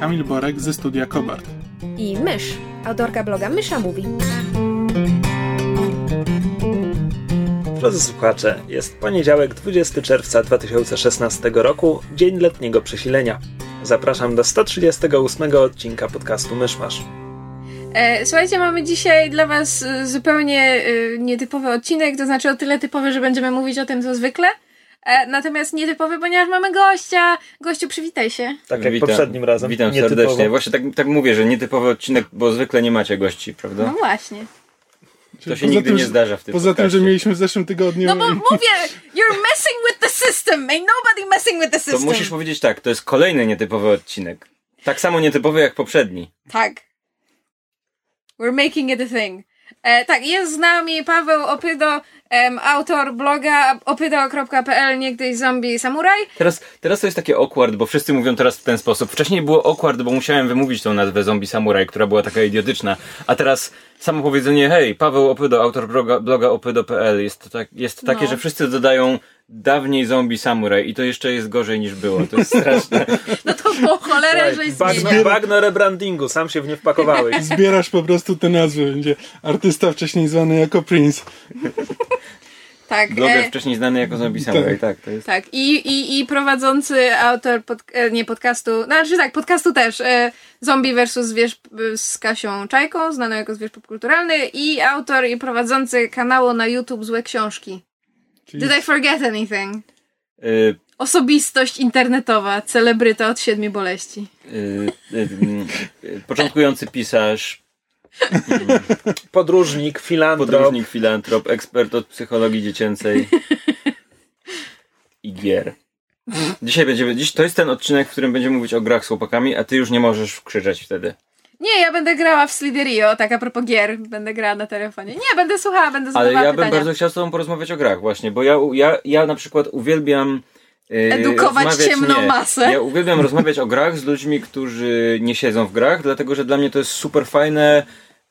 Kamil Borek ze studia Kobart. i Mysz, autorka bloga Mysza Mówi. Drodzy słuchacze, jest poniedziałek 20 czerwca 2016 roku, dzień letniego przesilenia. Zapraszam do 138 odcinka podcastu Myszmasz. E, słuchajcie, mamy dzisiaj dla Was e, zupełnie e, nietypowy odcinek, to znaczy o tyle typowy, że będziemy mówić o tym, co zwykle. E, natomiast nietypowy, ponieważ mamy gościa. Gościu, przywitaj się. Tak jak Witam. poprzednim razem. Witam nietypowo. serdecznie. Właśnie tak, tak mówię, że nietypowy odcinek, bo zwykle nie macie gości, prawda? No właśnie. To się nigdy nie zdarza w tym Poza tym, że mieliśmy w zeszłym tygodniu... No bo mówię, you're messing with the system. Ain't nobody messing with the To system. musisz powiedzieć tak, to jest kolejny nietypowy odcinek. Tak samo nietypowy jak poprzedni. Tak. We're making it a thing. E, tak, jest z nami Paweł Opydo, em, autor bloga opydo.pl, niegdyś zombie samuraj. Teraz, teraz to jest takie awkward, bo wszyscy mówią teraz w ten sposób. Wcześniej było awkward, bo musiałem wymówić tą nazwę Zombie Samurai, która była taka idiotyczna. A teraz samo powiedzenie, hej, Paweł Opydo, autor bloga, bloga opydo.pl jest, to tak, jest takie, No. że wszyscy dodają dawniej Zombie Samurai i to jeszcze jest gorzej niż było. To jest straszne. No to po cholerę, żeś Bag, zmieniał. bagno rebrandingu, sam się w nie wpakowałeś. Zbierasz po prostu te nazwy. Będzie artysta wcześniej zwany jako Prince. Tak, Bloger e, wcześniej znany jako Zombie Samurai, tak, to jest. tak. I, i, I prowadzący autor pod, e, nie podcastu, znaczy tak, podcastu też, e, Zombie versus Zwierz z Kasią Czajką, znaną jako Zwierz Popkulturalny i autor i prowadzący kanału na YouTube Złe Książki. Czyli Did I forget anything? Y, Osobistość internetowa, celebryta od siedmiu boleści. y, y, y, początkujący pisarz, Podróżnik, filantrop. podróżnik, filantrop, ekspert od psychologii dziecięcej i gier. Dzisiaj będziemy, dziś to jest ten odcinek, w którym będziemy mówić o grach z chłopakami, a ty już nie możesz krzyczeć wtedy. Nie, ja będę grała w Sliderio, tak a propos gier. Będę grała na telefonie. Nie, będę słuchała, będę Ale zadawała ja bym pytania. bardzo chciał z tobą porozmawiać o grach właśnie, bo ja, ja, ja na przykład uwielbiam yy, Edukować ciemną nie, masę. Ja uwielbiam rozmawiać o grach z ludźmi, którzy nie siedzą w grach, dlatego że dla mnie to jest super fajne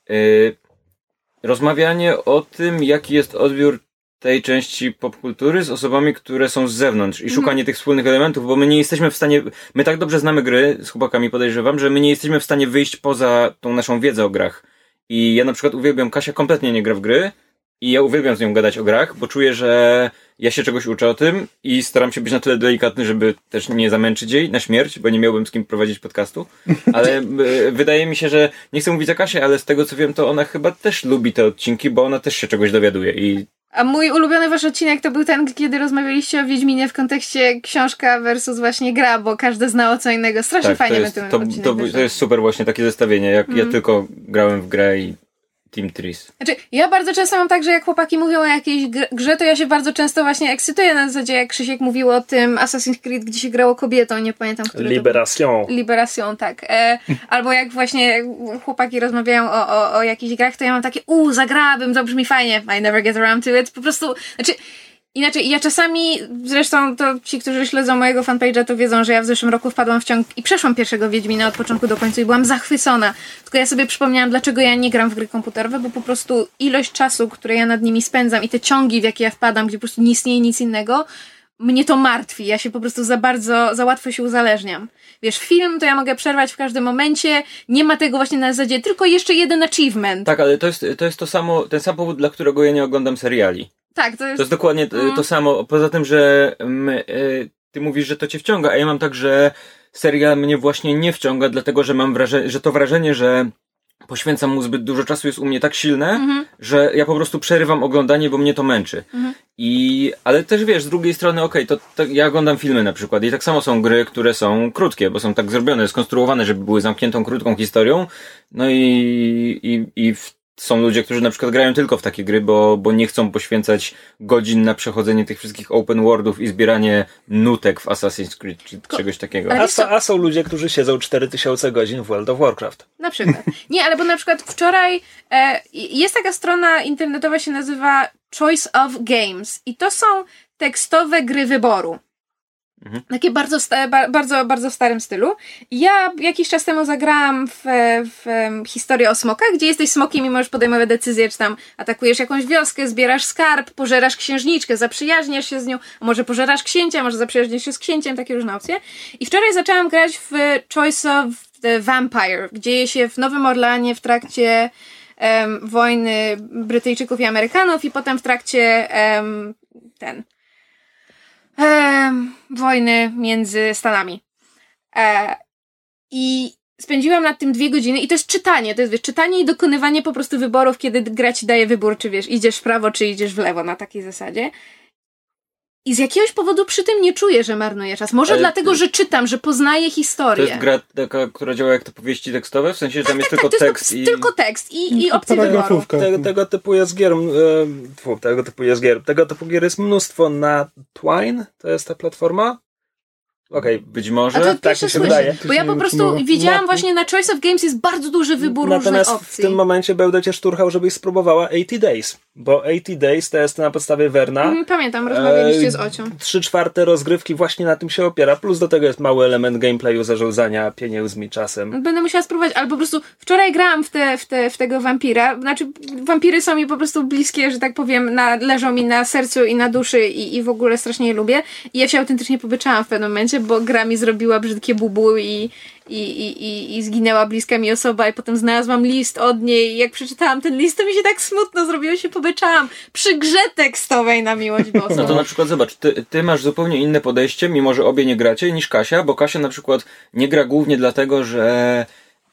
yy, rozmawianie o tym, jaki jest odbiór tej części popkultury z osobami, które są z zewnątrz i szukanie tych wspólnych elementów, bo my nie jesteśmy w stanie, my tak dobrze znamy gry z chłopakami podejrzewam, że my nie jesteśmy w stanie wyjść poza tą naszą wiedzę o grach. I ja na przykład uwielbiam, Kasia kompletnie nie gra w gry i ja uwielbiam z nią gadać o grach, bo czuję, że ja się czegoś uczę o tym i staram się być na tyle delikatny, żeby też nie zamęczyć jej na śmierć, bo nie miałbym z kim prowadzić podcastu. Ale y, wydaje mi się, że nie chcę mówić za Kasię, ale z tego co wiem, to ona chyba też lubi te odcinki, bo ona też się czegoś dowiaduje i A mój ulubiony wasz odcinek to był ten, kiedy rozmawialiście o Wiedźminie w kontekście książka versus właśnie gra, bo każdy znało co innego. Strasznie tak, to fajnie jest, ten to, odcinek to, wyszedł. to jest super właśnie takie zestawienie, jak Mhm. ja tylko grałem w grę i Team Trees. Znaczy, ja bardzo często mam tak, że jak chłopaki mówią o jakiejś gr- grze, to ja się bardzo często właśnie ekscytuję na zasadzie, jak Krzysiek mówił o tym Assassin's Creed, gdzie się grało kobietą, nie pamiętam, który to był. Liberation. Liberation, tak. E, albo jak właśnie chłopaki rozmawiają o, o, o jakichś grach, to ja mam takie, uuu, zagrałabym, to brzmi fajnie, I never get around to it. Po prostu, znaczy, inaczej, ja czasami, zresztą to ci, którzy śledzą mojego fanpage'a, to wiedzą, że ja w zeszłym roku wpadłam w ciąg i przeszłam pierwszego Wiedźmina od początku do końca i byłam zachwycona. Tylko ja sobie przypomniałam, dlaczego ja nie gram w gry komputerowe, bo po prostu ilość czasu, które ja nad nimi spędzam i te ciągi, w jakie ja wpadam, gdzie po prostu nie istnieje nic innego, mnie to martwi. Ja się po prostu za bardzo, za łatwo się uzależniam. Wiesz, film to ja mogę przerwać w każdym momencie, nie ma tego właśnie na zasadzie, tylko jeszcze jeden achievement. Tak, ale to jest, to jest to samo, ten sam powód, dla którego ja nie oglądam seriali. Tak, to jest... To jest dokładnie to, to samo. Poza tym, że my, y, ty mówisz, że to cię wciąga, a ja mam tak, że serial mnie właśnie nie wciąga, dlatego że mam wrażenie, że to wrażenie, że poświęcam mu zbyt dużo czasu jest u mnie tak silne, że ja po prostu przerywam oglądanie, bo mnie to męczy. I, ale też wiesz, z drugiej strony, okej, to, to ja oglądam filmy na przykład i tak samo są gry, które są krótkie, bo są tak zrobione, skonstruowane, żeby były zamkniętą, krótką historią. No i, i, i w są ludzie, którzy na przykład grają tylko w takie gry, bo, bo nie chcą poświęcać godzin na przechodzenie tych wszystkich open worldów i zbieranie nutek w Assassin's Creed czy czegoś takiego. A, a są ludzie, którzy siedzą 4000 godzin w World of Warcraft. Na przykład. Nie, ale bo na przykład wczoraj e, jest taka strona internetowa, się nazywa Choice of Games i to są tekstowe gry wyboru. Mhm. Takie bardzo, bardzo, bardzo starym stylu. Ja jakiś czas temu zagrałam w, w historię o smokach, gdzie jesteś smokiem i możesz podejmować decyzje, czy tam atakujesz jakąś wioskę, zbierasz skarb, pożerasz księżniczkę, zaprzyjaźniasz się z nią, może pożerasz księcia, może zaprzyjaźnisz się z księciem, takie różne opcje. I wczoraj zaczęłam grać w Choice of the Vampire. Dzieje się w Nowym Orleanie w trakcie em, wojny Brytyjczyków i Amerykanów i potem w trakcie em, ten em, wojny między Stanami. E, I spędziłam nad tym dwie godziny i to jest czytanie, to jest wiesz, czytanie i dokonywanie po prostu wyborów, kiedy gra ci daje wybór, czy wiesz, idziesz w prawo, czy idziesz w lewo na takiej zasadzie. I z jakiegoś powodu przy tym nie czuję, że marnuję czas. Może Ale dlatego, ty- że czytam, że poznaję To historię. jest gra taka, która działa jak te powieści tekstowe? W sensie, że tam jest tylko tak, to jest tekst po- i... tylko tekst i, i opcje wyboru. Tego, tego typu jest gier, e, tego typu jest gier, tego typu gier jest mnóstwo na Twine, to jest ta platforma? Okej, Być może. A to tak mi się słyszę. wydaje. Bo ja po prostu widziałam Na- właśnie na Choice of Games jest bardzo duży wybór Natomiast różnych w opcji. tym momencie będę cię szturchał, żebyś spróbowała 80 Days, bo 80 Days to jest na podstawie Verna. Mhm, Pamiętam, rozmawialiście E, z Ocią. Trzy czwarte rozgrywki właśnie na tym się opiera, plus do tego jest mały element gameplayu zarządzania pieniędzmi czasem. Będę musiała spróbować, albo po prostu wczoraj grałam w, te, w, te, w tego wampira. Znaczy, wampiry są mi po prostu bliskie, że tak powiem, na, leżą mi na sercu i na duszy i, i w ogóle strasznie je lubię. I ja się autentycznie pobyczałam w pewnym momencie, bo gra mi zrobiła brzydkie bubu i, i, i, i, i zginęła bliska mi osoba i potem znalazłam list od niej i jak przeczytałam ten list, to mi się tak smutno zrobiło, się pobyczałam przy grze tekstowej na miłość boską. No to na przykład zobacz, ty, ty masz zupełnie inne podejście, mimo że obie nie gracie, niż Kasia, bo Kasia na przykład nie gra głównie dlatego, że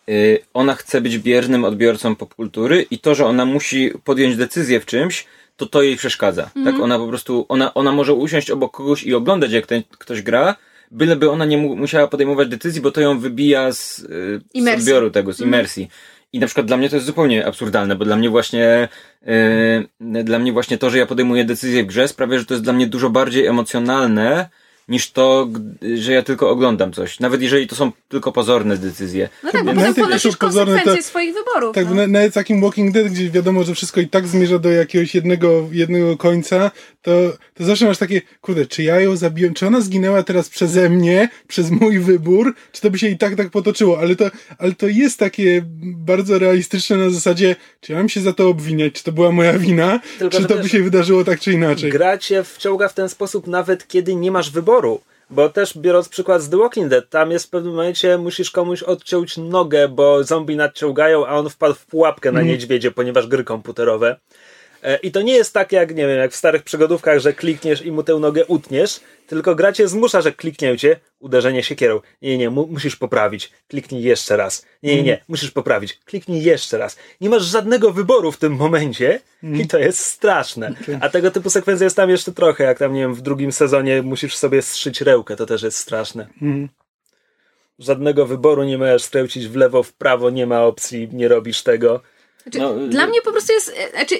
y, ona chce być biernym odbiorcą popkultury i to, że ona musi podjąć decyzję w czymś, to to jej przeszkadza. Tak? Ona po prostu, ona, ona może usiąść obok kogoś i oglądać, jak ten ktoś gra, byleby ona nie mu, musiała podejmować decyzji, bo to ją wybija z, y, z odbioru tego, z imersji. I na przykład dla mnie to jest zupełnie absurdalne, bo dla mnie właśnie yy, dla mnie właśnie to, że ja podejmuję decyzję w grze sprawia, że to jest dla mnie dużo bardziej emocjonalne niż to, g- że ja tylko oglądam coś. Nawet jeżeli to są tylko pozorne decyzje. No tak, bo Nawet potem ponosisz są pozorne, konsekwencje to- swoich wyborów. Tak, no. na, nawet takim Walking Dead, gdzie wiadomo, że wszystko i tak zmierza do jakiegoś jednego, jednego końca, to, to zawsze masz takie, kurde, czy ja ją zabiłem, czy ona zginęła teraz przeze mnie, przez mój wybór, czy to by się i tak tak potoczyło, ale to, ale to jest takie bardzo realistyczne na zasadzie, czy ja mam się za to obwiniać, czy to była moja wina, Tylko, czy to by się wydarzyło tak czy inaczej. Gra cię wciąga w ten sposób nawet kiedy nie masz wyboru. Bo też biorąc przykład z The Walking Dead, tam jest w pewnym momencie musisz komuś odciąć nogę, bo zombie nadciągają, a on wpadł w pułapkę na niedźwiedzie, ponieważ gry komputerowe. E, I to nie jest tak jak, nie wiem, jak w starych przygodówkach, że klikniesz i mu tę nogę utniesz, tylko gra cię zmusza, że kliknięcie, uderzenie siekierą. Nie, nie, nie, mu, musisz poprawić. Kliknij jeszcze raz. Nie, nie, nie, musisz poprawić. Kliknij jeszcze raz. Nie masz żadnego wyboru w tym momencie i to jest straszne. A tego typu sekwencja jest tam jeszcze trochę, jak tam, nie wiem, w drugim sezonie musisz sobie strzyć rełkę, to też jest straszne. Mhm. Żadnego wyboru nie możesz skręcić w lewo, w prawo, nie ma opcji, nie robisz tego. Znaczy, No, dla y- mnie po prostu jest. e, Znaczy,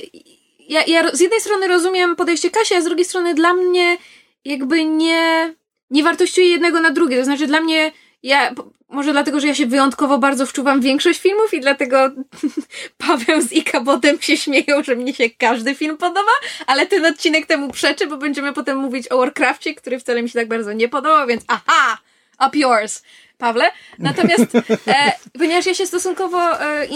ja, ja z jednej strony rozumiem podejście Kasi, a z drugiej strony dla mnie jakby nie. Nie wartościuje jednego na drugie. To znaczy, dla mnie. Ja, może dlatego, że ja się wyjątkowo bardzo wczuwam w większość filmów i dlatego Paweł z Ikabotem się śmieją, że mnie się każdy film podoba, ale ten odcinek temu przeczy, bo będziemy potem mówić o Warcrafcie, który wcale mi się tak bardzo nie podobał, więc aha! Up yours! Pawle. Natomiast, e, ponieważ ja się stosunkowo e,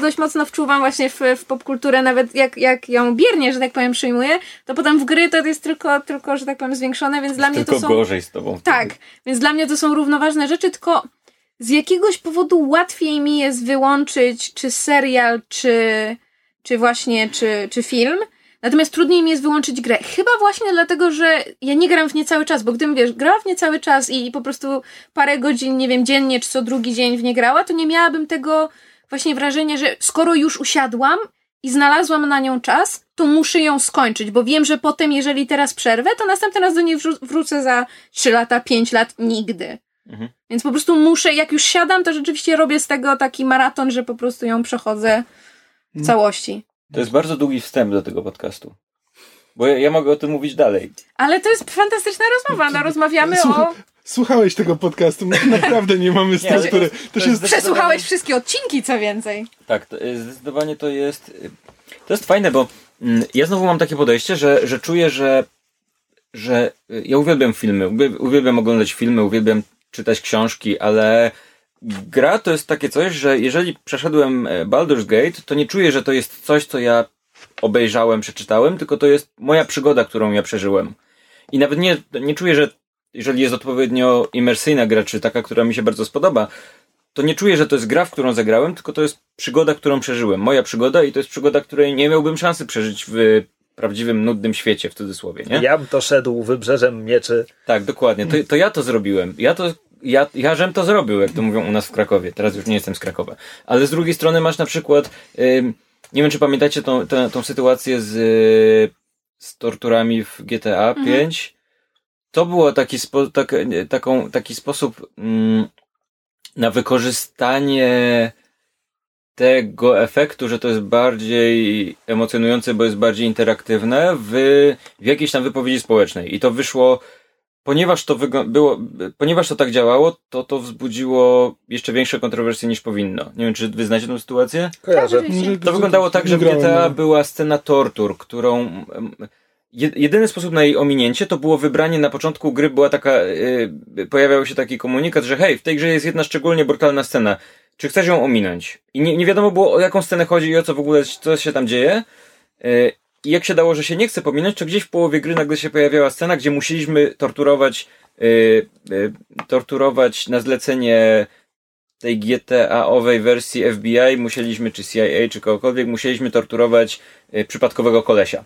dość mocno wczuwam właśnie w, w popkulturę, nawet jak, jak ją biernie, że tak powiem, przyjmuję, to potem w gry to jest tylko, tylko że tak powiem, zwiększone, więc dla mnie to są... gorzej z tobą. Tak, więc dla mnie to są równoważne rzeczy, tylko z jakiegoś powodu łatwiej mi jest wyłączyć czy serial, czy, czy właśnie, czy, czy film. Natomiast trudniej mi jest wyłączyć grę. Chyba właśnie dlatego, że ja nie gram w nie cały czas, bo gdybym, wiesz, grała w nie cały czas i, i po prostu parę godzin, nie wiem, dziennie, czy co drugi dzień w nie grała, to nie miałabym tego właśnie wrażenia, że skoro już usiadłam i znalazłam na nią czas, to muszę ją skończyć, bo wiem, że potem, jeżeli teraz przerwę, to następny raz do niej wrzu- wrócę za 3 lata, 5 lat, nigdy. Mhm. Więc po prostu muszę, jak już siadam, to rzeczywiście robię z tego taki maraton, że po prostu ją przechodzę w całości. To jest bardzo długi wstęp do tego podcastu. Bo ja, ja mogę o tym mówić dalej. Ale to jest fantastyczna rozmowa. No, rozmawiamy o... Słuchałeś tego podcastu, my naprawdę nie mamy struktury. To się jest- Przesłuchałeś wszystkie odcinki, co więcej. Tak, to, zdecydowanie to jest. To jest fajne, bo mm, ja znowu mam takie podejście, że, że czuję, że, że y, ja uwielbiam filmy, uwiel- uwielbiam oglądać filmy, uwielbiam czytać książki, ale gra to jest takie coś, że jeżeli przeszedłem e, Baldur's Gate, to nie czuję, że to jest coś, co ja obejrzałem, przeczytałem, tylko to jest moja przygoda, którą ja przeżyłem. I nawet nie, nie czuję, że jeżeli jest odpowiednio imersyjna gra, czy taka, która mi się bardzo spodoba, to nie czuję, że to jest gra, w którą zagrałem, tylko to jest przygoda, którą przeżyłem. Moja przygoda i to jest przygoda, której nie miałbym szansy przeżyć w prawdziwym, nudnym świecie, w cudzysłowie, nie? Jam to szedł wybrzeżem mieczy. Tak, dokładnie. To, to ja to zrobiłem. Ja to, ja, ja żem to zrobił, jak to mówią u nas w Krakowie. Teraz już nie jestem z Krakowa. Ale z drugiej strony masz na przykład, nie wiem czy pamiętacie tą, tą, tą sytuację z, y, z torturami w GTA 5. To było taki, spo, tak, taką, taki sposób mm, na wykorzystanie tego efektu, że to jest bardziej emocjonujące, bo jest bardziej interaktywne w, w jakiejś tam wypowiedzi społecznej. I to wyszło, ponieważ to było, ponieważ to tak działało, to to wzbudziło jeszcze większe kontrowersje niż powinno. Nie wiem, czy wy znacie tę sytuację? Kojarzę. oczywiście. To wyglądało tak, że w GTA była scena tortur, którą. Jedyny sposób na jej ominięcie to było wybranie na początku gry, była taka. Yy, pojawiał się taki komunikat, że hej, w tej grze jest jedna szczególnie brutalna scena. Czy chcesz ją ominąć? I nie, nie wiadomo było o jaką scenę chodzi i o co w ogóle, co się tam dzieje. Yy, I jak się dało, że się nie chce pominąć, to gdzieś w połowie gry nagle się pojawiała scena, gdzie musieliśmy torturować, yy, yy, torturować na zlecenie tej GTA-owej wersji FBI musieliśmy, czy CIA, czy kogokolwiek, musieliśmy torturować y, przypadkowego kolesia.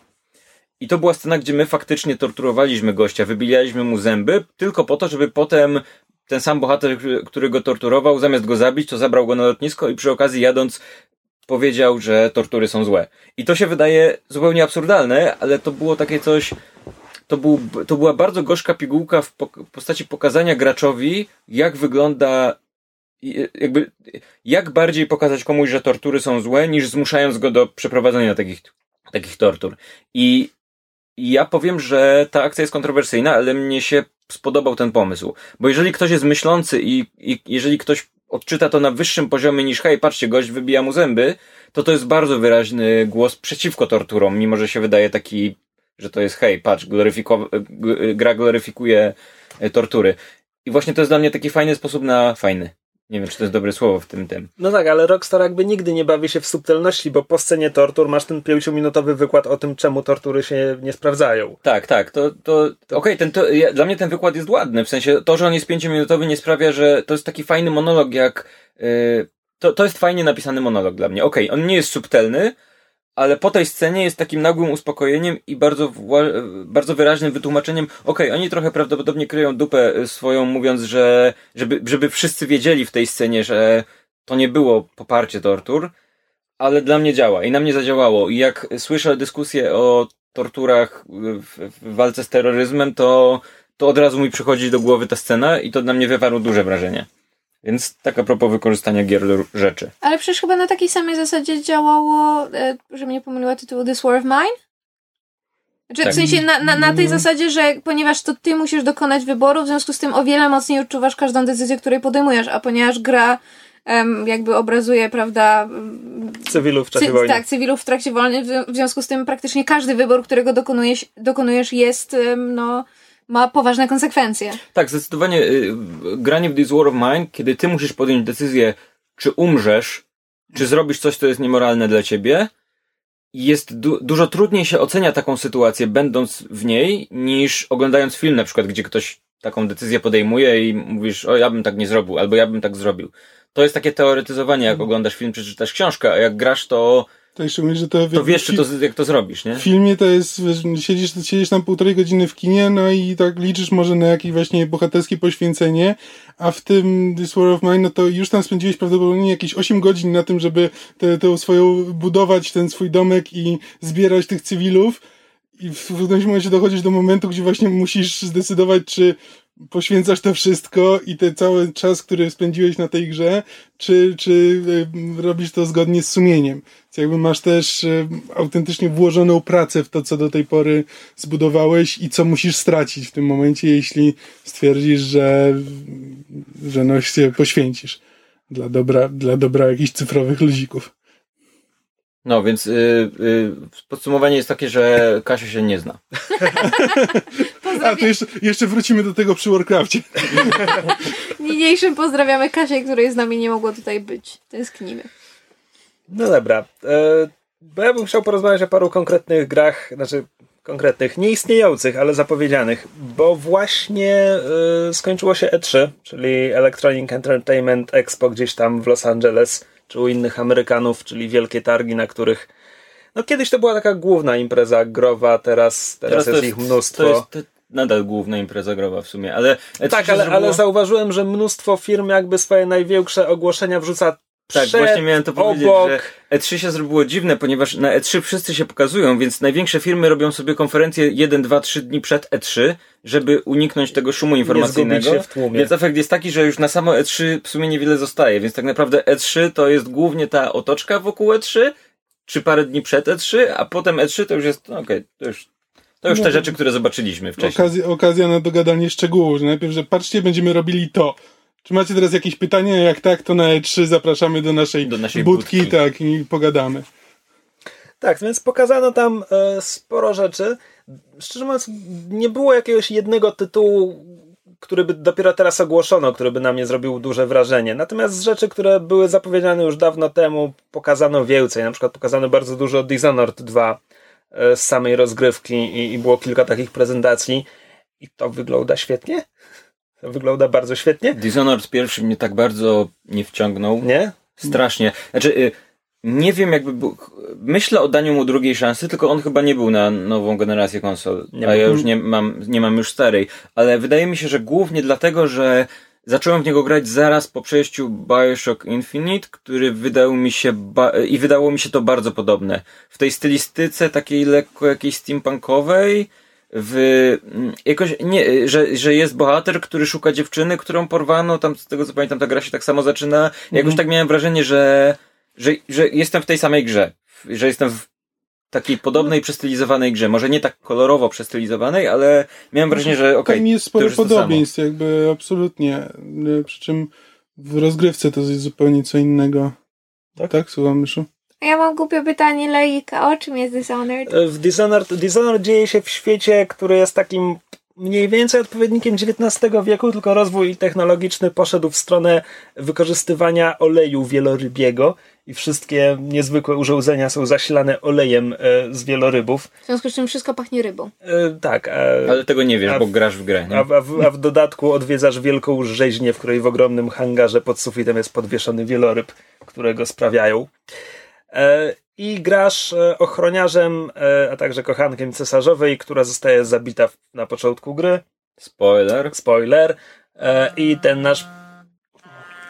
I to była scena, gdzie my faktycznie torturowaliśmy gościa, wybijaliśmy mu zęby, tylko po to, żeby potem ten sam bohater, który go torturował, zamiast go zabić, to zabrał go na lotnisko i przy okazji jadąc powiedział, że tortury są złe. I to się wydaje zupełnie absurdalne, ale to było takie coś, to, był, to była bardzo gorzka pigułka w postaci pokazania graczowi, jak wygląda jakby jak bardziej pokazać komuś, że tortury są złe, niż zmuszając go do przeprowadzenia takich, takich tortur. I ja powiem, że ta akcja jest kontrowersyjna, ale mnie się spodobał ten pomysł. Bo jeżeli ktoś jest myślący i, i jeżeli ktoś odczyta to na wyższym poziomie niż hej, patrzcie, gość wybija mu zęby, to to jest bardzo wyraźny głos przeciwko torturom, mimo że się wydaje taki, że to jest hej, patrz, gloryfiko- gra gloryfikuje e, tortury. I właśnie to jest dla mnie taki fajny sposób na fajny. Nie wiem, czy to jest dobre słowo w tym tym. No tak, ale Rockstar jakby nigdy nie bawi się w subtelności, bo po scenie tortur masz ten pięciominutowy wykład o tym, czemu tortury się nie sprawdzają. Tak, tak, to, to, okej, ten, to, ja, dla mnie ten wykład jest ładny, w sensie to, że on jest pięciominutowy nie sprawia, że to jest taki fajny monolog jak, yy, to, to jest fajnie napisany monolog dla mnie, okej, on nie jest subtelny, ale po tej scenie jest takim nagłym uspokojeniem i bardzo, bardzo wyraźnym wytłumaczeniem, okej, oni trochę prawdopodobnie kryją dupę y, swoją, mówiąc, że, żeby, żeby wszyscy wiedzieli w tej scenie, że to nie było poparcie tortur, ale dla mnie działa i na mnie zadziałało. I jak słyszę dyskusję o torturach w, w walce z terroryzmem, to, to od razu mi przychodzi do głowy ta scena i to na mnie wywarło duże wrażenie. Więc tak a propos wykorzystania gier do rzeczy. Ale przecież chyba na takiej samej zasadzie działało, e, że mnie pomyliła tytuł This War of Mine? Znaczy, Tak. W sensie na, na, na tej zasadzie, że ponieważ to ty musisz dokonać wyboru, w związku z tym o wiele mocniej odczuwasz każdą decyzję, której podejmujesz, a ponieważ gra em, jakby obrazuje, prawda, em, Cywilów w czasie cy, wojny. tak, cywilów w trakcie wojny, w, w związku z tym praktycznie każdy wybór, którego dokonujesz, dokonujesz jest, em, no, ma poważne konsekwencje. Tak, zdecydowanie y, granie w This War of Mine, kiedy ty musisz podjąć decyzję, czy umrzesz, czy zrobisz coś, co jest niemoralne dla ciebie, jest du- dużo trudniej się ocenia taką sytuację, będąc w niej, niż oglądając film, na przykład, gdzie ktoś taką decyzję podejmuje i mówisz, o ja bym tak nie zrobił, albo ja bym tak zrobił. To jest takie teoretyzowanie, jak oglądasz film, czy czytasz książkę, a jak grasz, to, Jeszcze mówisz, że to... to wiesz, czy to, jak to zrobisz, nie? W filmie to jest, siedzisz, siedzisz tam półtorej godziny w kinie, no i tak liczysz może na jakieś właśnie bohaterskie poświęcenie, a w tym This War of Mine, no to już tam spędziłeś prawdopodobnie jakieś 8 godzin na tym, żeby tę tę swoją, budować ten swój domek i zbierać tych cywilów i w którymś momencie dochodzisz do momentu, gdzie właśnie musisz zdecydować, czy poświęcasz to wszystko i ten cały czas, który spędziłeś na tej grze, czy, czy robisz to zgodnie z sumieniem. Więc jakby masz też autentycznie włożoną pracę w to, co do tej pory zbudowałeś i co musisz stracić w tym momencie, jeśli stwierdzisz, że, że no się poświęcisz dla dobra, dla dobra jakichś cyfrowych luzików. No, więc y, y, podsumowanie jest takie, że Kasia się nie zna. A to jeszcze, jeszcze wrócimy do tego przy Warcraftie. Niniejszym pozdrawiamy Kasię, której z nami nie mogło tutaj być. Tęsknimy. No dobra. E, bo ja bym chciał porozmawiać o paru konkretnych grach, znaczy konkretnych, nieistniejących, ale zapowiedzianych, bo właśnie e, skończyło się E3, czyli Electronic Entertainment Expo gdzieś tam w Los Angeles, czy u innych Amerykanów, czyli wielkie targi, na których no kiedyś to była taka główna impreza growa, teraz, teraz, jest, ich mnóstwo. To jest to nadal główna impreza growa w sumie, ale... Tak, ale, zrobiło... ale zauważyłem, że mnóstwo firm jakby swoje największe ogłoszenia wrzuca tak, przed, właśnie miałem to powiedzieć, obok. że E3 się zrobiło dziwne, ponieważ na E3 wszyscy się pokazują, więc największe firmy robią sobie konferencje 1, 2, 3 dni przed E3, żeby uniknąć tego szumu informacyjnego. się w tłumie. Więc efekt jest taki, że już na samo E3 w sumie niewiele zostaje, więc tak naprawdę E3 to jest głównie ta otoczka wokół E3, czy parę dni przed E3, a potem E3 to już jest, no okej, to już, to już No, te rzeczy, które zobaczyliśmy wcześniej. Okazja, okazja na dogadanie szczegółów, że najpierw, że patrzcie, będziemy robili to. Czy macie teraz jakieś pytania? Jak tak, to na E3 zapraszamy do naszej, Do naszej budki, budki. tak, i pogadamy. Tak, więc pokazano tam e, sporo rzeczy. Szczerze mówiąc, nie było jakiegoś jednego tytułu, który by dopiero teraz ogłoszono, który by na mnie zrobił duże wrażenie. Natomiast z rzeczy, które były zapowiedziane już dawno temu, pokazano więcej. Na przykład pokazano bardzo dużo Dishonored 2 e, z samej rozgrywki i, i było kilka takich prezentacji. I to wygląda świetnie. To wygląda bardzo świetnie. Dishonored pierwszy mnie tak bardzo nie wciągnął. Nie? Strasznie. Znaczy, y, nie wiem jakby był... Myślę o daniu mu drugiej szansy, tylko on chyba nie był na nową generację konsol. Nie a ja już nie mam, nie mam już starej. Ale wydaje mi się, że głównie dlatego, że zacząłem w niego grać zaraz po przejściu Bioshock Infinite, który wydał mi się ba- i wydało mi się to bardzo podobne. W tej stylistyce takiej lekko jakiejś steampunkowej, w mm, jakoś nie, że, że jest bohater, który szuka dziewczyny, którą porwano, tam z tego co pamiętam ta gra się tak samo zaczyna. Jakoś tak miałem wrażenie, że, że, że jestem w tej samej grze, że jestem w takiej podobnej, przestylizowanej grze. Może nie tak kolorowo przestylizowanej, ale miałem wrażenie, że okej, Tam jest sporo podobieństw, jakby absolutnie. Y, Przy czym w rozgrywce to jest zupełnie co innego. Tak? Tak, słucham, Myszu? A ja mam głupie pytanie, Leika. O czym jest Dishonored? E, W Dishonored, Dishonored dzieje się w świecie, który jest takim mniej więcej odpowiednikiem XIX wieku, tylko rozwój technologiczny poszedł w stronę wykorzystywania oleju wielorybiego i wszystkie niezwykłe urządzenia są zasilane olejem e, z wielorybów. W związku z czym wszystko pachnie rybą. E, tak, a, Ale tego nie wiesz, A bo grasz w grę. Nie? a, w- a, w, a w dodatku odwiedzasz wielką rzeźnię, w której w ogromnym hangarze pod sufitem jest podwieszony wieloryb, którego sprawiają. E, I grasz e, ochroniarzem, e, a także kochankiem cesarzowej, która zostaje zabita w, na początku gry. Spoiler. Spoiler. E, I ten nasz.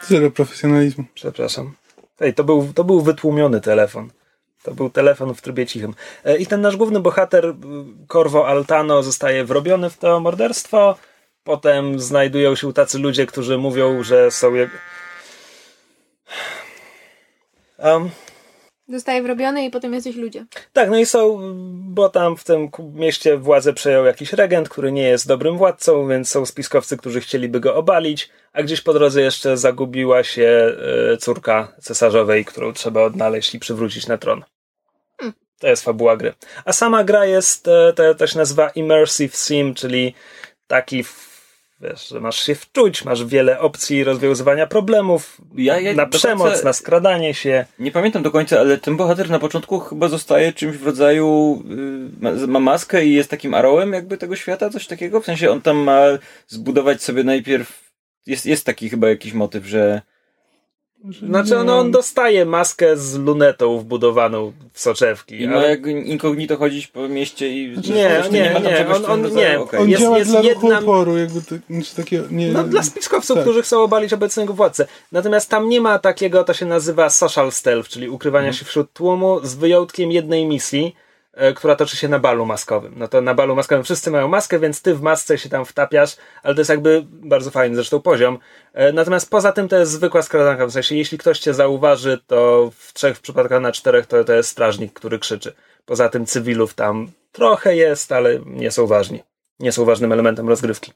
Zero profesjonalizmu. Przepraszam. Ej, to był, to był wytłumiony telefon. To był telefon w trybie cichym. E, I ten nasz główny bohater, y, Corvo Altano, zostaje wrobiony w to morderstwo. Potem znajdują się tacy ludzie, którzy mówią, że są jego. Um, Zostaje wrobiony i potem jesteś ludzie. tak, no i są, bo tam w tym mieście władzę przejął jakiś regent, który nie jest dobrym władcą, więc są spiskowcy, którzy chcieliby go obalić, a gdzieś po drodze jeszcze zagubiła się e, córka cesarzowej, którą trzeba odnaleźć i przywrócić na tron. To jest fabuła gry. A sama gra jest, e, to, się nazywa Immersive Sim, czyli taki, wiesz, że masz się wczuć, masz wiele opcji rozwiązywania problemów, Ja- ja na przemoc, końca- na skradanie się. Nie pamiętam do końca, ale ten bohater na początku chyba zostaje czymś w rodzaju. y, ma, ma maskę i jest takim arrołem jakby tego świata, coś takiego. W sensie on tam ma zbudować sobie najpierw. Jest, jest taki chyba jakiś motyw, że. Znaczy, no, on dostaje maskę z lunetą wbudowaną w soczewki. I ma ale... jak inkognito chodzić po mieście i. Nie, nie, ma tam nie, czegoś on- on- rodzaju. nie, Okej. On Jest- działa jest dla jedna- ruchu oporu, jakby to, znaczy takiego, nie, No, dla spiskowców, tak. którzy chcą obalić obecnego władcę. Natomiast tam nie ma takiego, to się nazywa social stealth, czyli ukrywania Mhm. się wśród tłumu, z wyjątkiem jednej misji, która toczy się na balu maskowym. No to na balu maskowym wszyscy mają maskę, więc ty w masce się tam wtapiasz, ale to jest jakby bardzo fajny zresztą poziom. E, natomiast poza tym to jest zwykła skradanka, w sensie jeśli ktoś cię zauważy, to w trzech przypadkach na czterech to, to jest strażnik, który krzyczy. Poza tym cywilów tam trochę jest, ale nie są ważni. Nie są ważnym elementem rozgrywki.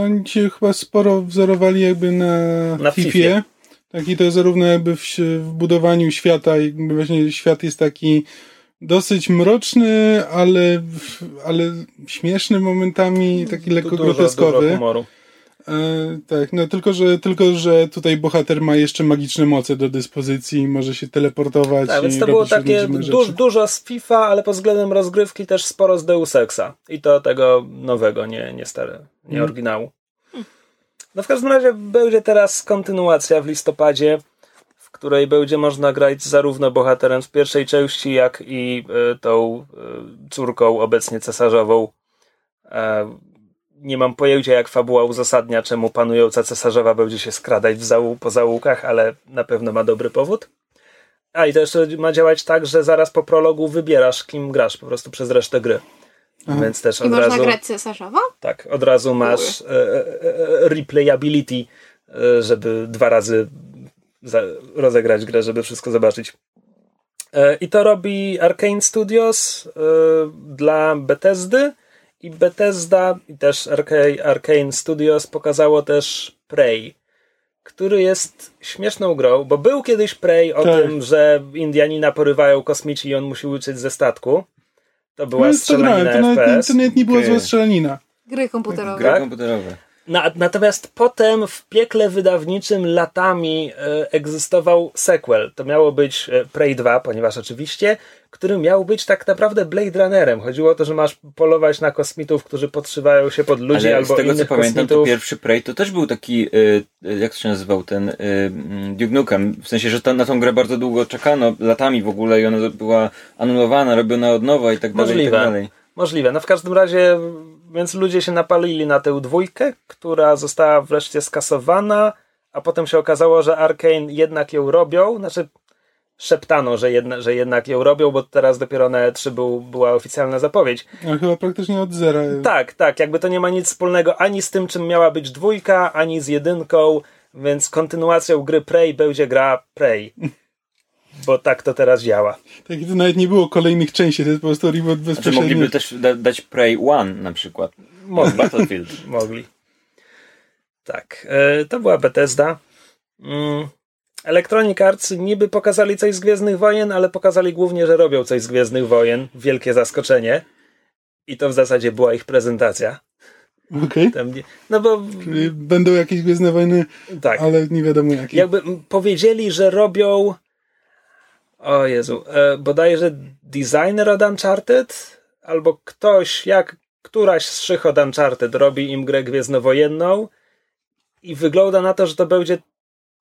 Oni się chyba sporo wzorowali jakby na, Na Fifie. Fifie. Tak i to zarówno jakby w, w budowaniu świata, jakby właśnie świat jest taki dosyć mroczny, ale, ale śmieszny momentami, taki lekko Dużo- groteskowy. Dużo humoru. E, tak, no tylko że, tylko, że tutaj bohater ma jeszcze magiczne moce do dyspozycji, może się teleportować Tak, więc to było takie dziwne du- rzeczy. dużo z FIFA, ale pod względem rozgrywki też sporo z Deus Exa. I to tego nowego, nie, nie stare, nie Mm. oryginału. No w każdym razie będzie teraz kontynuacja w listopadzie, której będzie można grać zarówno bohaterem z pierwszej części, jak i y, tą y, córką obecnie cesarzową. E, nie mam pojęcia, jak fabuła uzasadnia, czemu panująca cesarzowa będzie się skradać w zału- po zaułkach, ale na pewno ma dobry powód. A i to jeszcze ma działać tak, że zaraz po prologu wybierasz, kim grasz po prostu przez resztę gry. Aha. Więc też I od można razu. grać cesarzowo? Tak, od razu masz e, e, e, replayability, e, żeby dwa razy rozegrać grę, żeby wszystko zobaczyć. E, I to robi Arkane Studios e, dla Bethesdy i Bethesda i też Arkane Studios pokazało też Prey, który jest śmieszną grą, bo był kiedyś Prey o Tak. tym, że Indianina porywają kosmici i on musi uciec ze statku. To była No, to, strzelanina grałem, to, nawet, FPS. to nawet nie była zła strzelanina. Gry komputerowe. Gry Tak? komputerowe. Na, natomiast potem w piekle wydawniczym latami e, egzystował sequel. To miało być e, Prey 2, ponieważ oczywiście, który miał być tak naprawdę Blade Runnerem. Chodziło o to, że masz polować na kosmitów, którzy podszywają się pod ludzi Ale albo z tego co pamiętam, to kosmitów. pierwszy Prey to też był taki, y, y, jak to się nazywał, ten y, mm, Duke Nukem. W sensie, że to, na tą grę bardzo długo czekano, latami w ogóle i ona była anulowana, robiona od nowa i tak dalej. I Możliwe. tak dalej. Możliwe. No w każdym razie, więc ludzie się napalili na tę dwójkę, która została wreszcie skasowana, a potem się okazało, że Arkane jednak ją robią. Znaczy, szeptano, że, jedna, że jednak ją robią, bo teraz dopiero na E3 był, była oficjalna zapowiedź. A chyba praktycznie od zera. Tak, tak, jakby to nie ma nic wspólnego ani z tym, czym miała być dwójka, ani z jedynką, więc kontynuacją gry Prey będzie gra Prey. Bo tak to teraz działa. Tak, to nawet nie było kolejnych części, to jest po prostu reboot Znaczy bezpośrednio. mogliby też da, dać Prey One na przykład. Mogli. Battlefield. Mogli. Tak, e, to była Bethesda. Mm. Electronic Arts niby pokazali coś z Gwiezdnych Wojen, ale pokazali głównie, że robią coś z Gwiezdnych Wojen. Wielkie zaskoczenie. I to w zasadzie była ich prezentacja. Okej. Nie, no bo Czyli Będą jakieś Gwiezdne Wojny, tak. ale nie wiadomo jakie. Jakby powiedzieli, że robią. O Jezu, e, bodajże designer od Uncharted, albo ktoś, jak któraś z szych od Uncharted robi im grę gwiezdnowojenną i wygląda na to, że to będzie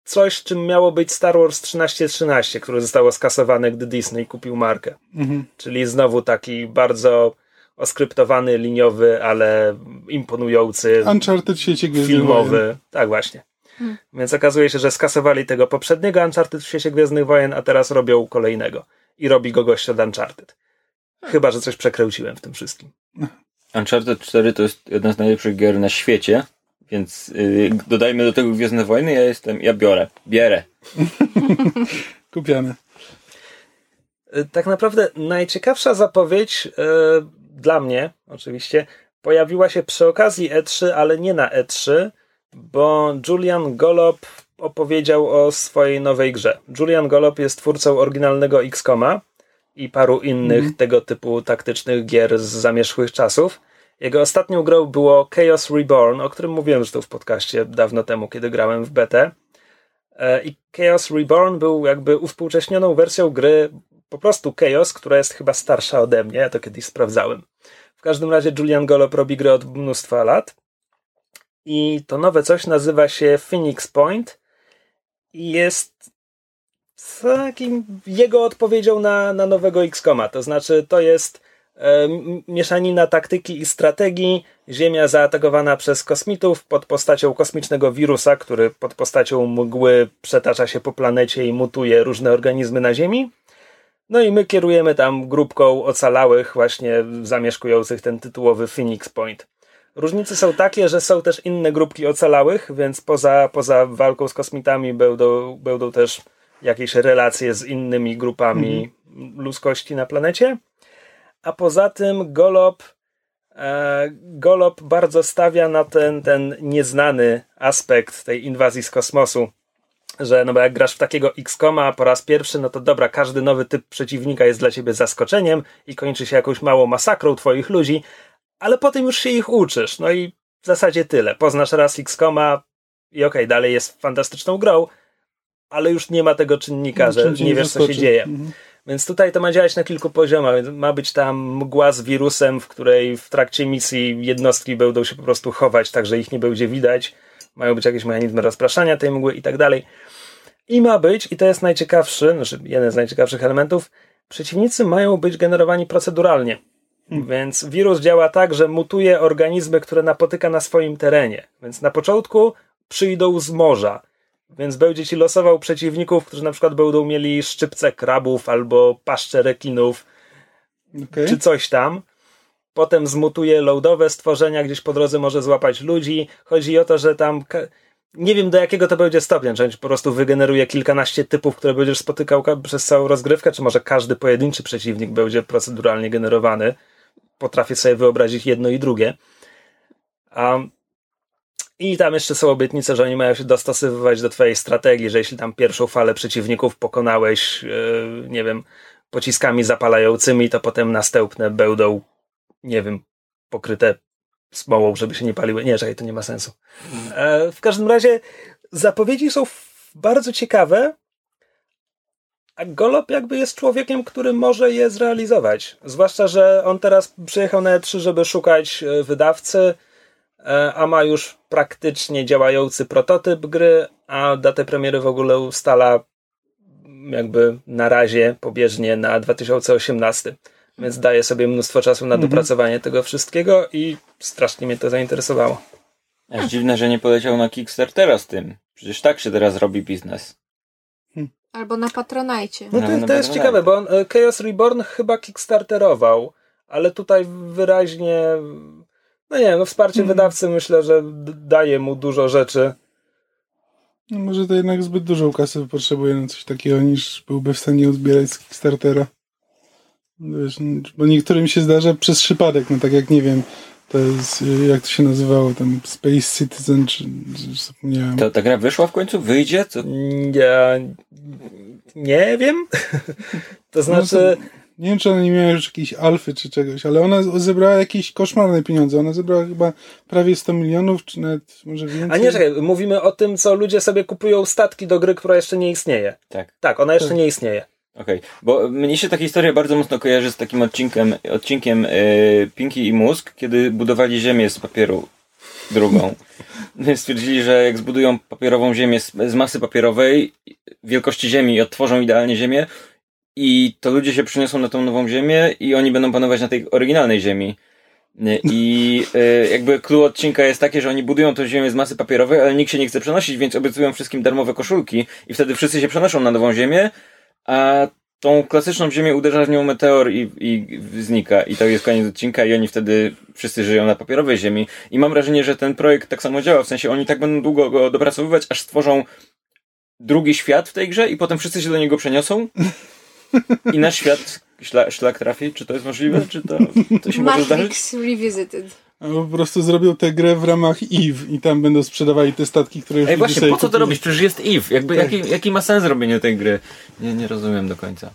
coś, czym miało być Star Wars 1313, które zostało skasowane, gdy Disney kupił markę. Mhm. Czyli znowu taki bardzo oskryptowany, liniowy, ale imponujący Uncharted filmowy. Tak, właśnie. Więc okazuje się, że skasowali tego poprzedniego Uncharted w świecie Gwiezdnych Wojen, a teraz robią kolejnego. I robi go gość od Uncharted. Chyba, że coś przekręciłem w tym wszystkim. Uncharted 4 to jest jedna z najlepszych gier na świecie, więc y, dodajmy do tego Gwiezdne Wojny, ja jestem, ja biorę, bierę. Kupione. Y, Tak naprawdę najciekawsza zapowiedź y, dla mnie, oczywiście, pojawiła się przy okazji E3, ale nie na E3, bo Julian Golop opowiedział o swojej nowej grze. Julian Golop jest twórcą oryginalnego XCOMa i paru innych tego typu taktycznych gier z zamierzchłych czasów. Jego ostatnią grą było Chaos Reborn, o którym mówiłem zresztą w podcaście dawno temu, kiedy grałem w betę. E, I Chaos Reborn był jakby uwspółcześnioną wersją gry po prostu Chaos, która jest chyba starsza ode mnie, ja to kiedyś sprawdzałem. W każdym razie Julian Golop robi grę od mnóstwa lat i to nowe coś nazywa się Phoenix Point i jest takim jego odpowiedzią na, na nowego XCOMa. To znaczy, to jest e, mieszanina taktyki i strategii. Ziemia zaatakowana przez kosmitów pod postacią kosmicznego wirusa, który pod postacią mgły przetacza się po planecie i mutuje różne organizmy na Ziemi. No i my kierujemy tam grupką ocalałych, właśnie zamieszkujących ten tytułowy Phoenix Point. Różnice są takie, że są też inne grupki ocalałych, więc poza, poza walką z kosmitami będą, będą też jakieś relacje z innymi grupami ludzkości na planecie. A poza tym Golob, e, Golob bardzo stawia na ten, ten nieznany aspekt tej inwazji z kosmosu. Że no bo jak grasz w takiego X-Koma po raz pierwszy, no to dobra, każdy nowy typ przeciwnika jest dla ciebie zaskoczeniem i kończy się jakąś małą masakrą twoich ludzi, ale potem już się ich uczysz. No i w zasadzie tyle. Poznasz raz X-Koma i okej, okay, dalej jest fantastyczną grą, ale już nie ma tego czynnika, że nie wiesz, co się dzieje. Mhm. Więc tutaj to ma działać na kilku poziomach. Ma być tam mgła z wirusem, w której w trakcie misji jednostki będą się po prostu chować, tak że ich nie będzie widać. Mają być jakieś mechanizmy rozpraszania tej mgły i tak dalej. I ma być, i to jest najciekawszy, znaczy jeden z najciekawszych elementów, przeciwnicy mają być generowani proceduralnie. Hmm. Więc wirus działa tak, że mutuje organizmy, które napotyka na swoim terenie. Więc na początku przyjdą z morza. Więc będzie ci losował przeciwników, którzy na przykład będą mieli szczypce krabów albo paszcze rekinów, okay. czy coś tam. Potem zmutuje loadowe stworzenia, gdzieś po drodze może złapać ludzi. Chodzi o to, że tam nie wiem do jakiego to będzie stopnia, czy po prostu wygeneruje kilkanaście typów, które będziesz spotykał przez całą rozgrywkę, czy może każdy pojedynczy przeciwnik będzie proceduralnie generowany. Potrafię sobie wyobrazić jedno i drugie. Um, i tam jeszcze są obietnice, że oni mają się dostosowywać do twojej strategii, że jeśli tam pierwszą falę przeciwników pokonałeś, yy, nie wiem, pociskami zapalającymi, to potem następne będą, nie wiem, pokryte smołą, żeby się nie paliły. Nie, czekaj, to nie ma sensu. E, w każdym razie zapowiedzi są bardzo ciekawe, a Golob jakby jest człowiekiem, który może je zrealizować. Zwłaszcza, że on teraz przyjechał na E3, żeby szukać e, wydawcy, E, a ma już praktycznie działający prototyp gry, a datę premiery w ogóle ustala jakby na razie pobieżnie na 2018. Więc daje sobie mnóstwo czasu na mhm. dopracowanie tego wszystkiego i strasznie mnie to zainteresowało. Aż dziwne, że nie poleciał na Kickstartera z tym. Przecież tak się teraz robi biznes. Albo na Patronajcie. No to, to jest ciekawe, bo on e, Chaos Reborn chyba Kickstarterował, ale tutaj wyraźnie no nie, no wsparcie hmm. wydawcy myślę, że daje mu dużo rzeczy. No może to jednak zbyt dużą kasę potrzebuje na coś takiego, niż byłby w stanie odbierać z Kickstartera. Wiesz, bo niektórym się zdarza przez przypadek, no tak jak nie wiem, to jest, jak to się nazywało, tam Space Citizen, czy, czy zapomniałem. To ta gra wyszła w końcu? Wyjdzie? Co? Ja nie wiem. to znaczy... No, nie wiem, czy ona nie miała już jakiejś alfy czy czegoś, ale ona zebrała jakieś koszmarne pieniądze. Ona zebrała chyba prawie 100 milionów, czy nawet może więcej. A nie, czekaj, mówimy o tym, co ludzie sobie kupują statki do gry, która jeszcze nie istnieje. Tak. Tak, ona jeszcze tak. nie istnieje. Okej, okay. bo mnie się ta historia bardzo mocno kojarzy z takim odcinkiem, odcinkiem yy, Pinki i Mózg, kiedy budowali ziemię z papieru drugą. Stwierdzili, że jak zbudują papierową ziemię z, z masy papierowej, wielkości ziemi i odtworzą idealnie ziemię, i to ludzie się przyniosą na tą nową ziemię i oni będą panować na tej oryginalnej ziemi. I y, jakby clue odcinka jest takie, że oni budują tę ziemię z masy papierowej, ale nikt się nie chce przenosić, więc obiecują wszystkim darmowe koszulki i wtedy wszyscy się przenoszą na nową ziemię, a tą klasyczną ziemię uderza w nią meteor i, i znika. I to jest koniec odcinka i oni wtedy wszyscy żyją na papierowej ziemi. I mam wrażenie, że ten projekt tak samo działa, w sensie oni tak będą długo go dopracowywać, aż stworzą drugi świat w tej grze i potem wszyscy się do niego przeniosą i nasz świat szlak, szlak trafi? Czy to jest możliwe? Czy to, to się może zdarzyć? Matrix Revisited. Albo po prostu zrobią tę grę w ramach EVE i tam będą sprzedawali te statki, które już Ej, właśnie, po co kupili. to robić? Przecież jest EVE. Jakby, tak. jaki, jaki ma sens robienie tej gry? Nie, nie rozumiem do końca.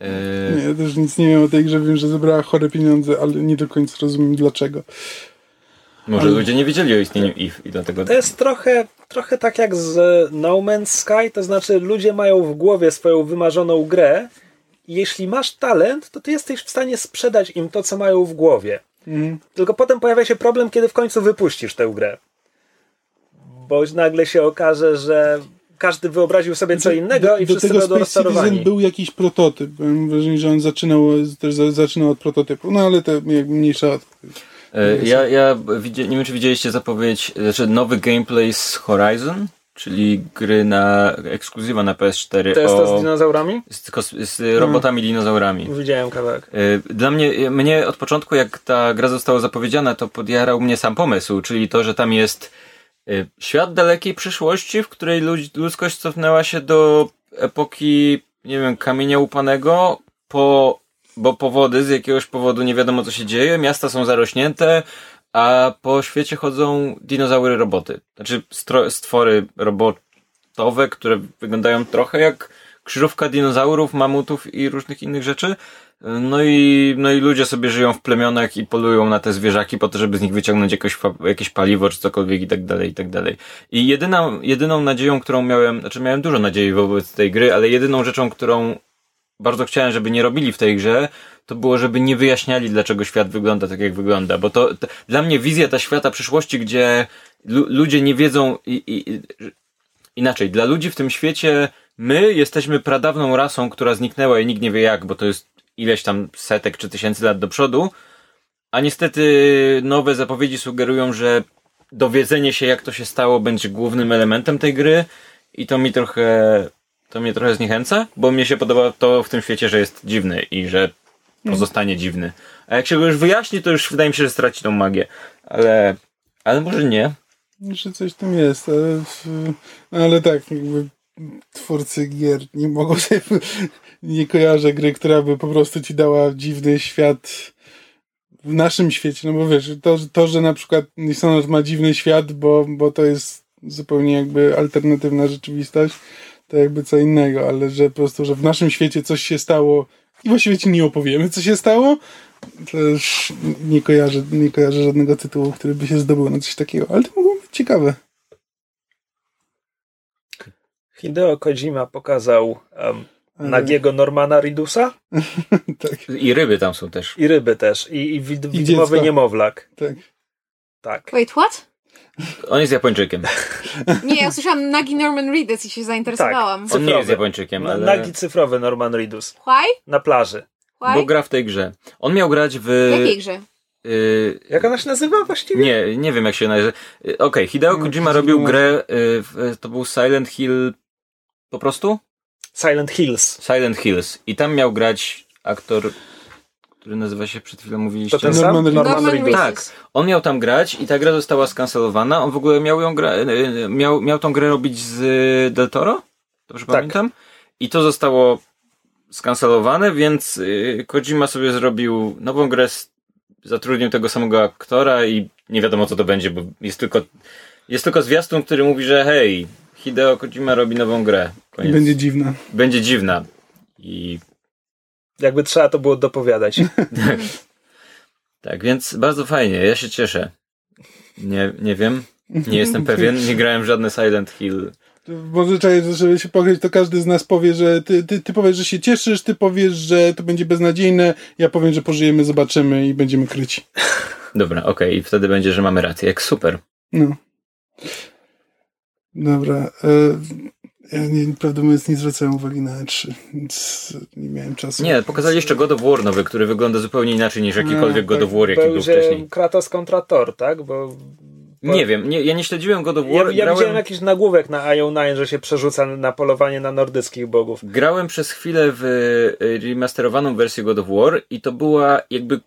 Eee... Nie, ja też nic nie wiem o tej grze. Wiem, że zebrała chore pieniądze, ale nie do końca rozumiem dlaczego. Może ale... ludzie nie wiedzieli o istnieniu EVE i dlatego... To jest trochę, trochę tak jak z No Man's Sky, to znaczy ludzie mają w głowie swoją wymarzoną grę i jeśli masz talent, to ty jesteś w stanie sprzedać im to, co mają w głowie. Mhm. Tylko potem pojawia się problem, kiedy w końcu wypuścisz tę grę. Bo nagle się okaże, że każdy wyobraził sobie co innego do, i do wszyscy tego będą rozczarowani. był jakiś prototyp. Mam wrażenie, że on zaczynał, też zaczynał od prototypu. No ale to mniejsza E, ja, ja nie wiem, czy widzieliście zapowiedź, znaczy nowy gameplay z Horizon. Czyli gry na ekskluzywa na PS4 To jest o, to z dinozaurami? z, z robotami dinozaurami. Widziałem kawałek. Y, Dla mnie, mnie od początku, jak ta gra została zapowiedziana, to podjarał mnie sam pomysł, czyli to, że tam jest y, świat dalekiej przyszłości, w której ludzkość cofnęła się do epoki, nie wiem, kamienia upanego, po, bo powody, z jakiegoś powodu nie wiadomo co się dzieje, miasta są zarośnięte, a po świecie chodzą dinozaury roboty. Znaczy stwory robotowe, które wyglądają trochę jak krzyżówka dinozaurów, mamutów i różnych innych rzeczy. No i, no i ludzie sobie żyją w plemionach i polują na te zwierzaki po to, żeby z nich wyciągnąć jakoś, jakieś paliwo czy cokolwiek i tak dalej, i tak dalej. I jedyna, jedyną nadzieją, którą miałem, znaczy miałem dużo nadziei wobec tej gry, ale jedyną rzeczą, którą bardzo chciałem, żeby nie robili w tej grze, to było, żeby nie wyjaśniali, dlaczego świat wygląda tak, jak wygląda. Bo to, to dla mnie wizja ta świata przyszłości, gdzie lu- ludzie nie wiedzą i, i, i, inaczej. Dla ludzi w tym świecie my jesteśmy pradawną rasą, która zniknęła i nikt nie wie jak, bo to jest ileś tam setek czy tysięcy lat do przodu. A niestety nowe zapowiedzi sugerują, że dowiedzenie się, jak to się stało, będzie głównym elementem tej gry i to mi trochę, to mnie trochę zniechęca, bo mnie się podoba to w tym świecie, że jest dziwny i że pozostanie dziwny. A jak się go już wyjaśni, to już wydaje mi się, że straci tą magię. Ale, ale może nie. Że coś tam jest, ale, w- ale tak, jakby twórcy gier nie mogą sobie, nie kojarzę gry, która by po prostu ci dała dziwny świat w naszym świecie, no bo wiesz, to, to że na przykład Dishonored ma dziwny świat, bo, bo to jest zupełnie jakby alternatywna rzeczywistość, to jakby co innego, ale że po prostu, że w naszym świecie coś się stało i właściwie ci nie opowiemy, co się stało, to już nie kojarzę, nie kojarzę żadnego tytułu, który by się zdobył na coś takiego, ale to mogło być ciekawe. Hideo Kojima pokazał um, Ale- nagiego Normana Ridusa Tak, I ryby tam są też. i ryby też. I, i wid- I widmowy dziecko. niemowlak. tak. Tak. Wait, what? On jest Japończykiem. Nie, ja usłyszałam Nagi Norman Reedus i się zainteresowałam. Tak. On nie jest. Japończykiem, ale... Nagi cyfrowy Norman Ridus. Why? Na plaży. Why? Bo gra w tej grze. On miał grać w... W jakiej grze? y, Jak ona się nazywa właściwie? nie, nie wiem jak się nazywa. Y, Okej, Hideo No, Kojima robił grę, y, w- to był Silent Hill po prostu? Silent Hills. Silent Hills. I tam miał grać aktor, który nazywa się, przed chwilą mówiliście. To ten Norman sam? Reedus. Norman Norman Reedus. Reedus. Tak. On miał tam grać i ta gra została skancelowana. On w ogóle miał ją gra, y, miał, miał tą grę robić z y, Del Toro? Dobrze Tak. pamiętam? I to zostało skancelowane, więc y, Kojima sobie zrobił nową grę, z- zatrudnił tego samego aktora i nie wiadomo co to będzie, bo jest tylko, jest tylko zwiastun, który mówi, że hej, Hideo Kojima robi nową grę. Koniec. Będzie dziwna. Będzie dziwna. I Jakby trzeba to było dopowiadać. tak, więc bardzo fajnie, ja się cieszę. Nie, nie wiem, nie jestem pewien, nie grałem w żadne Silent Hill. Może trzeba, żeby się pochylić, to każdy z nas powie, że ty, ty, ty powiesz, że się cieszysz, ty powiesz, że to będzie beznadziejne, ja powiem, że pożyjemy, zobaczymy i będziemy kryć. Dobra, okej, i wtedy będzie, że mamy rację. Jak super. No. Dobra. Ja nie, prawdę mówiąc nie zwracałem uwagi na E3, więc nie miałem czasu. Nie, pokazali jeszcze God of War nowy, który wygląda zupełnie inaczej niż jakikolwiek No, God of War, jaki był Będzie wcześniej. Kratos kontra Thor, tak? Bo... bo- Nie wiem, nie, ja nie śledziłem God of Ja, War. ja grałem, widziałem jakiś nagłówek na IO9, że się przerzuca na polowanie na nordyckich bogów. grałem przez chwilę w y, remasterowaną wersję God of War i to była jakby...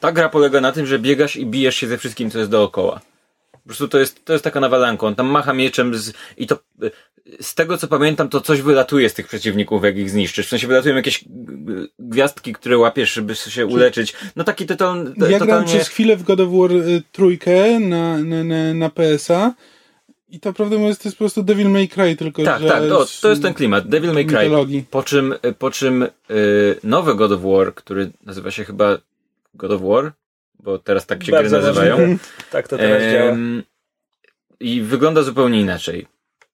Ta gra polega na tym, że biegasz i bijesz się ze wszystkim, co jest dookoła. Po prostu to jest, to jest taka nawalanka. On tam macha mieczem z, i to y, z tego co pamiętam, to coś wylatuje z tych przeciwników, jak ich zniszczysz. W sensie wylatują jakieś y, gwiazdki, które łapiesz, żeby się uleczyć. No taki total, Ja grałem totalnie... przez chwilę w God of War y, trójkę na, na, na, na PS-a i to prawdę mówiąc to jest po prostu Devil May Cry, tylko Tak, że tak, to, to jest ten klimat. Devil May Cry. mitologii. Po czym, po czym y, nowy God of War, który nazywa się chyba God of War, bo teraz tak się Bardzo gry nazywają. możliwe. Tak to teraz działa. I wygląda zupełnie inaczej.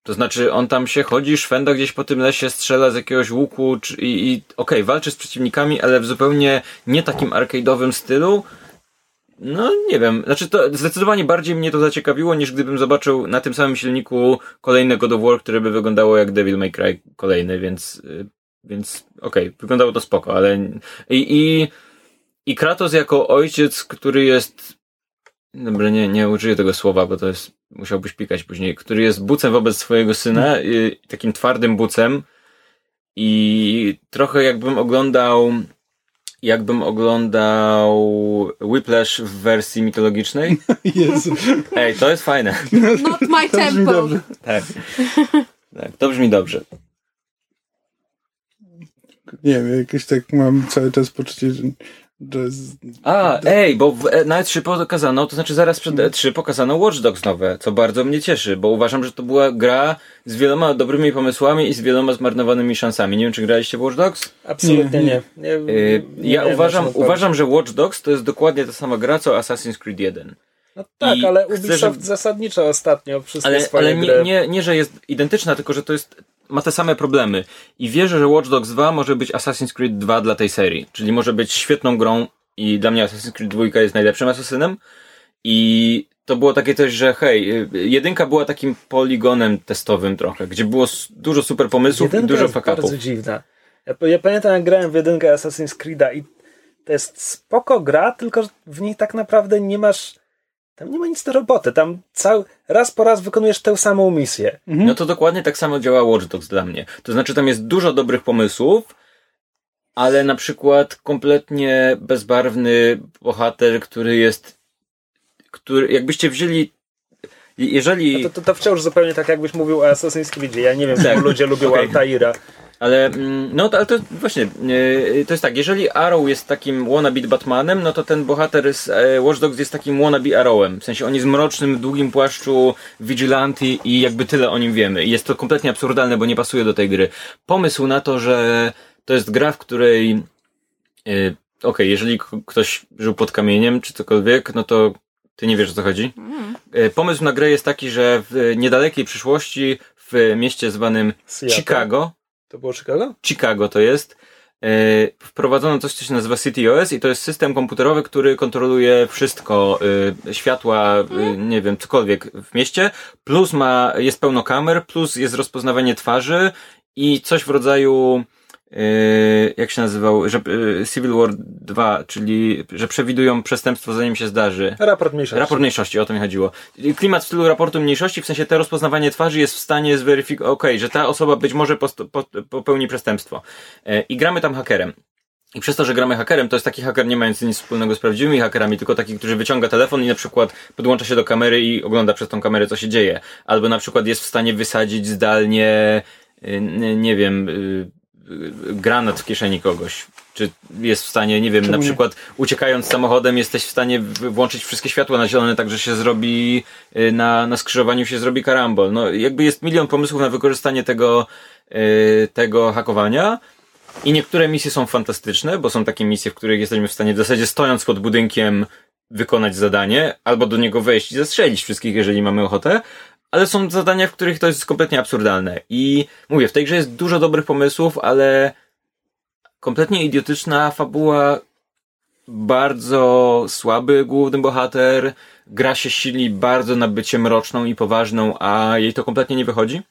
To znaczy, on tam się chodzi, szwenda gdzieś po tym lesie, strzela z jakiegoś łuku czy, i, i okej, walczy z przeciwnikami, ale w zupełnie nie takim arcade'owym stylu. No, nie wiem. Znaczy, to zdecydowanie bardziej mnie to zaciekawiło, niż gdybym zobaczył na tym samym silniku kolejne God of War, które by wyglądało jak Devil May Cry kolejny, więc, y, więc okej, wyglądało to spoko, ale i, i, i Kratos jako ojciec, który jest Dobra, nie, nie użyję tego słowa, bo to jest, musiałbyś pikać później, który jest bucem wobec swojego syna, y, takim twardym bucem i trochę jakbym oglądał, jakbym oglądał Whiplash w wersji mitologicznej. Jezu. Ej, to jest fajne. Not my To brzmi tempo. dobrze. Tak. tak. To brzmi dobrze. Nie wiem, jakoś tak mam cały czas poczucie, że z... A, ej, bo w, e, na E3 pokazano, to znaczy zaraz przed E3 pokazano Watch Dogs nowe, co bardzo mnie cieszy, bo uważam, że to była gra z wieloma dobrymi pomysłami i z wieloma zmarnowanymi szansami. Nie wiem, czy graliście w Watch Dogs? Absolutnie Nie, nie. nie. nie. Yy, nie ja wiem, uważam, uważam, że Watch Dogs to jest dokładnie ta sama gra, co Assassin's Creed 1. No tak, i ale chcę, Ubisoft żeby- zasadniczo ostatnio wszystkie Ale, swoje ale gry... nie, nie, nie, że jest identyczna, tylko że to jest, ma te same problemy. I wierzę, że Watch Dogs 2 może być Assassin's Creed 2 dla tej serii. Czyli może być świetną grą i dla mnie Assassin's Creed 2 jest najlepszym asasynem. I to było takie coś, że hej, y, jedynka była takim poligonem testowym trochę, gdzie było dużo super pomysłów Jedynka i dużo jest fuck-upów. bardzo dziwna. Ja, ja pamiętam, jak grałem w jedynkę Assassin's Creed'a i to jest spoko gra, tylko w niej tak naprawdę nie masz... Tam nie ma nic do roboty. Tam cały, raz po raz wykonujesz tę samą misję. No to dokładnie tak samo działa Watch Dogs dla mnie. To znaczy tam jest dużo dobrych pomysłów, ale na przykład kompletnie bezbarwny bohater, który jest, który, jakbyście wzięli, jeżeli, No to, to, to wciąż zupełnie tak, jakbyś mówił o Assassin's Creedzie. Ja nie wiem, Tak. ludzie lubią Okej. Altaira. Ale, mm, no to, ale to właśnie, yy, to jest tak, jeżeli Arrow jest takim wannabe Batmanem, no to ten bohater z e, Watch Dogs jest takim wannabe Arrowem. W sensie on jest mrocznym, długim płaszczu, vigilante i jakby tyle o nim wiemy. I jest to kompletnie absurdalne, bo nie pasuje do tej gry. Pomysł na to, że to jest gra, w której Yy, Okej, jeżeli k- ktoś żył pod kamieniem czy cokolwiek, no to ty nie wiesz o co chodzi. Yy, pomysł na grę jest taki, że w niedalekiej przyszłości w mieście zwanym Seattle. Chicago, To było Chicago? Chicago to jest, yy, wprowadzono coś, co się nazywa CityOS i to jest system komputerowy, który kontroluje wszystko, yy, światła, yy, nie wiem, cokolwiek w mieście, plus ma, jest pełno kamer, plus jest rozpoznawanie twarzy i coś w rodzaju jak się nazywał, że yy, Civil War 2, czyli że przewidują przestępstwo zanim się zdarzy. Raport mniejszości. Raport mniejszości, o to mi chodziło. Klimat w stylu raportu mniejszości, w sensie te rozpoznawanie twarzy jest w stanie zweryfikować, okej, że ta osoba być może popełni przestępstwo. Yy, I gramy tam hakerem. I przez to, że gramy hakerem, to jest taki haker nie mający nic wspólnego z prawdziwymi hakerami, tylko taki, który wyciąga telefon i na przykład podłącza się do kamery i ogląda przez tą kamerę, co się dzieje. Albo na przykład jest w stanie wysadzić zdalnie, yy, nie wiem, yy, granat w kieszeni kogoś. Czy jest w stanie, nie wiem, Czemu na nie? przykład uciekając samochodem jesteś w stanie włączyć wszystkie światła na zielone, tak że się zrobi, y, na, na skrzyżowaniu się zrobi karambol. No jakby jest milion pomysłów na wykorzystanie tego, y, tego hakowania. I niektóre misje są fantastyczne, bo są takie misje, w których jesteśmy w stanie w zasadzie stojąc pod budynkiem wykonać zadanie, albo do niego wejść i zastrzelić wszystkich, jeżeli mamy ochotę. Ale są zadania, w których to jest kompletnie absurdalne. I mówię, w tej grze jest dużo dobrych pomysłów, ale kompletnie idiotyczna fabuła, bardzo słaby główny bohater, gra się sili bardzo na bycie mroczną i poważną, a jej to kompletnie nie wychodzi.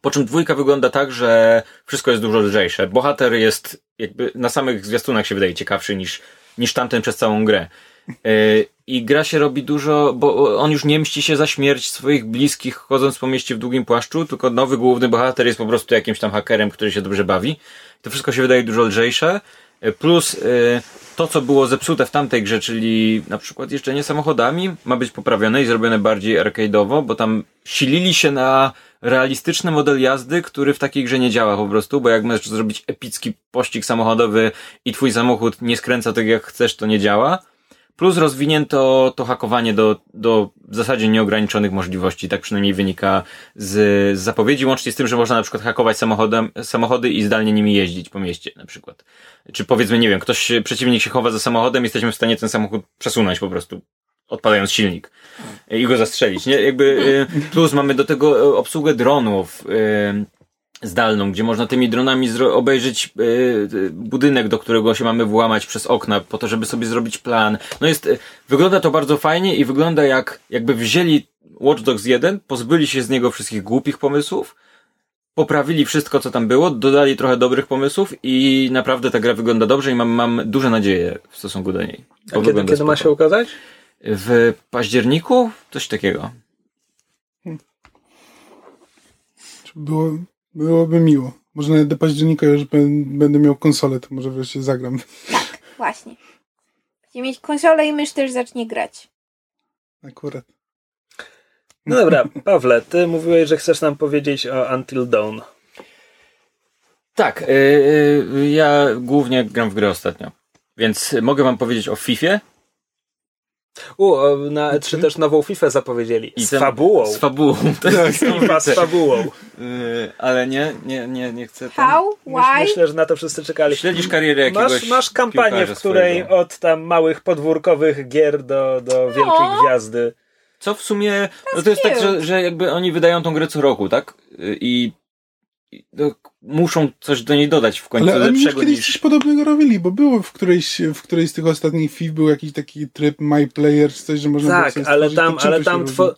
Po czym dwójka wygląda tak, że wszystko jest dużo lżejsze. Bohater jest jakby na samych zwiastunach się wydaje ciekawszy niż, niż tamten przez całą grę. Yy, I gra się robi dużo, bo on już nie mści się za śmierć swoich bliskich, chodząc po mieście w długim płaszczu, tylko nowy główny bohater jest po prostu jakimś tam hakerem, który się dobrze bawi. To wszystko się wydaje dużo lżejsze. Yy, Plus yy, to, co było zepsute w tamtej grze, czyli na przykład jeżdżenie samochodami, ma być poprawione i zrobione bardziej arcade'owo, bo tam silili się na realistyczny model jazdy, który w takiej grze nie działa po prostu, bo jak możesz zrobić epicki pościg samochodowy i twój samochód nie skręca tak jak chcesz, to nie działa. Plus rozwinięto to hakowanie do, do w zasadzie nieograniczonych możliwości, tak przynajmniej wynika z, z zapowiedzi, łącznie z tym, że można na przykład hakować samochodem, samochody i zdalnie nimi jeździć po mieście na przykład. Czy powiedzmy, nie wiem, ktoś, przeciwnik się chowa za samochodem, jesteśmy w stanie ten samochód przesunąć po prostu, odpalając silnik i go zastrzelić, nie? Jakby, y, plus mamy do tego y, obsługę dronów, y, zdalną, gdzie można tymi dronami obejrzeć y, y, budynek, do którego się mamy włamać przez okna, po to, żeby sobie zrobić plan. No jest, y, wygląda to bardzo fajnie i wygląda jak, jakby wzięli Watch Dogs 1, pozbyli się z niego wszystkich głupich pomysłów, poprawili wszystko, co tam było, dodali trochę dobrych pomysłów i naprawdę ta gra wygląda dobrze i mam, mam duże nadzieje w stosunku do niej. A kiedy, kiedy ma się ukazać? w październiku? Coś takiego. Było, byłoby miło. Może nawet do października już będę miał konsolę, to może wreszcie zagram. Właśnie. Będzie mieć konsolę i mysz też zacznie grać. Akurat. No dobra, Pawle, ty mówiłeś, że chcesz nam powiedzieć o Until Dawn. Tak, y, y, ja głównie gram w gry ostatnio. Więc mogę wam powiedzieć o FIFA. U, na E3 też nową FIFA zapowiedzieli. Z ten- fabułą. Z fabułą. To jest FIFA z fabułą. Y, ale nie, nie, nie, nie chcę. tam- How? Why? Myślę, że na to wszyscy czekali. Śledzisz karierę jakiegoś Masz, masz kampanię, w której swojego. od tam małych podwórkowych gier do, do wielkiej gwiazdy. Co w sumie, no to jest tak, że, że jakby oni wydają tą grę co roku, tak? Y, I, i no, muszą coś do niej dodać w końcu Ale już lepszego kiedyś niż... coś podobnego robili, bo było w którejś, w którejś z tych ostatnich FIF był jakiś taki tryb My Player, czy coś, że można było Tak, ale tam, ale tam two...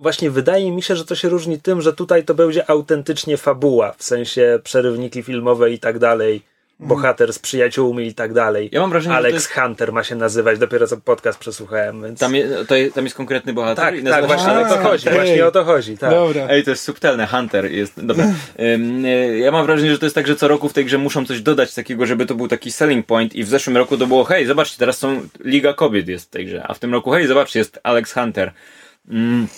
właśnie wydaje mi się, że to się różni tym, że tutaj to będzie autentycznie fabuła, w sensie przerywniki filmowe i tak dalej, bohater z przyjaciółmi i tak dalej. Ja mam wrażenie, Alex jest... Hunter ma się nazywać, dopiero co podcast przesłuchałem, więc... Tam, je, to je, tam jest konkretny bohater Tak, i tak, właśnie o to chodzi, Hunter. właśnie o to chodzi, tak. Dobra. Ej, to jest subtelne, Hunter jest, dobra. Y, ja mam wrażenie, że to jest tak, że co roku w tej grze muszą coś dodać takiego, żeby to był taki selling point i w zeszłym roku to było, hej, zobaczcie, teraz są Liga Kobiet jest w tej grze, a w tym roku, hej, zobaczcie, jest Alex Hunter. Mm,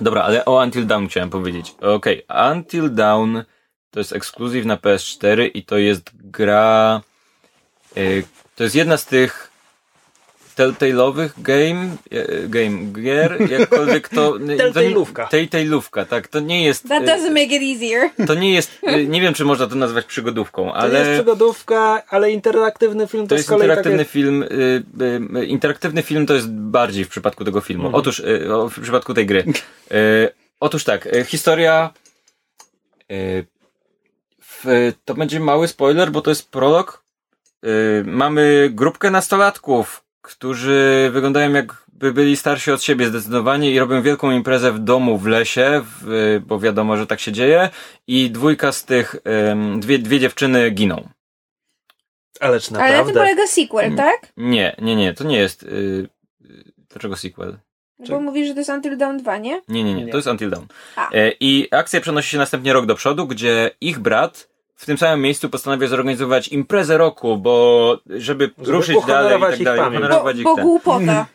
dobra, ale o Until Dawn chciałem powiedzieć. Okej, Until Dawn to jest ekskluzyw na PS4 i to jest gra, y, to jest jedna z tych Telltale'owych game, e, game gier, jakkolwiek to... Telltale'ówka. Telltale'ówka, tak, to nie jest... That e, doesn't make it easier. To nie jest, e, nie wiem czy można to nazwać przygodówką, To ale... nie jest przygodówka, ale interaktywny film to, To z jest kolei interaktywny takie... film. Interaktywny film to jest bardziej w przypadku tego filmu. Otóż, y, o, w przypadku tej gry. Otóż tak, historia. Y, to będzie mały spoiler, bo to jest prolog. Y, mamy grupkę nastolatków, którzy wyglądają jakby byli starsi od siebie zdecydowanie i robią wielką imprezę w domu w lesie, w, bo wiadomo, że tak się dzieje. I dwójka z tych, dwie, dwie dziewczyny giną. Ależ Ale na tym naprawdę. polega sequel, Mm. tak? Nie, nie, nie, to nie jest. Yy, dlaczego sequel? Bo mówisz, że to jest Until Dawn 2, nie? Nie, nie, nie, Nie. to jest Until Dawn. A. E, I akcja przenosi się następnie rok do przodu, gdzie ich brat w tym samym miejscu postanawia zorganizować imprezę roku, bo żeby, Żeby ruszyć dalej i tak dalej. pamięć. Bo, ich bo ten. głupota.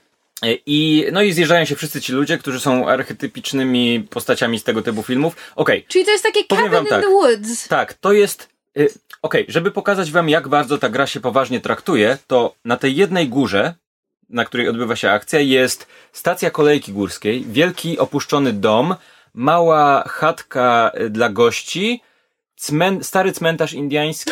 I, no i zjeżdżają się wszyscy ci ludzie, którzy są archetypicznymi postaciami z tego typu filmów. Okej, Czyli to jest takie Powiem Cabin wam in tak. the Woods. Tak, to jest. Y, Okej, żeby pokazać wam, jak bardzo ta gra się poważnie traktuje, to na tej jednej górze, na której odbywa się akcja, jest stacja kolejki górskiej, wielki opuszczony dom, mała chatka dla gości, cmen, stary cmentarz indiański,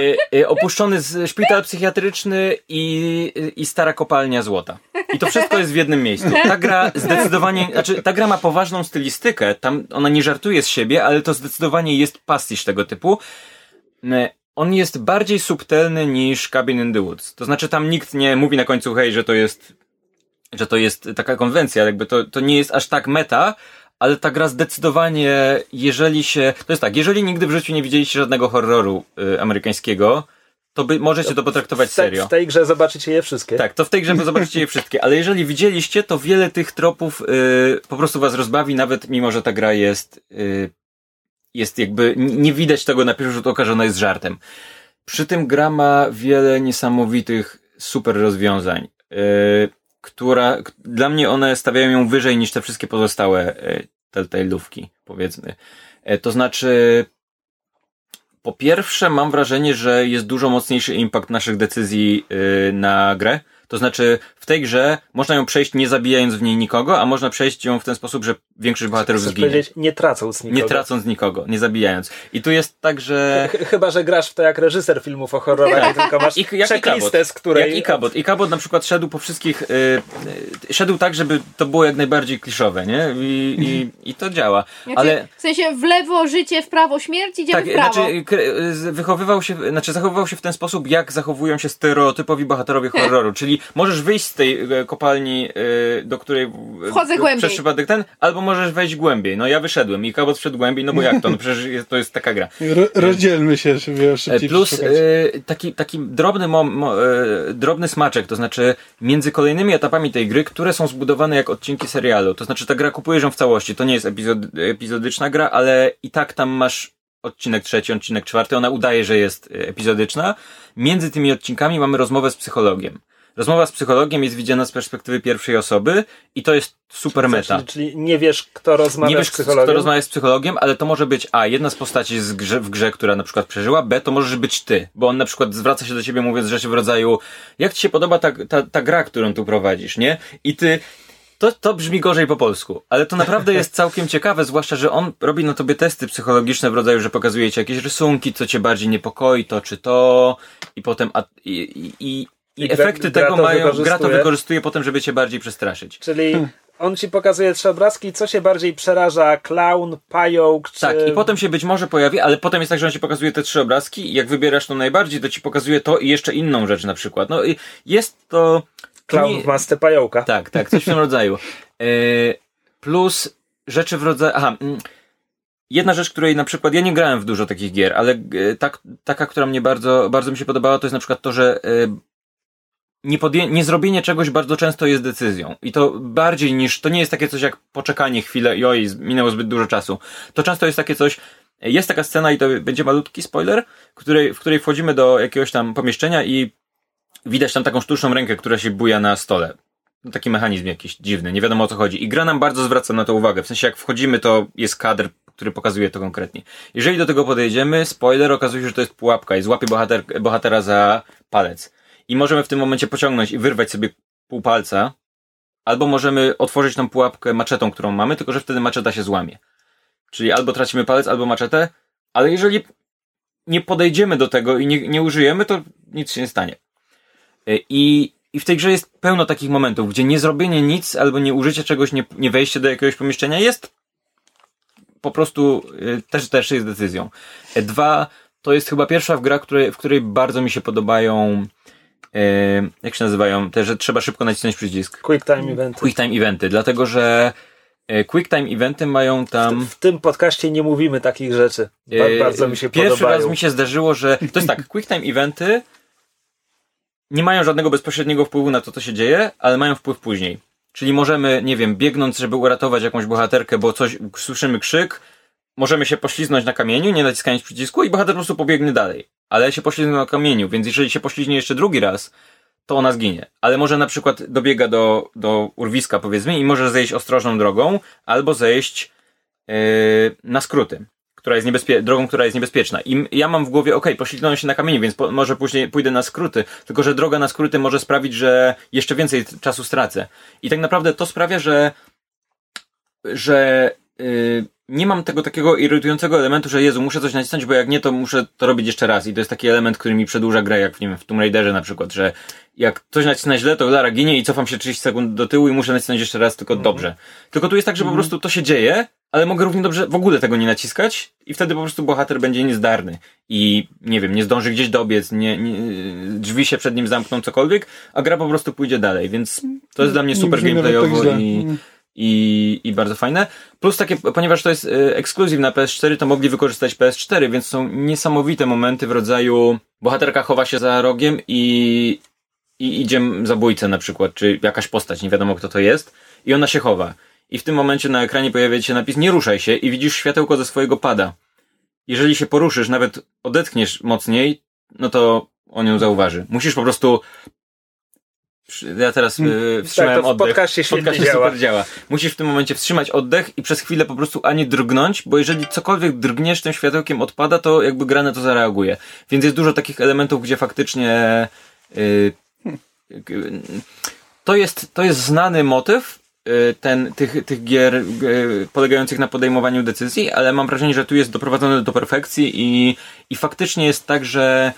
y, y, opuszczony z, szpital psychiatryczny i, i stara kopalnia złota. I to wszystko jest w jednym miejscu. Ta gra zdecydowanie, znaczy ta gra ma poważną stylistykę, tam ona nie żartuje z siebie, ale to zdecydowanie jest pastisz tego typu. Y, On jest bardziej subtelny niż Cabin in the Woods. To znaczy tam nikt nie mówi na końcu hej, że to jest że to jest taka konwencja, jakby to, to nie jest aż tak meta, ale ta gra zdecydowanie, jeżeli się, to jest tak, jeżeli nigdy w życiu nie widzieliście żadnego horroru y, amerykańskiego, to by, możecie to potraktować W te- serio. W tej grze zobaczycie je wszystkie. Tak, to w tej grze zobaczycie je wszystkie, ale jeżeli widzieliście, to wiele tych tropów y, po prostu was rozbawi, nawet mimo, że ta gra jest, y, jest jakby, nie widać tego na pierwszy rzut oka, że ona jest żartem. Przy tym gra ma wiele niesamowitych super rozwiązań, y, która, dla mnie one stawiają ją wyżej niż te wszystkie pozostałe y, Telltale'ówki, powiedzmy. E, to znaczy, po pierwsze, mam wrażenie, że jest dużo mocniejszy impact naszych decyzji yy, na grę. To znaczy, w tej grze można ją przejść nie zabijając w niej nikogo, a można przejść ją w ten sposób, że większość bohaterów Chcesz zginie. powiedzieć, nie tracąc nikogo. Nie tracąc nikogo, nie zabijając. I tu jest tak, że... Ch- Chyba, że grasz w to jak reżyser filmów o horrorach, tylko masz I, jak checklistę, z której... Jak Ikabot. Ikabot na przykład szedł po wszystkich... Yy, yy, szedł tak, żeby to było jak najbardziej kliszowe, nie? I, i, i to działa. Znaczy, Ale... W sensie w lewo życie, w prawo śmierć, idziemy Tak, w prawo. znaczy wychowywał się, znaczy zachowywał się w ten sposób, jak zachowują się stereotypowi bohaterowie horroru, czyli możesz wyjść z tej e, kopalni, e, do której e, Wchodzę głębiej. przez przypadek ten, albo możesz wejść głębiej. No ja wyszedłem i Kabot wszedł głębiej, no bo jak to? No przecież jest, to jest taka gra. Ro, rozdzielmy się, żeby szybciej Plus taki, taki drobny, mo, mo, drobny smaczek, to znaczy między kolejnymi etapami tej gry, które są zbudowane jak odcinki serialu. To znaczy ta gra kupujesz ją w całości. To nie jest epizod, epizodyczna gra, ale i tak tam masz odcinek trzeci, odcinek czwarty. Ona udaje, że jest epizodyczna. Między tymi odcinkami mamy rozmowę z psychologiem. Rozmowa z psychologiem jest widziana z perspektywy pierwszej osoby i to jest super meta. Czyli, nie wiesz, kto rozmawia Nie wiesz, z psychologiem? kto rozmawia z psychologiem, ale to może być A, jedna z postaci z grze, w grze, która na przykład przeżyła, B, to możesz być ty, bo on na przykład zwraca się do ciebie mówiąc rzeczy w rodzaju jak ci się podoba ta, ta, ta gra, którą tu prowadzisz, nie? I ty to, to brzmi gorzej po polsku, ale to naprawdę jest całkiem ciekawe, zwłaszcza, że on robi na tobie testy psychologiczne w rodzaju, że pokazuje ci jakieś rysunki, co cię bardziej niepokoi, to czy to, i potem, a, i, i, i, I gra- efekty gra tego to mają, gra to wykorzystuje. potem, żeby cię bardziej przestraszyć. Czyli on ci pokazuje trzy obrazki, co się bardziej przeraża, klaun, pająk, czy... Tak, i potem się być może pojawi, ale potem jest tak, że on ci pokazuje te trzy obrazki i jak wybierasz to najbardziej, to ci pokazuje to i jeszcze inną rzecz na przykład. No i jest to... nie- w masce pająka. Tak, tak, coś w tym rodzaju. E, plus rzeczy w rodzaju... Aha, mm, jedna rzecz, której na przykład... Ja nie grałem w dużo takich gier, ale e, tak, taka, która mnie bardzo, bardzo mi się podobała, to jest na przykład to, że e, nie, podję- nie zrobienie czegoś bardzo często jest decyzją. I to bardziej niż, to nie jest takie coś jak poczekanie chwilę i oj, minęło zbyt dużo czasu. To często jest takie coś, jest taka scena i to będzie malutki spoiler, której, w której wchodzimy do jakiegoś tam pomieszczenia i widać tam taką sztuczną rękę, która się buja na stole. No, taki mechanizm jakiś dziwny, nie wiadomo o co chodzi. I gra nam bardzo zwraca na to uwagę. W sensie jak wchodzimy, to jest kadr, który pokazuje to konkretnie. Jeżeli do tego podejdziemy, spoiler, okazuje się, że to jest pułapka i złapie bohater, bohatera za palec. I możemy w tym momencie pociągnąć i wyrwać sobie pół palca, albo możemy otworzyć tą pułapkę maczetą, którą mamy, tylko że wtedy maczeta się złamie. Czyli albo tracimy palec, albo maczetę, ale jeżeli nie podejdziemy do tego i nie, nie użyjemy, to nic się nie stanie. Y, I, I w tej grze jest pełno takich momentów, gdzie nie zrobienie nic albo nie użycie czegoś, nie, nie wejście do jakiegoś pomieszczenia jest po prostu y, też, też jest decyzją. Y, Dwa, to jest chyba pierwsza gra, której, w której bardzo mi się podobają jak się nazywają, te, że trzeba szybko nacisnąć przycisk. Quick time event. Quick time eventy, dlatego że y, quick time eventy mają tam... W tym podcaście nie mówimy takich rzeczy. Yy, bardzo mi się Pierwszy podobają. raz mi się zdarzyło, że. To jest tak, quick time eventy nie mają żadnego bezpośredniego wpływu na to, co się dzieje, ale mają wpływ później. Czyli możemy, nie wiem, biegnąc, żeby uratować jakąś bohaterkę, bo coś, słyszymy krzyk, możemy się pośliznąć na kamieniu, nie naciskając przycisku i bohater po prostu pobiegnie dalej. Ale się poślizgnął na kamieniu, więc jeżeli się poślizgnie jeszcze drugi raz, to ona zginie. Ale może na przykład dobiega do, do urwiska, powiedzmy, i może zejść ostrożną drogą, albo zejść yy, na skróty, która jest niebezpie- drogą, która jest niebezpieczna. I ja mam w głowie, okej, poślizgnąłem się na kamieniu, więc po- może później pójdę na skróty, tylko że droga na skróty może sprawić, że jeszcze więcej czasu stracę. I tak naprawdę to sprawia, że że yy, nie mam tego takiego irytującego elementu, że Jezu, muszę coś nacisnąć, bo jak nie, to muszę to robić jeszcze raz. I to jest taki element, który mi przedłuża grę, jak w, nie wiem, w Tomb Raiderze na przykład, że jak coś nacisnę źle, to Lara ginie i cofam się 30 sekund do tyłu i muszę nacisnąć jeszcze raz, tylko dobrze. Tylko tu jest tak, że po prostu to się dzieje, ale mogę równie dobrze w ogóle tego nie naciskać i wtedy po prostu bohater będzie niezdarny i nie wiem, nie zdąży gdzieś dobiec, nie, nie, drzwi się przed nim zamkną, cokolwiek, a gra po prostu pójdzie dalej, więc to jest dla mnie Nie super tak gameplayowo i, Mm. I, i bardzo fajne. Plus takie, ponieważ to jest e, ekskluzyw na PS4, to mogli wykorzystać PS4, więc są niesamowite momenty w rodzaju bohaterka chowa się za rogiem i, i idzie zabójcę na przykład, czy jakaś postać, nie wiadomo kto to jest, i ona się chowa. I w tym momencie na ekranie pojawia się napis nie ruszaj się i widzisz światełko ze swojego pada. Jeżeli się poruszysz, nawet odetchniesz mocniej, no to on ją zauważy. Musisz po prostu ja teraz yy, wstrzymałem tak, to w oddech. podcaście świetnie Podcaście działa. super działa. Musisz w tym momencie wstrzymać oddech i przez chwilę po prostu ani drgnąć, bo jeżeli cokolwiek drgniesz tym światełkiem odpada, to jakby gra na to zareaguje. Więc jest dużo takich elementów, gdzie faktycznie yy, yy, to jest, to jest znany motyw yy, ten, tych, tych gier yy, polegających na podejmowaniu decyzji, ale mam wrażenie, że tu jest doprowadzony do perfekcji i, i faktycznie jest tak, że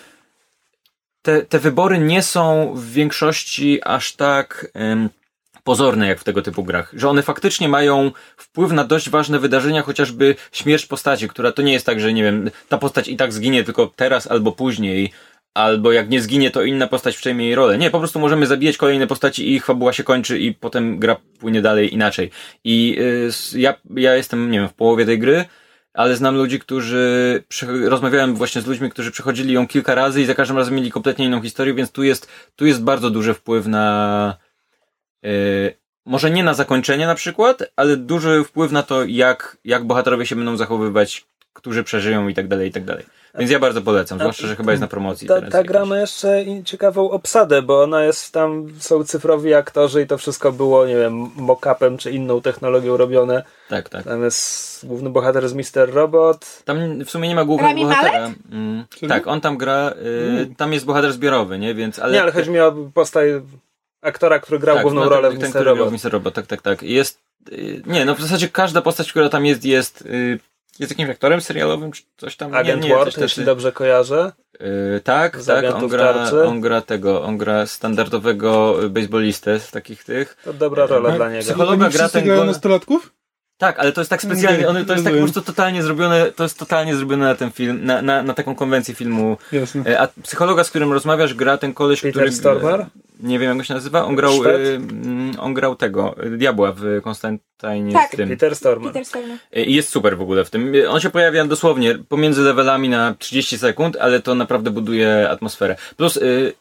te, te wybory nie są w większości aż tak ym, pozorne jak w tego typu grach. Że one faktycznie mają wpływ na dość ważne wydarzenia, chociażby śmierć postaci, która to nie jest tak, że nie wiem, ta postać i tak zginie tylko teraz albo później, albo jak nie zginie, to inna postać przejmie jej rolę. Nie, po prostu możemy zabijać kolejne postaci i ich fabuła się kończy i potem gra płynie dalej inaczej. I y, ja, ja jestem, nie wiem, w połowie tej gry, ale znam ludzi, którzy rozmawiałem właśnie z ludźmi, którzy przechodzili ją kilka razy i za każdym razem mieli kompletnie inną historię, więc tu jest, tu jest bardzo duży wpływ na yy, może nie na zakończenie na przykład, ale duży wpływ na to, jak, jak bohaterowie się będą zachowywać, którzy przeżyją i tak dalej, i tak dalej. Więc ja bardzo polecam, zwłaszcza, że chyba jest na promocji. Ta, ta gra ma jeszcze ciekawą obsadę, bo ona jest tam, są cyfrowi aktorzy i to wszystko było, nie wiem, mock-upem czy inną technologią robione. Tak, tak. Tam jest główny bohater z Mister Robot. Tam w sumie nie ma głównego Rami bohatera. Mm, tak, on tam gra, y, tam jest bohater zbiorowy, nie? Więc, ale... Nie, ale chodzi mi o postać aktora, który grał tak, główną no, rolę ten, w ten, Mister który grał Robot. w Mister Robot, tak, tak, tak. Jest, y, nie, no w zasadzie każda postać, która tam jest, jest, y, jest jakimś aktorem serialowym, czy coś tam. Agent nie, nie, Ward, jeśli dobrze kojarzę. Y, tak, Z tak, on gra, tarczy. on gra tego, on gra standardowego baseballistę z takich tych. To dobra rola A, dla niego. psychologa gra ten gol- nastolatków? Tak, ale to jest tak specjalnie, on, to jest tak po prostu totalnie zrobione, to jest totalnie zrobione na ten film, na, na, na taką konwencję filmu. Jasne. E, A psychologa, z którym rozmawiasz, gra ten koleś, Peter który... Stormer? Nie wiem, jak go się nazywa. On grał, y, mm, on grał tego, y, Diabła w Konstantinie Tak. w tym. Peter Stormer. Peter Stormer. I jest super w ogóle w tym. Y, On się pojawia dosłownie pomiędzy levelami na 30 sekund, ale to naprawdę buduje atmosferę. Plus y,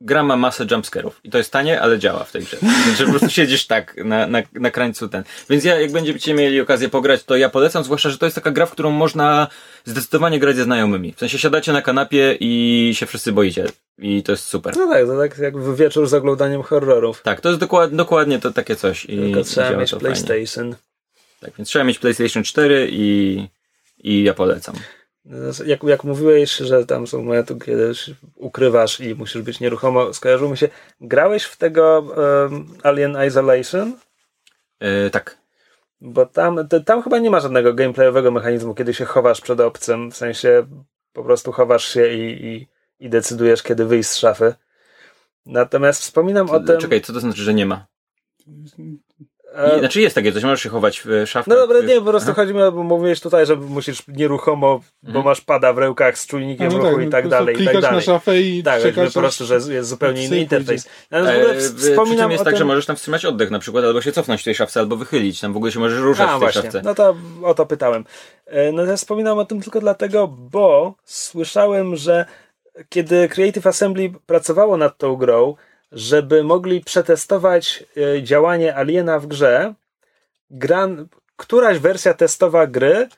gra ma masę jumpscarów. I to jest tanie, ale działa w tej grze. Znaczy po prostu siedzisz tak na, na, na krańcu ten. Więc ja, jak będziecie mieli okazję pograć, to ja polecam, zwłaszcza, że to jest taka gra, w którą można zdecydowanie grać ze znajomymi. W sensie siadacie na kanapie i się wszyscy boicie. I to jest super. No tak, to tak jak w wieczór z oglądaniem horrorów. Tak, to jest dokład, dokładnie to takie coś. I Tylko trzeba mieć to fajnie. PlayStation. Tak, więc trzeba mieć PlayStation 4 i, i ja polecam. Jak, jak mówiłeś, że tam są momenty, kiedy ukrywasz i musisz być nieruchomo, skojarzyło mi się. Grałeś w tego um, Alien Isolation? E, tak. Bo tam, tam chyba nie ma żadnego gameplayowego mechanizmu, kiedy się chowasz przed obcym. W sensie po prostu chowasz się i, i, i decydujesz, kiedy wyjść z szafy. Natomiast wspominam o tym. Czekaj, co to znaczy, że nie ma? E, I, znaczy jest takie coś, możesz się chować w szafkach. No dobra, nie, po prostu Aha. chodzi mi o, bo mówiłeś tutaj, że musisz nieruchomo, bo Mhm. masz pada w rękach z czujnikiem no ruchu tak, i no tak dalej, i tak dalej. na szafę i Tak, po prostu, że jest zupełnie inny interfejs. Natomiast w ogóle E, wspominam jest o tak, tym... że możesz tam wstrzymać oddech na przykład, albo się cofnąć w tej szafce, albo wychylić. Tam w ogóle się możesz ruszać A, w tej właśnie, szafce. no to o to pytałem. E, No ja wspominam o tym tylko dlatego, bo słyszałem, że kiedy Creative Assembly pracowało nad tą grą, żeby mogli przetestować e, działanie Aliena w grze, gra, któraś wersja testowa gry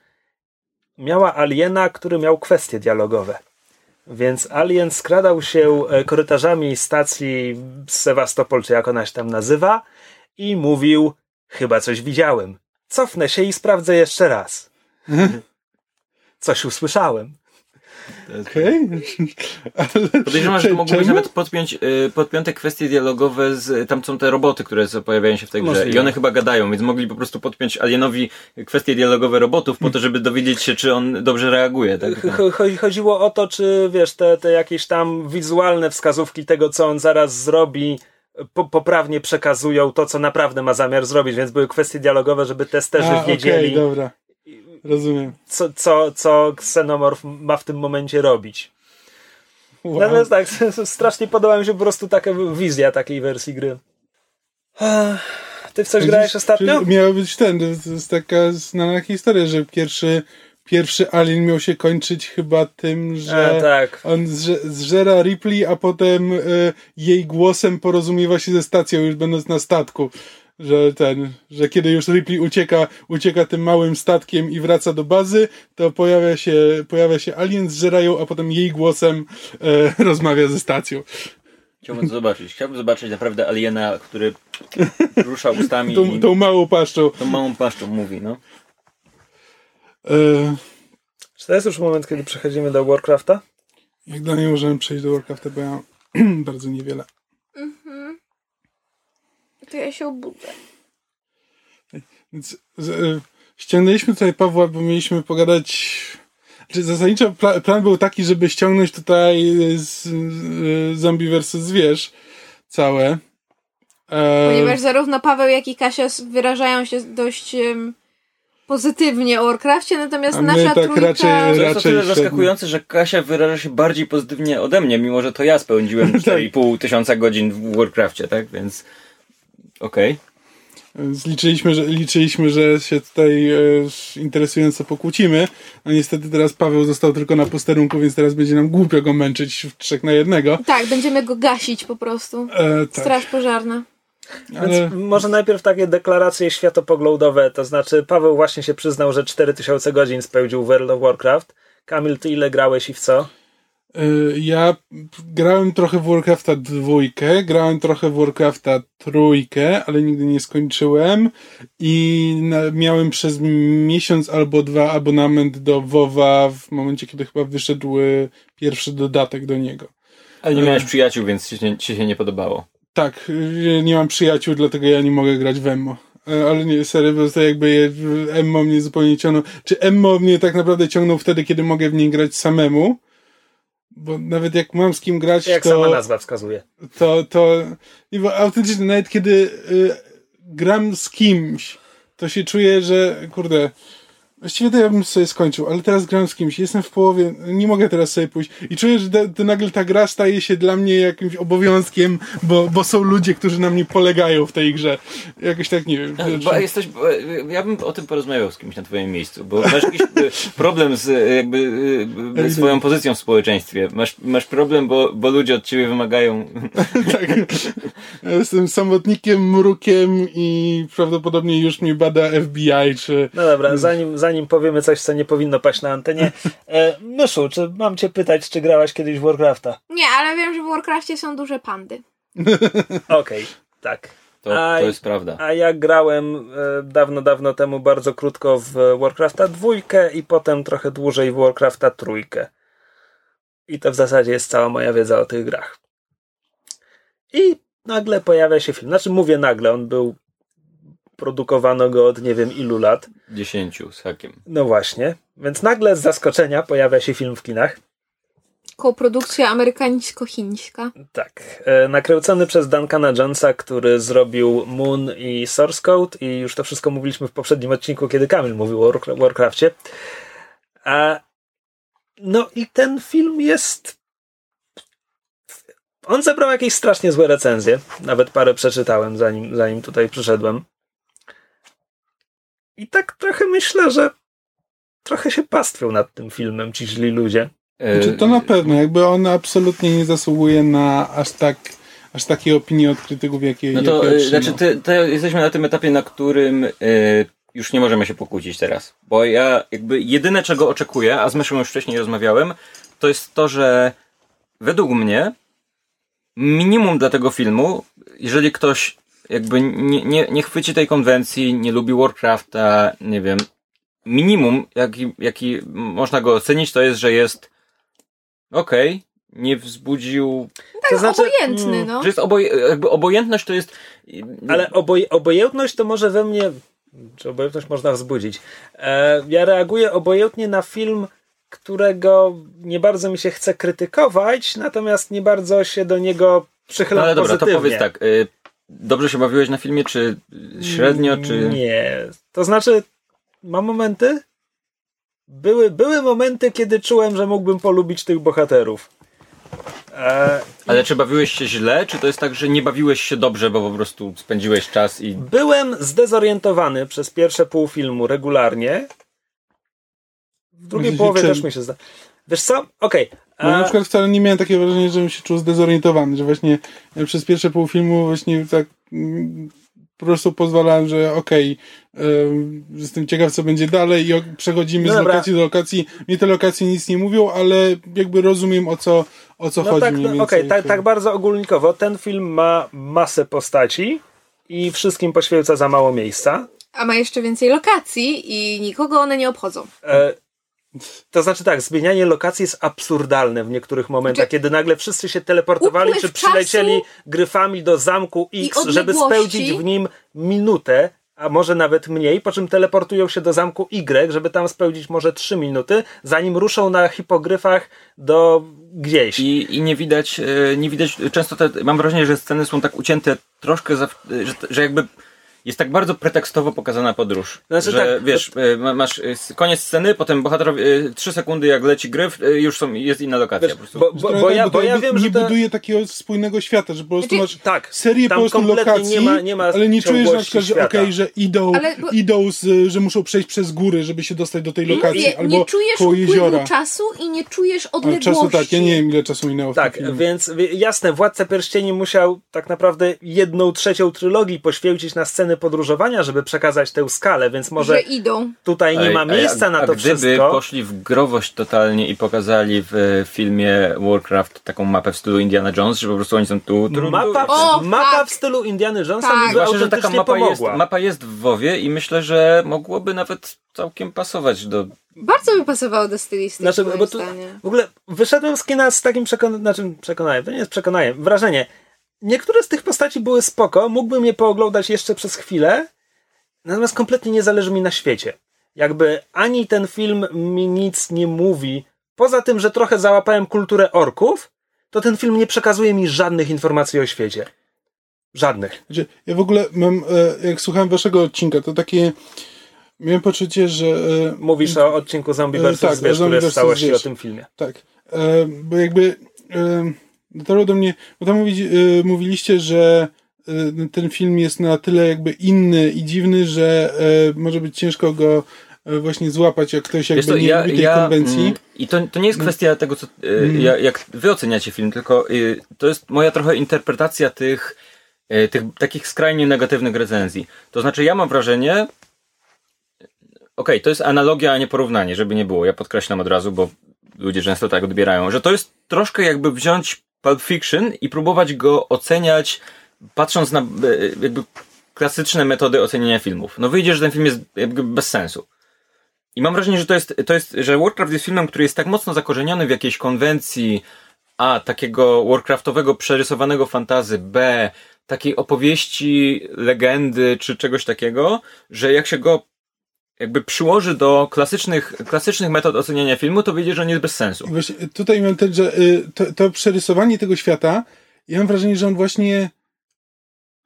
miała Aliena, który miał kwestie dialogowe. Więc Alien skradał się e, korytarzami stacji Sewastopol, czy jak ona się tam nazywa, i mówił: Chyba coś widziałem. Cofnę się i sprawdzę jeszcze raz. Coś usłyszałem. Okej. Ale Podejrzewam, że to Cze- mogło być czemu? nawet podpiąć, y, podpięte kwestie dialogowe z, tam są te roboty, które pojawiają się w tej grze Możliwe. i one chyba gadają, więc mogli po prostu podpiąć Alienowi kwestie dialogowe robotów po to, żeby dowiedzieć się, czy on dobrze reaguje. Tak? Ch- ch- Chodziło o to, czy wiesz, te, te jakieś tam wizualne wskazówki tego, co on zaraz zrobi, po, poprawnie przekazują to, co naprawdę ma zamiar zrobić, więc były kwestie dialogowe, żeby testerzy A, wiedzieli, dobra. Rozumiem. co, co, co Xenomorph ma w tym momencie robić. Wow. Natomiast tak, strasznie podoba mi się po prostu taka wizja takiej wersji gry. Ty w coś grałeś ostatnio? Miała być ten, to jest taka znana historia, że pierwszy, pierwszy Alien miał się kończyć chyba tym, że A, tak. on zże, zżera Ripley, a potem e, jej głosem porozumiewa się ze stacją, już będąc na statku. Że ten, że kiedy już Ripley ucieka, ucieka tym małym statkiem i wraca do bazy, to pojawia się, pojawia się alien, zżerają, a potem jej głosem e, rozmawia ze stacją. Chciałbym to zobaczyć. Chciałbym zobaczyć naprawdę aliena, który rusza ustami Tą, i tą małą paszczą. tą małą paszczą mówi, no. E, Czy to jest już moment, kiedy przechodzimy do Warcrafta? jak dla mnie możemy przejść do Warcrafta, bo ja mam bardzo niewiele. To ja się obudzę. Więc e, ściągnęliśmy tutaj Pawła, bo mieliśmy pogadać. Znaczy, zasadniczo pla, plan był taki, żeby ściągnąć tutaj e, z, z, Zombie vs. Zwierz całe. E, Ponieważ zarówno Paweł, jak i Kasia wyrażają się dość em, pozytywnie o Warcraftie, natomiast A my nasza tak trójka... raczej- To jest o tyle zaskakujące, że Kasia wyraża się bardziej pozytywnie ode mnie, mimo że to ja spędziłem 4,5 tysiąca godzin w Warcrafcie, tak? Więc okej. Liczyliśmy, że, liczyliśmy, że się tutaj e, interesująco pokłócimy, a niestety teraz Paweł został tylko na posterunku, więc teraz będzie nam głupio go męczyć w trzech na jednego. Tak, będziemy go gasić po prostu. E, tak, Straż pożarna. ale Więc może najpierw takie deklaracje światopoglądowe, to znaczy Paweł właśnie się przyznał, że 4000 godzin spędził w World of Warcraft. Kamil, ty ile grałeś i w co? E, ja grałem trochę w Warcrafta dwójkę, grałem trochę w Warcrafta trójkę, ale nigdy nie skończyłem i na, miałem przez miesiąc albo dwa abonament do WoWa w momencie, kiedy chyba wyszedł e, pierwszy dodatek do niego. Ale nie miałeś przyjaciół, więc ci się, ci się nie podobało. Tak, y, nie mam przyjaciół, dlatego ja nie mogę grać w Emmo. Ale nie, serio, bo to jakby je- Emmo mnie zupełnie ciągnął. Czy Emmo mnie tak naprawdę ciągnął wtedy, kiedy mogę w niej grać samemu? Bo nawet jak mam z kim grać, Jak to, sama nazwa wskazuje. to, to, nie, bo autentycznie nawet kiedy y, gram z kimś, to się czuję, że kurde, właściwie to ja bym sobie skończył, ale teraz gram z kimś, jestem w połowie, nie mogę teraz sobie pójść i czuję, że te, to nagle ta gra staje się dla mnie jakimś obowiązkiem, bo, bo są ludzie, którzy na mnie polegają w tej grze. Jakoś tak, nie wiem. Bo czy- jesteś, bo, ja bym o tym porozmawiał z kimś na twoim miejscu, bo masz jakiś e, problem z e, jakby e, swoją pozycją w społeczeństwie. Masz, masz problem, bo, bo ludzie od ciebie wymagają. tak. Ja jestem samotnikiem, mrukiem i prawdopodobnie już mnie bada FBI, czy... No dobra, zanim, zanim powiemy coś, co nie powinno paść na antenie. E, Myszu, czy mam cię pytać, czy grałaś kiedyś w Warcrafta? Nie, ale wiem, że w Warcraftie są duże pandy. Okej, tak. To, A- to jest prawda. A ja grałem e, dawno, dawno temu bardzo krótko w Warcrafta dwójkę i potem trochę dłużej w Warcrafta trójkę. I to w zasadzie jest cała moja wiedza o tych grach. I nagle pojawia się film. Znaczy mówię nagle, on był produkowano go od nie wiem ilu lat. Dziesięciu z hakiem. No właśnie. Więc nagle z zaskoczenia pojawia się film w kinach. Koprodukcja amerykańsko-chińska. Tak. E, nakręcony przez Duncana Jonesa, który zrobił Moon i Source Code i już to wszystko mówiliśmy w poprzednim odcinku, kiedy Kamil mówił o Warcra- Warcrafcie. A, no i ten film jest... On zebrał jakieś strasznie złe recenzje. Nawet parę przeczytałem, zanim, zanim tutaj przyszedłem. I tak trochę myślę, że trochę się pastwią nad tym filmem ci źli ludzie. E, Znaczy, to na pewno, jakby on absolutnie nie zasługuje na aż tak aż takie opinie od krytyków, jakie, No to jakie e, znaczy, ty, to jesteśmy na tym etapie, na którym e, już nie możemy się pokłócić teraz. Bo ja jakby jedyne, czego oczekuję, a z Myszą już wcześniej rozmawiałem, to jest to, że według mnie minimum dla tego filmu, jeżeli ktoś jakby nie, nie, nie chwyci tej konwencji, nie lubi Warcrafta, nie wiem, minimum, jaki, jaki można go ocenić, to jest, że jest okej, nie wzbudził To znaczy, Obojętny, mm, no. że jest oboj, jakby obojętność to jest. Ale oboj, obojętność to może we mnie. Czy obojętność można wzbudzić? E, ja reaguję obojętnie na film, którego nie bardzo mi się chce krytykować, natomiast nie bardzo się do niego przychylam No ale dobra, to pozytywnie. powiedz tak. Y, dobrze się bawiłeś na filmie, czy średnio, czy. Nie. To znaczy, mam momenty. Były, były momenty, kiedy czułem, że mógłbym polubić tych bohaterów. E, Ale czy bawiłeś się źle, czy to jest tak, że nie bawiłeś się dobrze, bo po prostu spędziłeś czas i. Byłem zdezorientowany przez pierwsze pół filmu regularnie. W drugiej połowie czy- też mi się zda. Wiesz co? Okej. Ja na przykład wcale nie miałem takiego wrażenia, żebym się czuł zdezorientowany, że właśnie ja przez pierwsze pół filmu właśnie tak mm, po prostu pozwalałem, że okej, ym, jestem ciekaw, co będzie dalej i o- przechodzimy No z lokacji do lokacji. Mnie te lokacje nic nie mówią, ale jakby rozumiem o co, o co No chodzi tak, no, okej, tak, tak bardzo ogólnikowo. Ten film ma masę postaci i wszystkim poświęca za mało miejsca. A ma jeszcze więcej lokacji i nikogo one nie obchodzą. E, to znaczy tak, zmienianie lokacji jest absurdalne w niektórych momentach, Znaczy- kiedy nagle wszyscy się teleportowali, czy przylecieli gryfami do zamku X, żeby spełdzić w nim minutę, a może nawet mniej, po czym teleportują się do zamku Y, żeby tam spełdzić może 3 minuty, zanim ruszą na hipogryfach do gdzieś. I, I nie widać, e, nie widać, często te, mam wrażenie, że sceny są tak ucięte troszkę, za, że, że jakby jest tak bardzo pretekstowo pokazana podróż. Znaczy że tak, wiesz, e, ma- masz e, koniec sceny, potem bohaterowie, e, trzy sekundy jak leci gryf, e, już są, jest inna lokacja Wiesz, po prostu. bo, bo, Trochę bo, tak, ja, to bo ja wiem, nie że to... buduje takiego spójnego świata, że po prostu Znaczy- masz Tak, serię po prostu lokacji, nie ma- nie ma ale nie czujesz na przykład, że okej, że idą, Ale bo- idą z, że muszą przejść przez góry, żeby się dostać do tej lokacji, Mówię, albo nie czujesz koło jeziora. czasu i nie czujesz Ale odległości. czasu tak, ja nie wiem ile czasu minęło Tak, więc jasne, Władca Pierścieni musiał tak naprawdę jedną trzecią trylogii poświęcić na sceny podróżowania, żeby przekazać tę skalę, więc może Że idą. tutaj nie Ej, ma ej, miejsca a, na a to gdyby wszystko. poszli w growość totalnie i pokazali w e, filmie Warcraft taką mapę w stylu Indiana Jones, że po prostu oni są tu, tu, Mapa, O, mapa tak. w stylu Indiana Jonesa Tak. mi by Zwłaszcza, że taka mapa jest, pomogła. mapa jest w WoWie i myślę, że mogłoby nawet całkiem pasować do... Bardzo by pasowało do stylistyki, Znaczy, bo tu, w ogóle wyszedłem z kina z takim przekonaniem, znaczy przekonaniem, to nie jest przekonaniem, wrażenie. Niektóre z tych postaci były spoko, mógłbym je pooglądać jeszcze przez chwilę, natomiast kompletnie nie zależy mi na świecie. Jakby ani ten film mi nic nie mówi, poza tym, że trochę załapałem kulturę orków, to ten film nie przekazuje mi żadnych informacji o świecie. Żadnych. Znaczy, ja w ogóle mam, e, jak słuchałem waszego odcinka, to takie miałem poczucie, że e, Mówisz o odcinku Zombie E, vs. tak, Zwierz, który jest w całości o tym filmie. Tak, bo jakby dotarło do mnie, bo tam mówi, e, mówiliście, że e, ten film jest na tyle jakby inny i dziwny, że e, może być ciężko go właśnie złapać, jak ktoś jakby co, nie lubi tej konwencji. mm, I to, to nie jest kwestia tego, co, Mm. ja, jak wy oceniacie film, tylko to jest moja trochę interpretacja tych, tych takich skrajnie negatywnych recenzji. To znaczy, ja mam wrażenie, okej, to jest analogia, a nie porównanie, żeby nie było. Ja podkreślam od razu, bo ludzie często tak odbierają, że to jest troszkę jakby wziąć Pulp Fiction i próbować go oceniać, patrząc na y, jakby klasyczne metody oceniania filmów. No wyjdzie, że ten film jest jakby bez sensu. I mam wrażenie, że to jest, to jest, że Warcraft jest filmem, który jest tak mocno zakorzeniony w jakiejś konwencji, a takiego Warcraftowego przerysowanego fantazy, b takiej opowieści, legendy czy czegoś takiego, że jak się go jakby przyłoży do klasycznych, klasycznych metod oceniania filmu, to wyjdzie, że on jest bez sensu. Właśnie tutaj mam też, że y, to, to przerysowanie tego świata, ja mam wrażenie, że on właśnie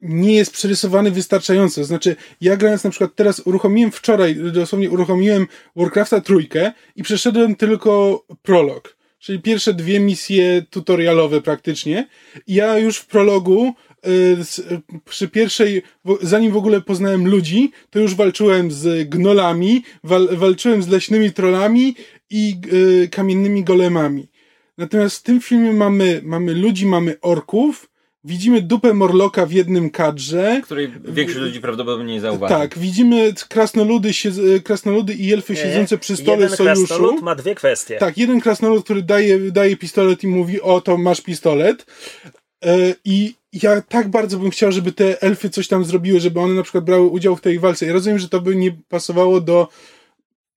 nie jest przerysowany wystarczająco. Znaczy, ja grając na przykład teraz, uruchomiłem wczoraj, dosłownie uruchomiłem Warcrafta trójkę i przeszedłem tylko prolog. Czyli pierwsze dwie misje tutorialowe praktycznie. Ja już w prologu przy pierwszej, zanim w ogóle poznałem ludzi, to już walczyłem z gnolami, wal, walczyłem z leśnymi trollami i y, kamiennymi golemami. Natomiast w tym filmie mamy, mamy ludzi, mamy orków, widzimy dupę Morloka w jednym kadrze. Której większość ludzi prawdopodobnie nie zauważy. Tak, widzimy krasnoludy, siedz- krasnoludy i elfy Nie, siedzące przy stole Jeden sojuszu. krasnolud ma dwie kwestie. Tak, jeden krasnolud, który daje, daje pistolet i mówi, o, to masz pistolet. E, I ja tak bardzo bym chciał, żeby te elfy coś tam zrobiły, żeby one na przykład brały udział w tej walce. Ja rozumiem, że to by nie pasowało do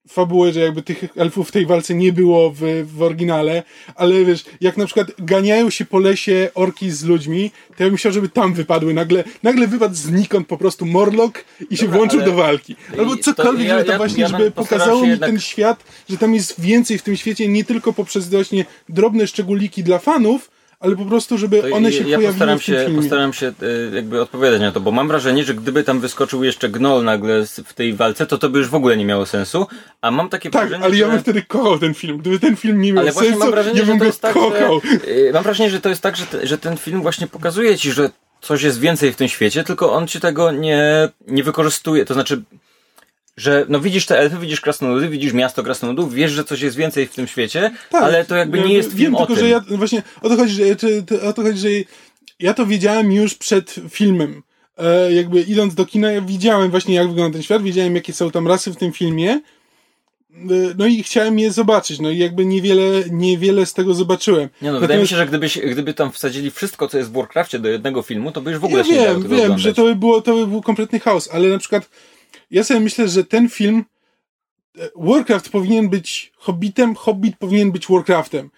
fabuły, że jakby tych elfów w tej walce nie było w, w oryginale, ale wiesz, jak na przykład ganiają się po lesie orki z ludźmi, to ja bym chciał, żeby tam wypadły. Nagle, nagle wypadł znikąd po prostu Morlock i się Dobra, włączył do walki. Albo cokolwiek, to ja- żeby to ja- właśnie, ja żeby postaram pokazało mi jednak- ten świat, że tam jest więcej w tym świecie, nie tylko poprzez właśnie drobne szczególiki dla fanów, ale po prostu, żeby To one się ja pojawiły postaram się, postaram się y, jakby odpowiadać na to, bo mam wrażenie, że gdyby tam wyskoczył jeszcze gnoll nagle w tej walce, to to by już w ogóle nie miało sensu, a mam takie Tak, wrażenie, ale ja bym wtedy kochał ten film. Gdyby ten film nie miał Ale właśnie sensu, mam wrażenie, ja bym go tak, kochał. że, mam wrażenie, że to jest tak, że, te, że ten film właśnie pokazuje ci, że coś jest więcej w tym świecie, tylko on ci tego nie, nie wykorzystuje, to znaczy że no widzisz te elfy, widzisz krasnoludy, widzisz miasto krasnoludów, wiesz, że coś jest więcej w tym świecie, Tak, ale to jakby ja nie jest wiem, film o tylko, tym. że ja właśnie o to chodzi, że, czy, to, o to chodzi, że ja to wiedziałem już przed filmem. E, jakby idąc do kina, ja widziałem właśnie jak wygląda ten świat, wiedziałem jakie są tam rasy w tym filmie. E, No i chciałem je zobaczyć, no i jakby niewiele, niewiele z tego zobaczyłem. Nie no, wydaje mi się, że gdybyś, gdyby tam wsadzili wszystko, co jest w Warcraftie do jednego filmu, to by już w ogóle ja się nie wiem, tego wiem, oglądać. że to by, było, to by był kompletny chaos, ale na przykład ja sobie myślę, że ten film e, Warcraft powinien być Hobbitem, Hobbit powinien być Warcraftem.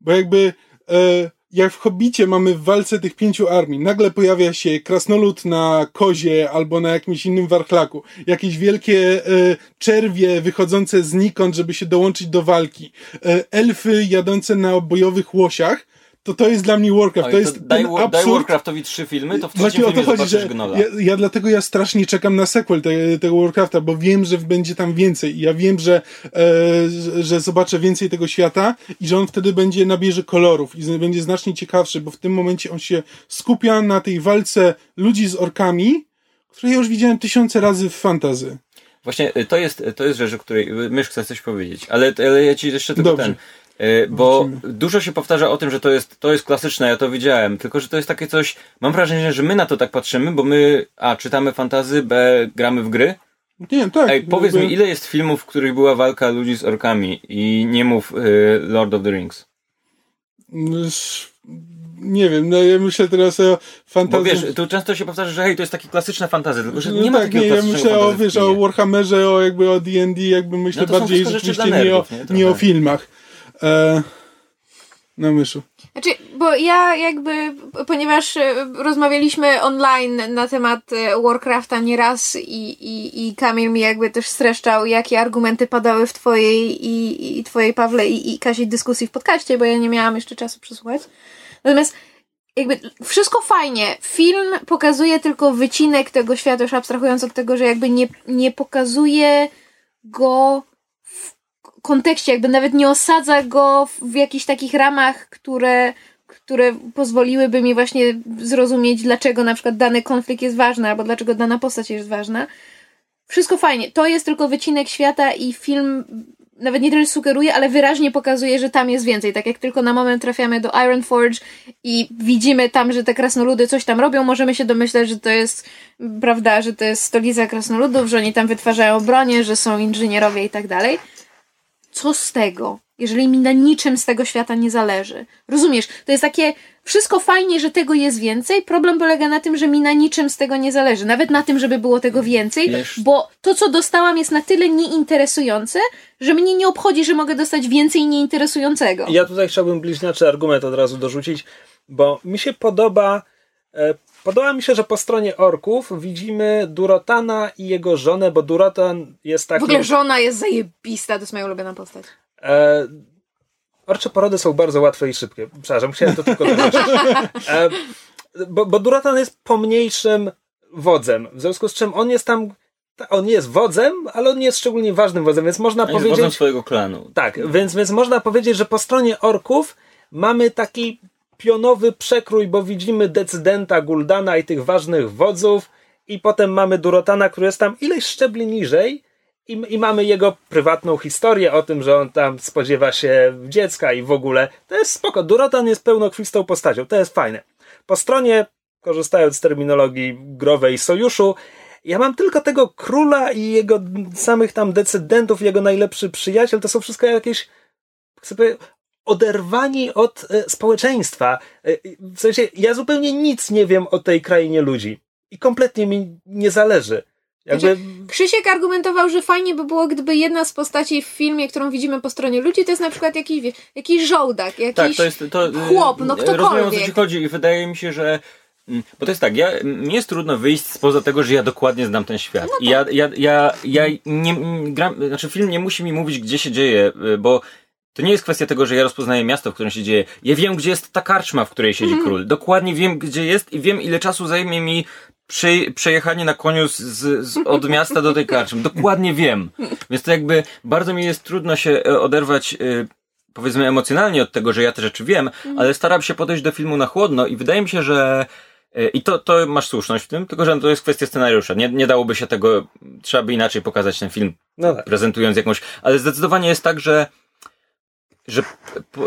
Bo jakby e, jak w Hobbicie mamy w walce tych pięciu armii, nagle pojawia się krasnolud na kozie albo na jakimś innym warchlaku, jakieś wielkie e, czerwie wychodzące znikąd, żeby się dołączyć do walki, e, elfy jadące na bojowych łosiach, to to jest dla mnie Warcraft. Oj, to jest daj, ten daj. Warcraftowi trzy filmy, to w trzecim to filmie chodzi, zobaczysz Gnola. ja, ja dlatego ja strasznie czekam na sequel te, tego Warcrafta, bo wiem, że będzie tam więcej. I Ja wiem, że, e, że, zobaczę więcej tego świata i że on wtedy będzie nabierze kolorów i będzie znacznie ciekawszy, bo w tym momencie on się skupia na tej walce ludzi z orkami, które ja już widziałem tysiące razy w fantazy. Właśnie y, to jest, to jest rzecz, o której y, Mysz chce coś powiedzieć, ale, ale ja ci jeszcze tylko Dobrze. ten. Y, Bo Wrócimy. dużo się powtarza o tym, że to jest, to jest klasyczne, ja to widziałem, tylko że to jest takie coś, mam wrażenie, że my na to tak patrzymy, bo my A, czytamy fantazy, B, gramy w gry. Nie, tak. Ej, powiedz jakby- mi, ile jest filmów, w których była walka ludzi z orkami i nie mów y, Lord of the Rings. Sz- Nie wiem, no ja myślę teraz o fantazji. wiesz, tu często się powtarza, że hej, to jest takie klasyczne fantazy, tylko że No nie ma tak, takiego nie, ja myślę o, wiesz, o. Warhammerze, o jakby o D&D, jakby myślę No bardziej rzeczywiście dla nie, o, nie o filmach. E, no myszu. Znaczy, bo ja jakby, ponieważ e, rozmawialiśmy online na temat e, Warcrafta nieraz i, i, i Kamil mi jakby też streszczał, jakie argumenty padały w twojej i, i twojej Pawle i, i Kasi dyskusji w podcaście, bo ja nie miałam jeszcze czasu przesłuchać. Natomiast jakby wszystko fajnie. Film pokazuje tylko wycinek tego świata, już abstrahując od tego, że jakby nie, nie pokazuje go kontekście, jakby nawet nie osadza go w, w jakichś takich ramach, które, które pozwoliłyby mi właśnie zrozumieć, dlaczego na przykład dany konflikt jest ważny, albo dlaczego dana postać jest ważna. Wszystko fajnie. To jest tylko wycinek świata i film nawet nie tyle sugeruje, ale wyraźnie pokazuje, że tam jest więcej. Tak jak tylko na moment trafiamy do Ironforge i widzimy tam, że te krasnoludy coś tam robią, możemy się domyślać, że to jest, prawda, że to jest stolica krasnoludów, że oni tam wytwarzają bronie, że są inżynierowie i tak dalej. Co z tego, jeżeli mi na niczym z tego świata nie zależy? Rozumiesz? To jest takie, wszystko fajnie, że tego jest więcej. Problem polega na tym, że mi na niczym z tego nie zależy. Nawet na tym, żeby było tego więcej, Wiesz- bo to, co dostałam, jest na tyle nieinteresujące, że mnie nie obchodzi, że mogę dostać więcej nieinteresującego. Ja tutaj chciałbym bliźniaczy argument od razu dorzucić, bo mi się podoba. Podoba mi się, że po stronie orków widzimy Durotana i jego żonę, bo Durotan jest W taki. ogóle żona jest zajebista, to jest moja ulubiona postać. E, orcze porody są bardzo łatwe i szybkie. Przepraszam, chciałem to tylko zaznaczyć. E, bo, bo Duratan jest pomniejszym wodzem, w związku z czym on jest tam. On nie jest wodzem, ale on nie jest szczególnie ważnym wodzem, więc można jest powiedzieć. wodzem swojego klanu. Tak, więc, więc można powiedzieć, że po stronie orków mamy taki pionowy przekrój, bo widzimy decydenta Guldana i tych ważnych wodzów, i potem mamy Durotana, który jest tam ileś szczebli niżej, i, i mamy jego prywatną historię o tym, że on tam spodziewa się dziecka i w ogóle. To jest spoko. Durotan jest pełnokrwistą postacią, to jest fajne. Po stronie, korzystając z terminologii growej sojuszu, ja mam tylko tego króla i jego samych tam decydentów, jego najlepszy przyjaciel. To są wszystko jakieś powiedzieć, oderwani od e, społeczeństwa. E, w sensie, ja zupełnie nic nie wiem o tej krainie ludzi. I kompletnie mi nie zależy. Jakby, Znaczy, Krzysiek argumentował, że fajnie by było, gdyby jedna z postaci w filmie, którą widzimy po stronie ludzi, to jest na przykład jakiś, wie- jakiś żołdak, jakiś Tak, to jest to, chłop, no Rozumiem o co ci ktokolwiek. chodzi i wydaje mi się, że mm, bo to jest tak, ja, mi jest trudno wyjść spoza tego, że ja dokładnie znam ten świat. No I ja, ja, ja, ja nie gram, znaczy film nie musi mi mówić, gdzie się dzieje, y, bo to nie jest kwestia tego, że ja rozpoznaję miasto, w którym się dzieje. Ja wiem, gdzie jest ta karczma, w której siedzi Mhm. król. Dokładnie wiem, gdzie jest i wiem, ile czasu zajmie mi przy, przejechanie na koniu z, z, z, od miasta do tej karczmy. Dokładnie wiem. Więc to jakby bardzo mi jest trudno się e, oderwać y, powiedzmy emocjonalnie od tego, że ja te rzeczy wiem, ale staram się podejść do filmu na chłodno i wydaje mi się, że y, i to, to masz słuszność w tym, tylko że to jest kwestia scenariusza. Nie, nie dałoby się tego, trzeba by inaczej pokazać ten film, no tak. prezentując jakąś, ale zdecydowanie jest tak, że że,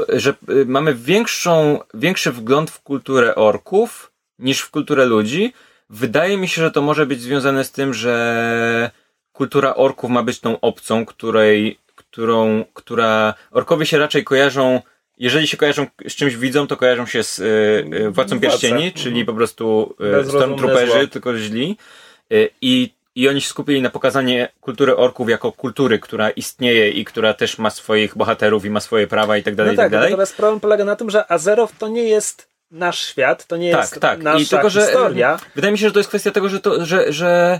że y, mamy większą, większy wgląd w kulturę orków niż w kulturę ludzi. Wydaje mi się, że to może być związane z tym, że kultura orków ma być tą obcą, której, którą, która orkowie się raczej kojarzą, jeżeli się kojarzą z czymś widzą, to kojarzą się z y, y, Władcą. Pierścieni, Mhm. czyli po prostu y, Stormtrooperzy, tylko źli. Y, I i oni się skupili na pokazanie kultury orków jako kultury, która istnieje i która też ma swoich bohaterów i ma swoje prawa i tak dalej, No i tak tak, dalej. natomiast problem polega na tym, że Azeroth to nie jest nasz świat, to nie Tak, jest tak. nasza I tylko, że historia. wydaje mi się, że to jest kwestia tego, że to, że, że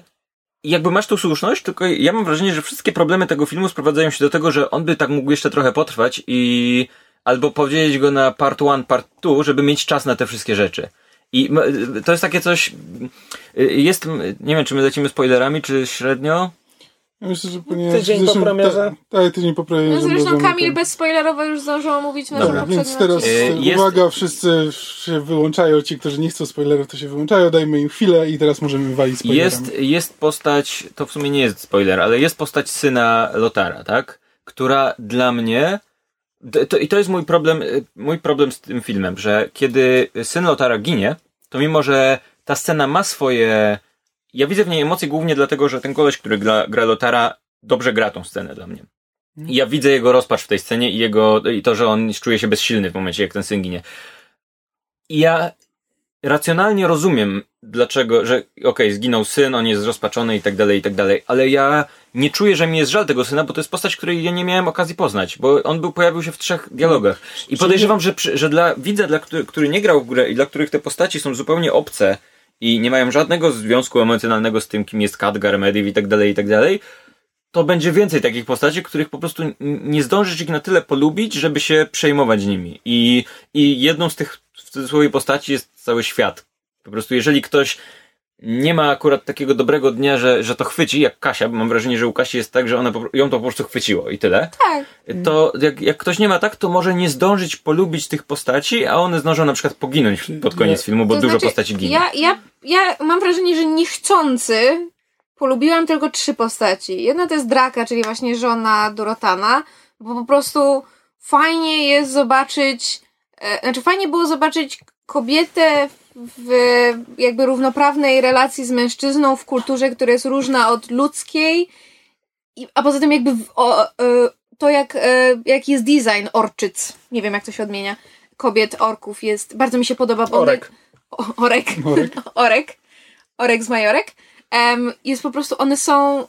jakby masz tu słuszność, tylko ja mam wrażenie, że wszystkie problemy tego filmu sprowadzają się do tego, że on by tak mógł jeszcze trochę potrwać i albo podzielić go na part one, part two, żeby mieć czas na te wszystkie rzeczy. I to jest takie coś. Jest. Nie wiem, czy my lecimy spoilerami, czy średnio. Myślę, że ponieważ Tydzień zresztą, po premierze? Tak, ta, tydzień po premierze. No zresztą Kamil ten- bezspoilerowo już zdążył mówić na Dobra, więc teraz odcinku. Jest- uwaga, wszyscy się wyłączają, ci, którzy nie chcą spoilerów, to się wyłączają, dajmy im chwilę i teraz możemy walić spoilerami. Jest, jest postać, to w sumie nie jest spoiler, ale jest postać syna Lotara, tak? Która dla mnie. To, I to jest mój problem, y, mój problem z tym filmem, że kiedy syn Lotara ginie, to mimo, że ta scena ma swoje. Ja widzę w niej emocje głównie dlatego, że ten koleś, który gra, gra Lotara, dobrze gra tą scenę dla mnie. I ja widzę jego rozpacz w tej scenie i jego, i to, że on czuje się bezsilny w momencie, jak ten syn ginie. I ja racjonalnie rozumiem, dlaczego, że okej, zginął syn, on jest rozpaczony i tak dalej, i tak dalej, ale ja nie czuję, że mi jest żal tego syna, bo to jest postać, której ja nie miałem okazji poznać, bo on był, pojawił się w trzech dialogach. I podejrzewam, że, że dla widza, dla który, który nie grał w grę i dla których te postaci są zupełnie obce i nie mają żadnego związku emocjonalnego z tym, kim jest Khadgar, Medivh i tak dalej, i tak dalej, to będzie więcej takich postaci, których po prostu nie zdążysz ich na tyle polubić, żeby się przejmować nimi. I, i jedną z tych w cudzysłowie postaci jest cały świat. Po prostu jeżeli ktoś nie ma akurat takiego dobrego dnia, że, że to chwyci, jak Kasia, bo mam wrażenie, że u Kasi jest tak, że ona po, ją to po prostu chwyciło i tyle. Tak. To jak, jak ktoś nie ma tak, to może nie zdążyć polubić tych postaci, a one zdążą na przykład poginąć pod koniec Ja- filmu, bo To dużo znaczy, postaci ginie. Ja, ja, ja mam wrażenie, że niechcący polubiłam tylko trzy postaci. Jedna to jest Draka, czyli właśnie żona Dorotana, bo po prostu fajnie jest zobaczyć, e, znaczy fajnie było zobaczyć kobietę w jakby równoprawnej relacji z mężczyzną w kulturze, która jest różna od ludzkiej, i, a poza tym jakby w, o, e, to jak, e, jak jest design orczyc, nie wiem jak to się odmienia, kobiet, orków jest, bardzo mi się podoba, bo one- Orek. o, orek. Orek. orek. Orek z Majorek. Em, jest po prostu, one są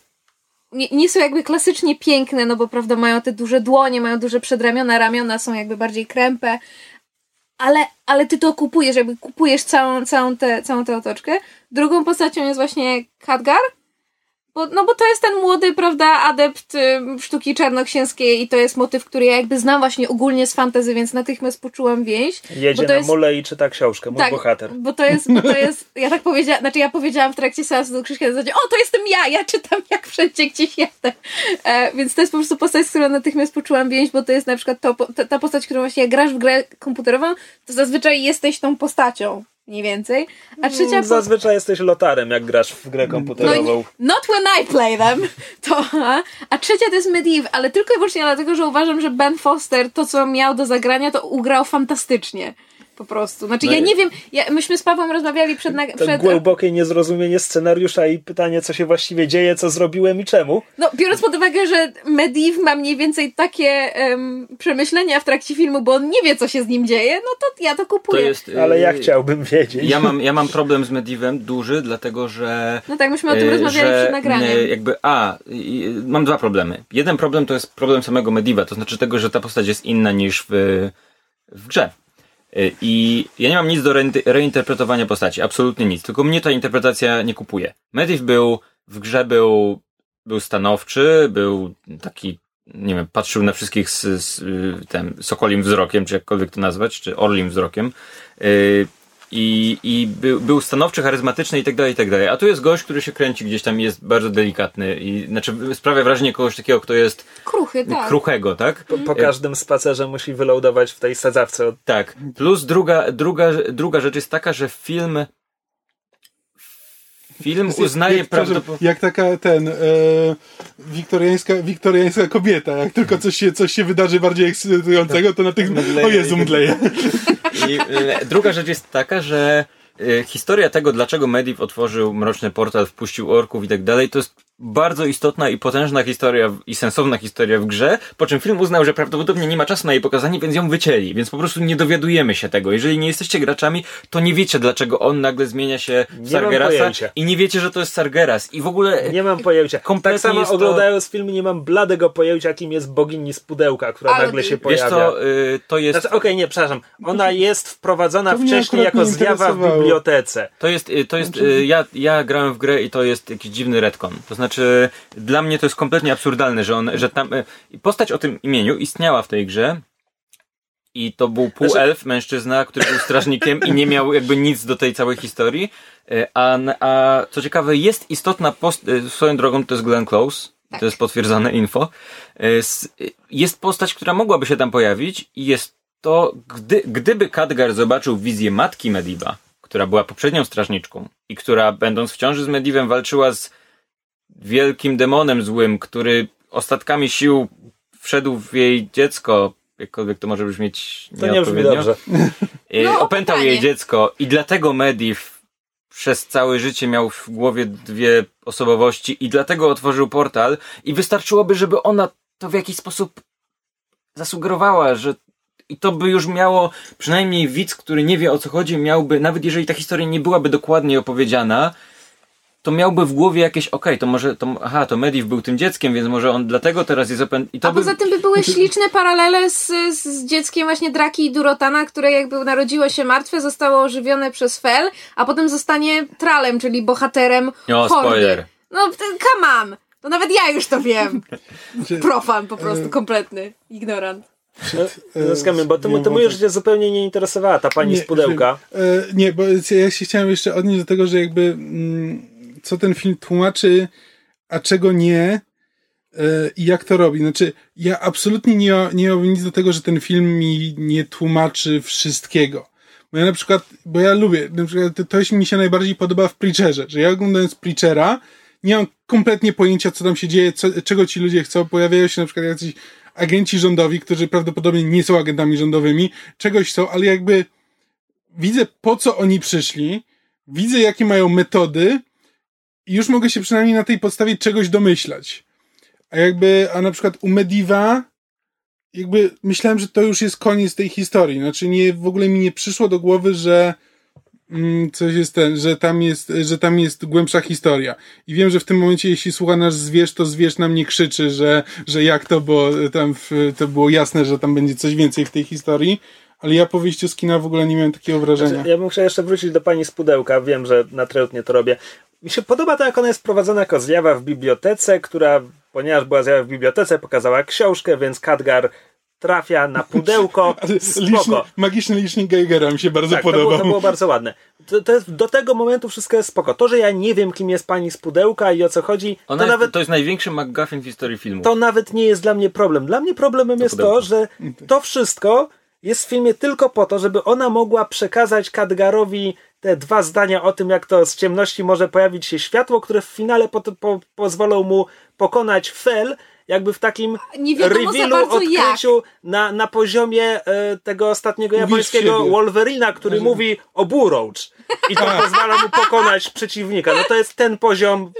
nie, nie są jakby klasycznie piękne, no bo prawda, mają te duże dłonie, mają duże przedramiona, ramiona są jakby bardziej krępe, ale, ale ty to kupujesz, jakby kupujesz całą, całą, tę, całą tę otoczkę. Drugą postacią jest właśnie Khadgar, bo, no bo to jest ten młody, prawda, adept y, sztuki czarnoksięskiej i to jest motyw, który ja jakby znam właśnie ogólnie z fantazy, więc natychmiast poczułam więź. Jedzie na jest- mule i czyta książkę, mój Tak, bohater. Bo to jest, bo to jest, ja tak powiedziałam, znaczy ja powiedziałam w trakcie seansu do Krzyśka na zasadzie, o to jestem ja, ja czytam jak wszędzie gdzieś jestem. E, więc to jest po prostu postać, z którą natychmiast poczułam więź, bo to jest na przykład to, ta, ta postać, którą właśnie jak grasz w grę komputerową, to zazwyczaj jesteś tą postacią, mniej więcej. A trzecia postać... Zazwyczaj jesteś lotarem, jak grasz w grę komputerową. Not when I play them. To, a, a trzecia to jest Medivh, ale tylko i wyłącznie dlatego, że uważam, że Ben Foster to, co miał do zagrania, to ugrał fantastycznie. Po prostu. Znaczy, No ja i- nie wiem, ja, myśmy z Pawłem rozmawiali przed... To przed głębokie niezrozumienie scenariusza i pytanie, co się właściwie dzieje, co zrobiłem i czemu. No, biorąc pod uwagę, że Medivh ma mniej więcej takie em, przemyślenia w trakcie filmu, bo on nie wie, co się z nim dzieje, no to ja to To kupuję. jest, Ale ja y, chciałbym wiedzieć. Ja mam, ja mam problem z Medivem duży, dlatego że No tak, myśmy o tym E, rozmawiali że, przed nagraniem. e, Jakby, a, mam dwa problemy. Jeden problem to jest problem samego Mediva, to znaczy tego, że ta postać jest inna niż w, w grze. E, I ja nie mam nic do reinter- reinterpretowania postaci, absolutnie nic, tylko mnie ta interpretacja nie kupuje. Mediv był, w grze był, był stanowczy, był taki, nie wiem, patrzył na wszystkich z, z y, tym sokolim wzrokiem, czy jakkolwiek to nazwać, czy orlim wzrokiem. Y, i, i był, był stanowczy, charyzmatyczny i tak dalej, i tak dalej. A tu jest gość, który się kręci gdzieś tam i jest bardzo delikatny i znaczy sprawia wrażenie kogoś takiego, kto jest Kruchy, tak. kruchego, tak? Po, po każdym spacerze musi wyloadować w tej sadzawce. od- Tak. Plus druga, druga, druga rzecz jest taka, że film film uznaje jak, prawdopodobnie jak taka ten e, wiktoriańska, wiktoriańska kobieta. Jak tylko coś się, coś się wydarzy bardziej ekscytującego, to na tych. Mdleje O Jezu, mdleje. I e, druga rzecz jest taka, że e, historia tego, dlaczego Medivh otworzył mroczny portal, wpuścił orków i tak dalej, to jest bardzo istotna i potężna historia i sensowna historia w grze, po czym film uznał, że prawdopodobnie nie ma czasu na jej pokazanie, więc ją wycięli, więc po prostu nie dowiadujemy się tego. Jeżeli nie jesteście graczami, to nie wiecie, dlaczego on nagle zmienia się w Nie Sargerasa i nie wiecie, że to jest Sargeras i w ogóle... Nie mam pojęcia. Kompletnie tak samo jest to- oglądając film nie mam bladego pojęcia, kim jest bogini z pudełka, która Audi. nagle się Wiesz pojawia. co, y, to jest... Znaczy, okej, nie, przepraszam. Ona jest wprowadzona wcześniej jako zjawa w bibliotece. To jest, y, to jest, Znaczy- y, ja, ja grałem w grę i to jest jakiś dziwny retcon. To znaczy, dla mnie to jest kompletnie absurdalne, że on, że tam, y, postać o tym imieniu istniała w tej grze i to był półelf, mężczyzna, który był strażnikiem i nie miał jakby nic do tej całej historii. E, A, a co ciekawe, jest istotna post... e, Swoją drogą to jest Glenn Close. Tak. To jest potwierdzone info. E, e, Jest postać, która mogłaby się tam pojawić i jest to, gdy, gdyby Khadgar zobaczył wizję matki Mediva, która była poprzednią strażniczką i która będąc w ciąży z Medivem walczyła z wielkim demonem złym, który ostatkami sił wszedł w jej dziecko, jakkolwiek to może brzmieć To nie brzmi nieodpowiednio. dobrze. E, No, opętał jej dziecko i dlatego Mediv przez całe życie miał w głowie dwie osobowości i dlatego otworzył portal i wystarczyłoby, żeby ona to w jakiś sposób zasugerowała, że i to by już miało, przynajmniej widz, który nie wie o co chodzi, miałby, nawet jeżeli ta historia nie byłaby dokładnie opowiedziana, to miałby w głowie jakieś, okej, to może, to, aha, to Mediv był tym dzieckiem, więc może on dlatego teraz jest opętany. I to A by, poza tym by były śliczne paralele z, z, dzieckiem właśnie Draki i Durotana, które jakby narodziło się martwe, zostało ożywione przez Fel, a potem zostanie Tralem, czyli bohaterem O, hordy. spoiler. No, come on! To nawet ja już to wiem. Profan po e, prostu, kompletny. Ignorant. No, Skamy, bo to, Nie to już się zupełnie nie interesowała ta pani z pudełka. E, nie, bo ja się chciałem jeszcze odnieść do tego, że jakby mm, co ten film tłumaczy, a czego nie e, i jak to robi. Znaczy, ja absolutnie nie, nie miałbym nic do tego, że ten film mi nie tłumaczy wszystkiego. Bo ja na przykład, bo ja lubię, na przykład to, to mi się najbardziej podoba w Preacherze, że ja oglądając Preachera nie mam kompletnie pojęcia, co tam się dzieje, co, czego ci ludzie chcą. Pojawiają się na przykład jacyś agenci rządowi, którzy prawdopodobnie nie są agentami rządowymi, czegoś są, ale jakby widzę po co oni przyszli, widzę jakie mają metody już mogę się przynajmniej na tej podstawie czegoś domyślać. A jakby, a na przykład u Mediva jakby myślałem, że to już jest koniec tej historii. Znaczy nie, w ogóle mi nie przyszło do głowy, że mm, coś jest ten, że tam jest, że tam jest głębsza historia. I wiem, że w tym momencie, jeśli słucha nasz zwierz, to zwierz nam nie krzyczy, że, że jak to, bo tam w, to było jasne, że tam będzie coś więcej w tej historii. Ale ja po wyjściu z kina w ogóle nie miałem takiego wrażenia. Znaczy, ja bym chciał jeszcze wrócić do pani z pudełka. Wiem, że na treutnie to robię. Mi się podoba to, jak ona jest prowadzona jako zjawa w bibliotece, która, ponieważ była zjawa w bibliotece, pokazała książkę, więc Kadgar trafia na pudełko. Ale liczny, Spoko. magiczny licznik Geigera mi się bardzo Tak, to było, podobał. to było bardzo ładne. To, to jest, do tego momentu wszystko jest spoko. To, że ja nie wiem, kim jest pani z pudełka i o co chodzi, Ona to jest, nawet to jest największy McGuffin w historii filmu. to nawet nie jest dla mnie problem. Dla mnie problemem jest pudełko. to, że to wszystko jest w filmie tylko po to, żeby ona mogła przekazać Kadgarowi te dwa zdania o tym, jak to z ciemności może pojawić się światło, które w finale po, po, pozwolą mu pokonać Fel, jakby w takim revealu, jak. odkryciu na, na poziomie e, tego ostatniego japońskiego. Wolverina, który mówi o Burroughs. I to pozwala mu pokonać przeciwnika. No to jest ten poziom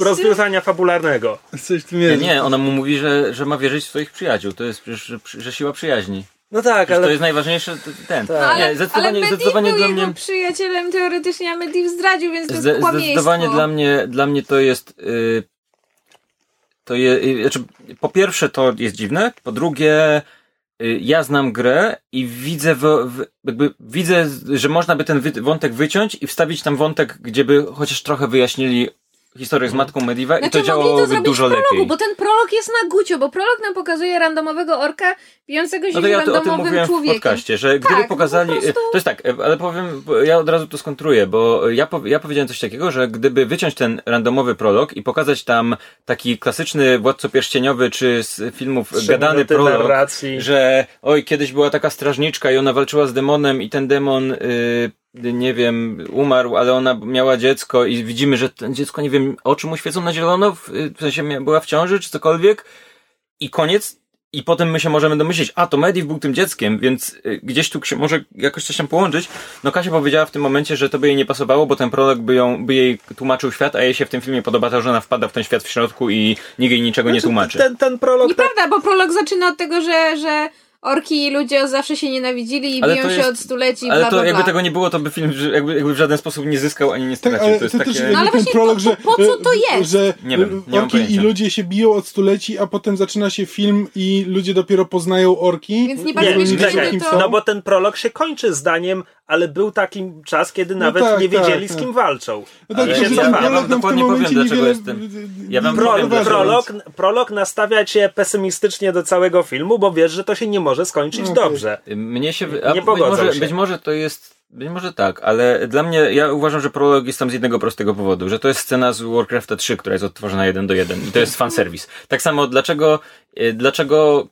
rozwiązania fabularnego. Coś Nie, nie, ona mu mówi, że, że ma wierzyć w swoich przyjaciół. To jest przecież, że, że siła przyjaźni. No tak, Przecież ale To jest najważniejsze, t- ten. Tak. ale, Nie, zdecydowanie, ale zdecydowanie był dla jego mnie... przyjacielem teoretycznie, a Medivh zdradził, więc to jest Zde, zdecydowanie dla mnie, dla mnie to jest. y, to je, y, znaczy, po pierwsze, to jest dziwne. Po drugie, y, ja znam grę i widzę, w, w, jakby widzę, że można by ten wy, wątek wyciąć i wstawić tam wątek, gdzie by chociaż trochę wyjaśnili historię z matką Mediva i Znaczy, to mogli działałoby zrobić dużo w prologu, lepiej. bo ten prolog jest na gucio, bo prolog nam pokazuje randomowego orka bijącego się No to ja to, o tym randomowym mówiłem w człowiekiem. podcaście, że gdyby Tak, pokazali. po prostu- To jest tak, ale powiem, ja od razu to skontruję, bo ja, po, ja powiedziałem coś takiego, że gdyby wyciąć ten randomowy prolog i pokazać tam taki klasyczny władco pierścieniowy czy z filmów Trzy gadany prolog, narracji. że oj, kiedyś była taka strażniczka i ona walczyła z demonem i ten demon. y, nie wiem, umarł, ale ona miała dziecko i widzimy, że ten dziecko, nie wiem, oczy mu świecą na zielono, w, w sensie była w ciąży, czy cokolwiek. I koniec. I potem my się możemy domyślić, a to Mediv był tym dzieckiem, więc y, gdzieś tu się może jakoś coś tam połączyć. No Kasia powiedziała w tym momencie, że to by jej nie pasowało, bo ten prolog by, ją, by jej tłumaczył świat, a jej się w tym filmie podoba to, że ona wpada w ten świat w środku i nikt jej niczego nie Znaczy, tłumaczy. Ten, ten prolog Nieprawda, bo prolog zaczyna od tego, że, że orki i ludzie zawsze się nienawidzili i Ale biją to się jest- od stuleci, Ale bla, to bla, jakby bla. tego nie było, to by film jakby, jakby w żaden sposób nie zyskał ani nie Tak, stracił. ale to jest to takie... też No ale ten prolog, po- że, po co to e, jest? że Nie wiem, nie mam orki i ludzie się biją od stuleci, a potem zaczyna się film i ludzie dopiero poznają orki. Więc nie Nie, bardzo nie, wiesz, to... no bo ten prolog się kończy zdaniem ale był taki czas, kiedy nawet tak, nie wiedzieli tak, z tak. kim walczą. No tak, Ale się prolog Ja wam w tym dokładnie momencie powiem, dlaczego niewiele... jestem- Ja wam Pro, powiem, uważam. prolog, prolog nastawia cię pesymistycznie do całego filmu, bo wiesz, że to się nie może skończyć Okej. dobrze. Mnie się. Nie A być, pogodzą może, się. być może to jest. Być może tak, ale dla mnie, ja uważam, że prolog jest tam z jednego prostego powodu, że to jest scena z Warcrafta 3, która jest odtworzona jeden do jeden i to jest fanservice. Tak samo, dlaczego, e, dlaczego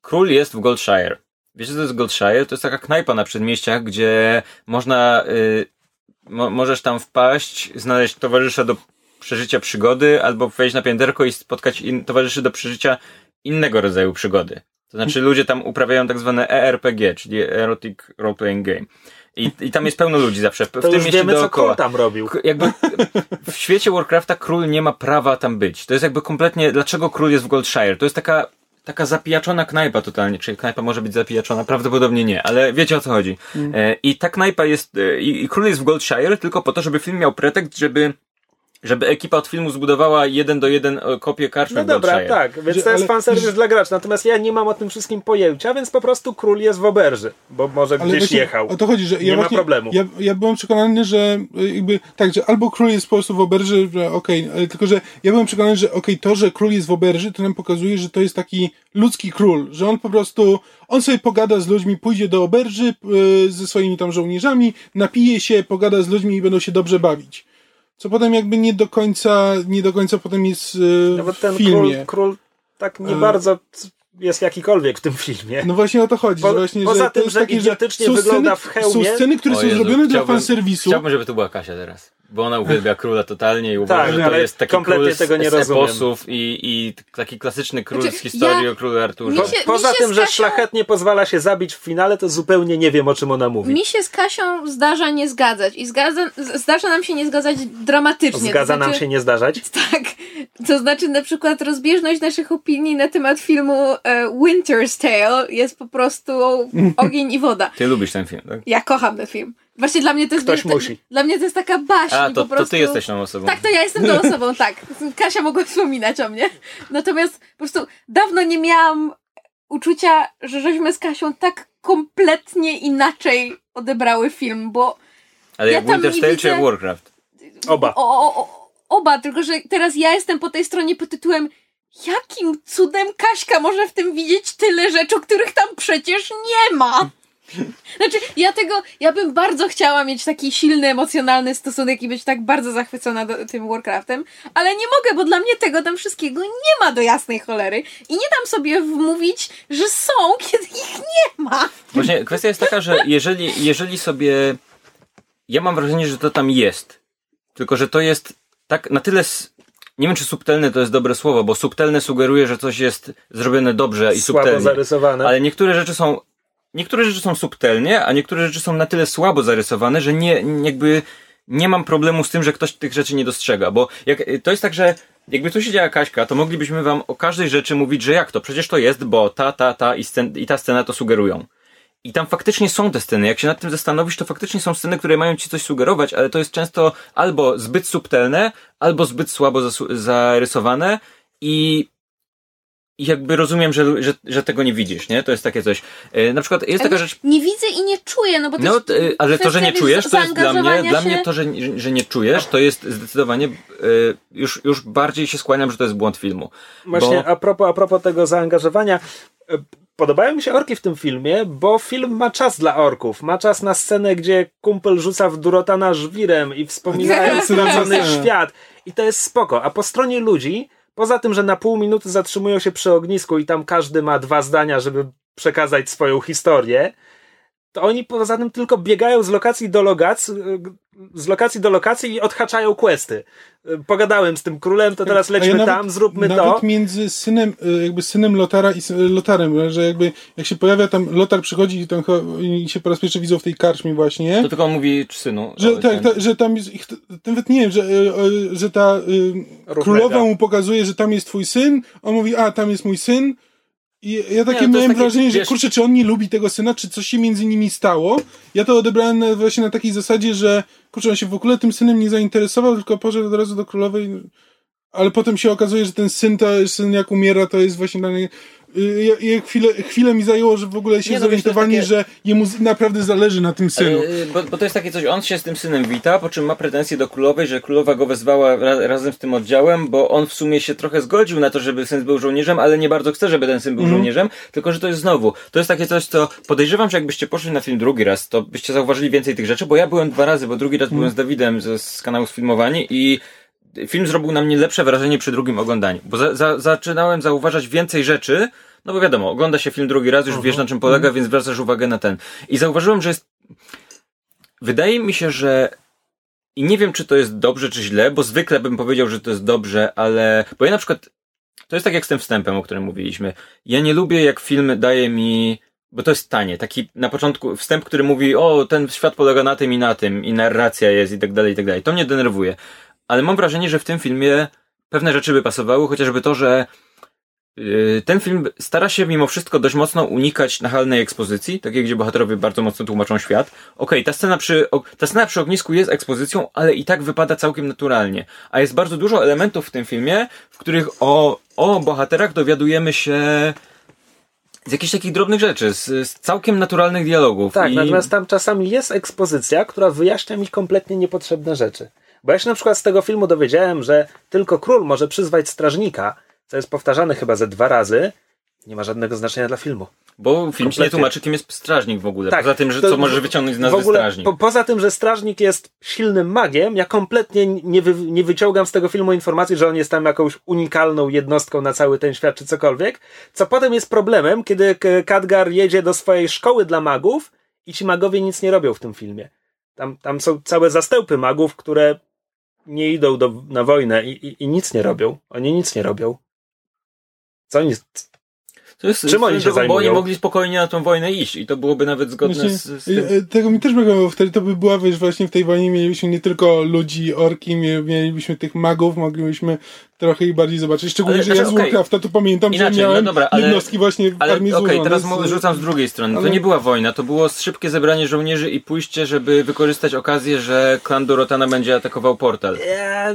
król jest w Goldshire? Wiecie, co to jest Goldshire? To jest taka knajpa na przedmieściach, gdzie można, y, mo, możesz tam wpaść, znaleźć towarzysza do przeżycia przygody, albo wejść na pięterko i spotkać in, towarzyszy do przeżycia innego rodzaju przygody. To znaczy ludzie tam uprawiają tak zwane ERPG, czyli Erotic Role Playing Game. I, I tam jest pełno ludzi zawsze. W To tym już mieście wiemy, co dookoła. król tam robił. Jakby w świecie Warcrafta król nie ma prawa tam być. To jest jakby kompletnie, dlaczego król jest w Goldshire? To jest taka, taka zapijaczona knajpa totalnie. Czy knajpa może być zapijaczona? Prawdopodobnie nie, ale wiecie o co chodzi. E, I ta knajpa jest, e, i, i król jest w Goldshire tylko po to, żeby film miał pretekst, żeby żeby ekipa od filmu zbudowała jeden do jeden e, kopię karczmy No dobra, Goldshire. tak, więc Że- to jest ale- fanserwis dla graczy. Natomiast ja nie mam o tym wszystkim pojęcia, więc po prostu król jest w oberży, bo może Ale gdzieś właśnie jechał. O to chodzi, że Nie ja ma właśnie, problemu. Ja, ja byłem przekonany, że y, jakby tak, że albo król jest po prostu w oberży, że okej, ale tylko że ja byłem przekonany, że okej, to, że król jest w oberży, to nam pokazuje, że to jest taki ludzki król, że on po prostu on sobie pogada z ludźmi, pójdzie do oberży y, ze swoimi tam żołnierzami, napije się, pogada z ludźmi i będą się dobrze bawić. Co potem jakby nie do końca, nie do końca potem jest y, No bo ten w filmie. król, król tak nie E. bardzo jest jakikolwiek w tym filmie. No właśnie o to chodzi, Po- że właśnie, poza że tym, to jest że takie, idiotycznie wygląda sceny, w hełmie. Są sceny, które O są Jezu, zrobione dla fanserwisu. Chciałbym, żeby to była Kasia teraz. Bo ona uwielbia króla totalnie i uważa, Tak, że to ale jest taki kompletnie król z, tego nie z eposów i, i taki klasyczny król Znaczy, z historii ja- o królu Arturze. Poza tym, z że Kasią- szlachetnie pozwala się zabić w finale, to zupełnie nie wiem, o czym ona mówi. Mi się z Kasią zdarza nie zgadzać i zgadza, zdarza nam się nie zgadzać dramatycznie. Zgadza to nam znaczy, się nie zdarzać. Tak. To znaczy na przykład rozbieżność naszych opinii na temat filmu e, Winter's Tale jest po prostu ogień i woda. Ty lubisz ten film, tak? Ja kocham ten film. Właśnie dla mnie to jest... Ktoś to, musi. Dla mnie to jest taka baśń A, po to, to prostu... ty jesteś tą osobą. Tak, to ja jestem tą osobą, tak. Kasia mogła wspominać o mnie. Natomiast po prostu dawno nie miałam uczucia, że żeśmy z Kasią tak kompletnie inaczej odebrały film, bo Ale ja jak nie Tale czy widzę- Warcraft? Oba. O, o, o, oba, tylko że teraz ja jestem po tej stronie pod tytułem Jakim cudem Kaśka może w tym widzieć tyle rzeczy, których tam przecież nie ma? Znaczy, ja tego, ja bym bardzo chciała mieć taki silny, emocjonalny stosunek i być tak bardzo zachwycona do, tym Warcraftem, ale nie mogę, bo dla mnie tego tam wszystkiego nie ma do jasnej cholery i nie dam sobie wmówić, że są, kiedy ich nie ma. Właśnie kwestia jest taka, że jeżeli, jeżeli sobie. Ja mam wrażenie, że to tam jest. Tylko, że to jest tak na tyle. Nie wiem, czy subtelne to jest dobre słowo, bo subtelne sugeruje, że coś jest zrobione dobrze i Słabo subtelnie. zarysowane. Ale niektóre rzeczy są. Niektóre rzeczy są subtelnie, a niektóre rzeczy są na tyle słabo zarysowane, że nie, jakby nie mam problemu z tym, że ktoś tych rzeczy nie dostrzega. Bo jak, to jest tak, że jakby tu siedziała Kaśka, to moglibyśmy wam o każdej rzeczy mówić, że jak to? Przecież to jest, bo ta, ta, ta i, scen, i ta scena to sugerują. I tam faktycznie są te sceny. Jak się nad tym zastanowisz, to faktycznie są sceny, które mają ci coś sugerować, ale to jest często albo zbyt subtelne, albo zbyt słabo zarysowane i jakby rozumiem, że, że, że tego nie widzisz, nie? To jest takie coś. E, na przykład jest taka Ale rzecz. Nie widzę i nie czuję, no bo to No, jest t- ale to, że nie czujesz, to jest dla mnie, zaangażowania dla się- mnie to, że, że nie czujesz, to jest zdecydowanie, e, już, już bardziej się skłaniam, że to jest błąd filmu. Właśnie Bo- a, propos, a propos tego zaangażowania. Podobają mi się orki w tym filmie, bo film ma czas dla orków. Ma czas na scenę, gdzie kumpel rzuca w Durotana żwirem i wspominają stracony Scena. świat. I to jest spoko. A po stronie ludzi, poza tym, że na pół minuty zatrzymują się przy ognisku i tam każdy ma dwa zdania, żeby przekazać swoją historię, to oni poza tym tylko biegają z lokacji do lokacji, z lokacji do lokacji i odhaczają questy. Pogadałem z tym królem, to teraz A ja lećmy nawet- tam, zróbmy nawet to. między synem, y, jakby synem Lotara i Lotarem, że jakby jak się pojawia tam, Lotar przychodzi i, tam, i się po raz pierwszy widzą w tej karczmie właśnie. To tylko on mówi synu. Że, tak, ta, że tam jest, ich, nawet nie wiem, że, y, y, że ta y, królowa mu pokazuje, że tam jest twój syn, on mówi, a tam jest mój syn. I ja takie to jest miałem takie, wrażenie, że wiesz- kurczę, czy on nie lubi tego syna, czy coś się między nimi stało. Ja to odebrałem właśnie na takiej zasadzie, że kurczę, on się w ogóle tym synem nie zainteresował, tylko poszedł od razu do królowej. Ale potem się okazuje, że ten syn, to, syn jak umiera, to jest właśnie dla niego... ja- ja chwilę, chwilę mi zajęło, że w ogóle się Nie, no zorientowali, takie- że jemu naprawdę zależy na tym synu. Ale, y, bo, bo to jest takie coś, on się z tym synem wita, po czym ma pretensje do królowej, że królowa go wezwała ra, razem z tym oddziałem, bo on w sumie się trochę zgodził na to, żeby syn był żołnierzem, ale nie bardzo chce, żeby ten syn był żołnierzem, tylko że to jest znowu, to jest takie coś, co podejrzewam, że jakbyście poszli na film drugi raz, to byście zauważyli więcej tych rzeczy, bo ja byłem dwa razy, bo drugi raz byłem z Dawidem z, z kanału Sfilmowani i film zrobił na mnie lepsze wrażenie przy drugim oglądaniu, bo za, za, zaczynałem zauważać więcej rzeczy, no bo wiadomo, ogląda się film drugi raz, już wiesz na czym polega, więc zwracasz uwagę na ten. I zauważyłem, że jest Wydaje mi się, że i nie wiem, czy to jest dobrze, czy źle, bo zwykle bym powiedział, że to jest dobrze, ale. Bo ja na przykład. To jest tak jak z tym wstępem, o którym mówiliśmy. Ja nie lubię, jak film daje mi. Bo to jest tanie. Taki na początku wstęp, który mówi, o, ten świat polega na tym i na tym, i narracja jest, i tak dalej, i tak dalej. To mnie denerwuje. Ale mam wrażenie, że w tym filmie pewne rzeczy by pasowały, chociażby to, że Yy, Ten film stara się mimo wszystko dość mocno unikać nachalnej ekspozycji, takiej, gdzie bohaterowie bardzo mocno tłumaczą świat. Okej, ta scena przy, ta scena przy ognisku jest ekspozycją, ale i tak wypada całkiem naturalnie. A jest bardzo dużo elementów w tym filmie, w których o, o bohaterach dowiadujemy się z jakichś takich drobnych rzeczy, z, z całkiem naturalnych dialogów. Tak, I... natomiast tam czasami jest ekspozycja, która wyjaśnia mi kompletnie niepotrzebne rzeczy. Bo ja się na przykład z tego filmu dowiedziałem, że tylko król może przyzwać strażnika, co jest powtarzane chyba ze dwa razy, nie ma żadnego znaczenia dla filmu. Bo film ci nie tłumaczy, kim jest strażnik w ogóle. Tak, Poza tym, że co możesz wyciągnąć z nazwy ogóle, strażnik. po, poza tym, że strażnik jest silnym magiem, ja kompletnie nie, wy, nie wyciągam z tego filmu informacji, że on jest tam jakąś unikalną jednostką na cały ten świat, czy cokolwiek. Co potem jest problemem, kiedy K- Khadgar jedzie do swojej szkoły dla magów i ci magowie nic nie robią w tym filmie. Tam, tam są całe zastępy magów, które nie idą do, na wojnę i, i, i nic nie robią. Oni nic nie robią. Co oni... To jest, Czym oni się bo oni mogli spokojnie na tą wojnę iść i to byłoby nawet zgodne Właśnie, z, z tym. e, e, tego mi też brakowało, bo wtedy to by była, wiesz, właśnie w tej wojnie mielibyśmy nie tylko ludzi, orki, mie- mielibyśmy tych magów, moglibyśmy trochę ich bardziej zobaczyć. Szczególnie, Ale że ja z okej. Warcrafta to pamiętam, Inaczej, że no miałem dobra, ale- jednostki właśnie w Ale armii okej, złożone teraz z- rzucam z drugiej strony. To ale- nie była wojna, to było szybkie zebranie żołnierzy i pójście, żeby wykorzystać okazję, że klan Dorotana będzie atakował portal.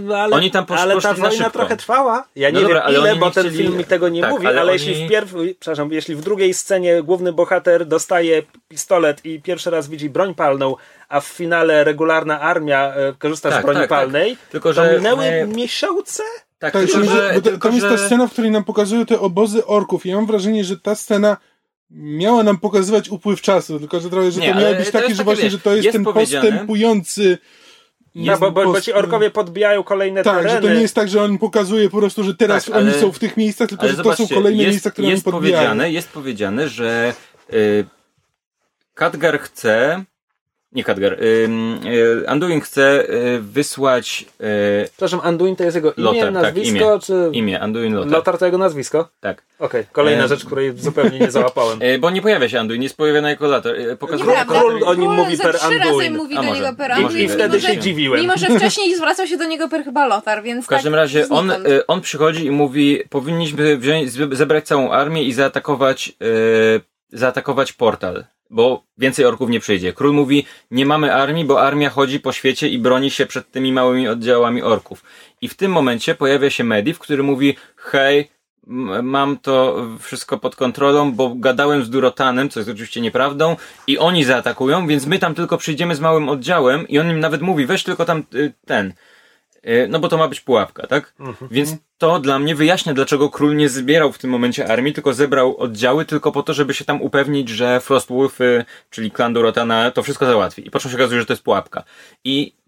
No ale, Oni tam posz- ale ta poszli na wojna szybko. trochę trwała. Ja No nie dobra, wiem ale ile, bo nie ten chcieli- film mi tego nie Tak, mówi, ale ale, oni- jeśli w pierw, przepraszam, jeśli w drugiej scenie główny bohater dostaje pistolet i pierwszy raz widzi broń palną, a w finale regularna armia e, korzysta Tak, z broni tak, tak. palnej, Tylko, to że minęły my- miesiące? Tak, Tak, tylko, że, bo to, tylko, tam jest że... ta scena, w której nam pokazują te obozy orków. I ja mam wrażenie, że ta scena miała nam pokazywać upływ czasu, tylko że trochę, że Nie, to miało być jest że właśnie, wiesz, że to jest, jest ten postępujący No, bo, bo, bo ci orkowie podbijają kolejne Tak, tereny. że to nie jest tak, że on pokazuje po prostu, że teraz Tak, oni ale- są w tych miejscach, tylko że to są kolejne jest, miejsca, które jest oni podbijają. powiedziane, jest powiedziane, że y, Khadgar chce nie Khadgar, y, Anduin chce y, wysłać y, Przepraszam, Anduin to jest jego imię, Lothar, tak, nazwisko, imię. czy... imię, Anduin Lothar. Lothar to jego nazwisko? Tak. Okej, kolejna E, rzecz, której zupełnie nie załapałem. Y, bo nie pojawia się Anduin, jest pojawiony jako Lothar. Pokazuje Nieprawda. Król o nim Król mówi za per trzy razy Anduin. mówi A do może. niego per I- I, Anduin. I wtedy mimo, się że- dziwiłem. Mimo, że wcześniej zwracał się do niego per chyba Lotar, więc W każdym tak razie on, on przychodzi i mówi, powinniśmy wziąć, zebrać całą armię i zaatakować, y, zaatakować portal, bo więcej orków nie przyjdzie. Król mówi, nie mamy armii, bo armia chodzi po świecie i broni się przed tymi małymi oddziałami orków. I w tym momencie pojawia się Medivh, który mówi, hej, mam to wszystko pod kontrolą, bo gadałem z Durotanem, co jest oczywiście nieprawdą, i oni zaatakują, więc my tam tylko przyjdziemy z małym oddziałem i on im nawet mówi, weź tylko tam y, ten, no bo to ma być pułapka, tak? Więc to dla mnie wyjaśnia, dlaczego król nie zbierał w tym momencie armii, tylko zebrał oddziały tylko po to, żeby się tam upewnić, że Frostwolfy, czyli klan Dorotana, to wszystko załatwi. I potem się okazuje, że to jest pułapka. I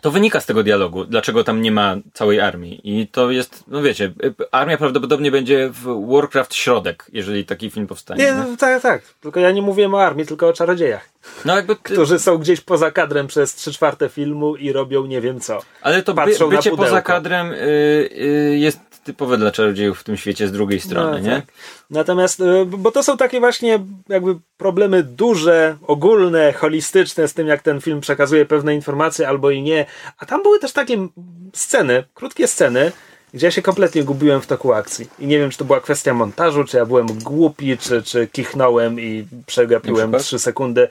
to wynika z tego dialogu, dlaczego tam nie ma całej armii. I to jest, no wiecie, armia prawdopodobnie będzie w Warcraft środek, jeżeli taki film powstanie. Nie, no, tak, tak. Tylko ja nie mówiłem o armii, tylko o czarodziejach, No jakby, którzy są gdzieś poza kadrem przez trzy czwarte filmu i robią nie wiem co. ale to by, bycie poza kadrem y, y, jest typowe dla czarodziejów w tym świecie z drugiej strony, No, nie? tak. Natomiast, y, bo to są takie właśnie jakby problemy duże, ogólne, holistyczne z tym, jak ten film przekazuje pewne informacje albo i nie. A tam były też takie sceny, krótkie sceny, gdzie ja się kompletnie gubiłem w toku akcji. I nie wiem, czy to była kwestia montażu, czy ja byłem głupi, czy, czy kichnąłem i przegapiłem? 3 sekundy.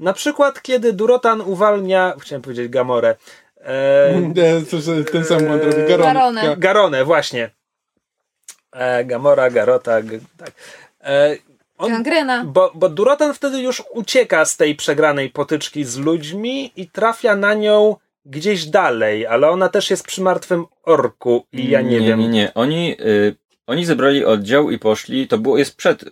Na przykład, kiedy Durotan uwalnia, chciałem powiedzieć Gamorę, e, Nie, ten sam błąd robi. Garonę. Garonę. Garonę, właśnie. E, Gamora, Garota, g- tak. E, on, Gangrena. bo, bo Durotan wtedy już ucieka z tej przegranej potyczki z ludźmi i trafia na nią gdzieś dalej, ale ona też jest przy martwym orku i ja nie, wiem. Nie, nie. Oni, y, oni zebrali oddział i poszli, to było, jest przed...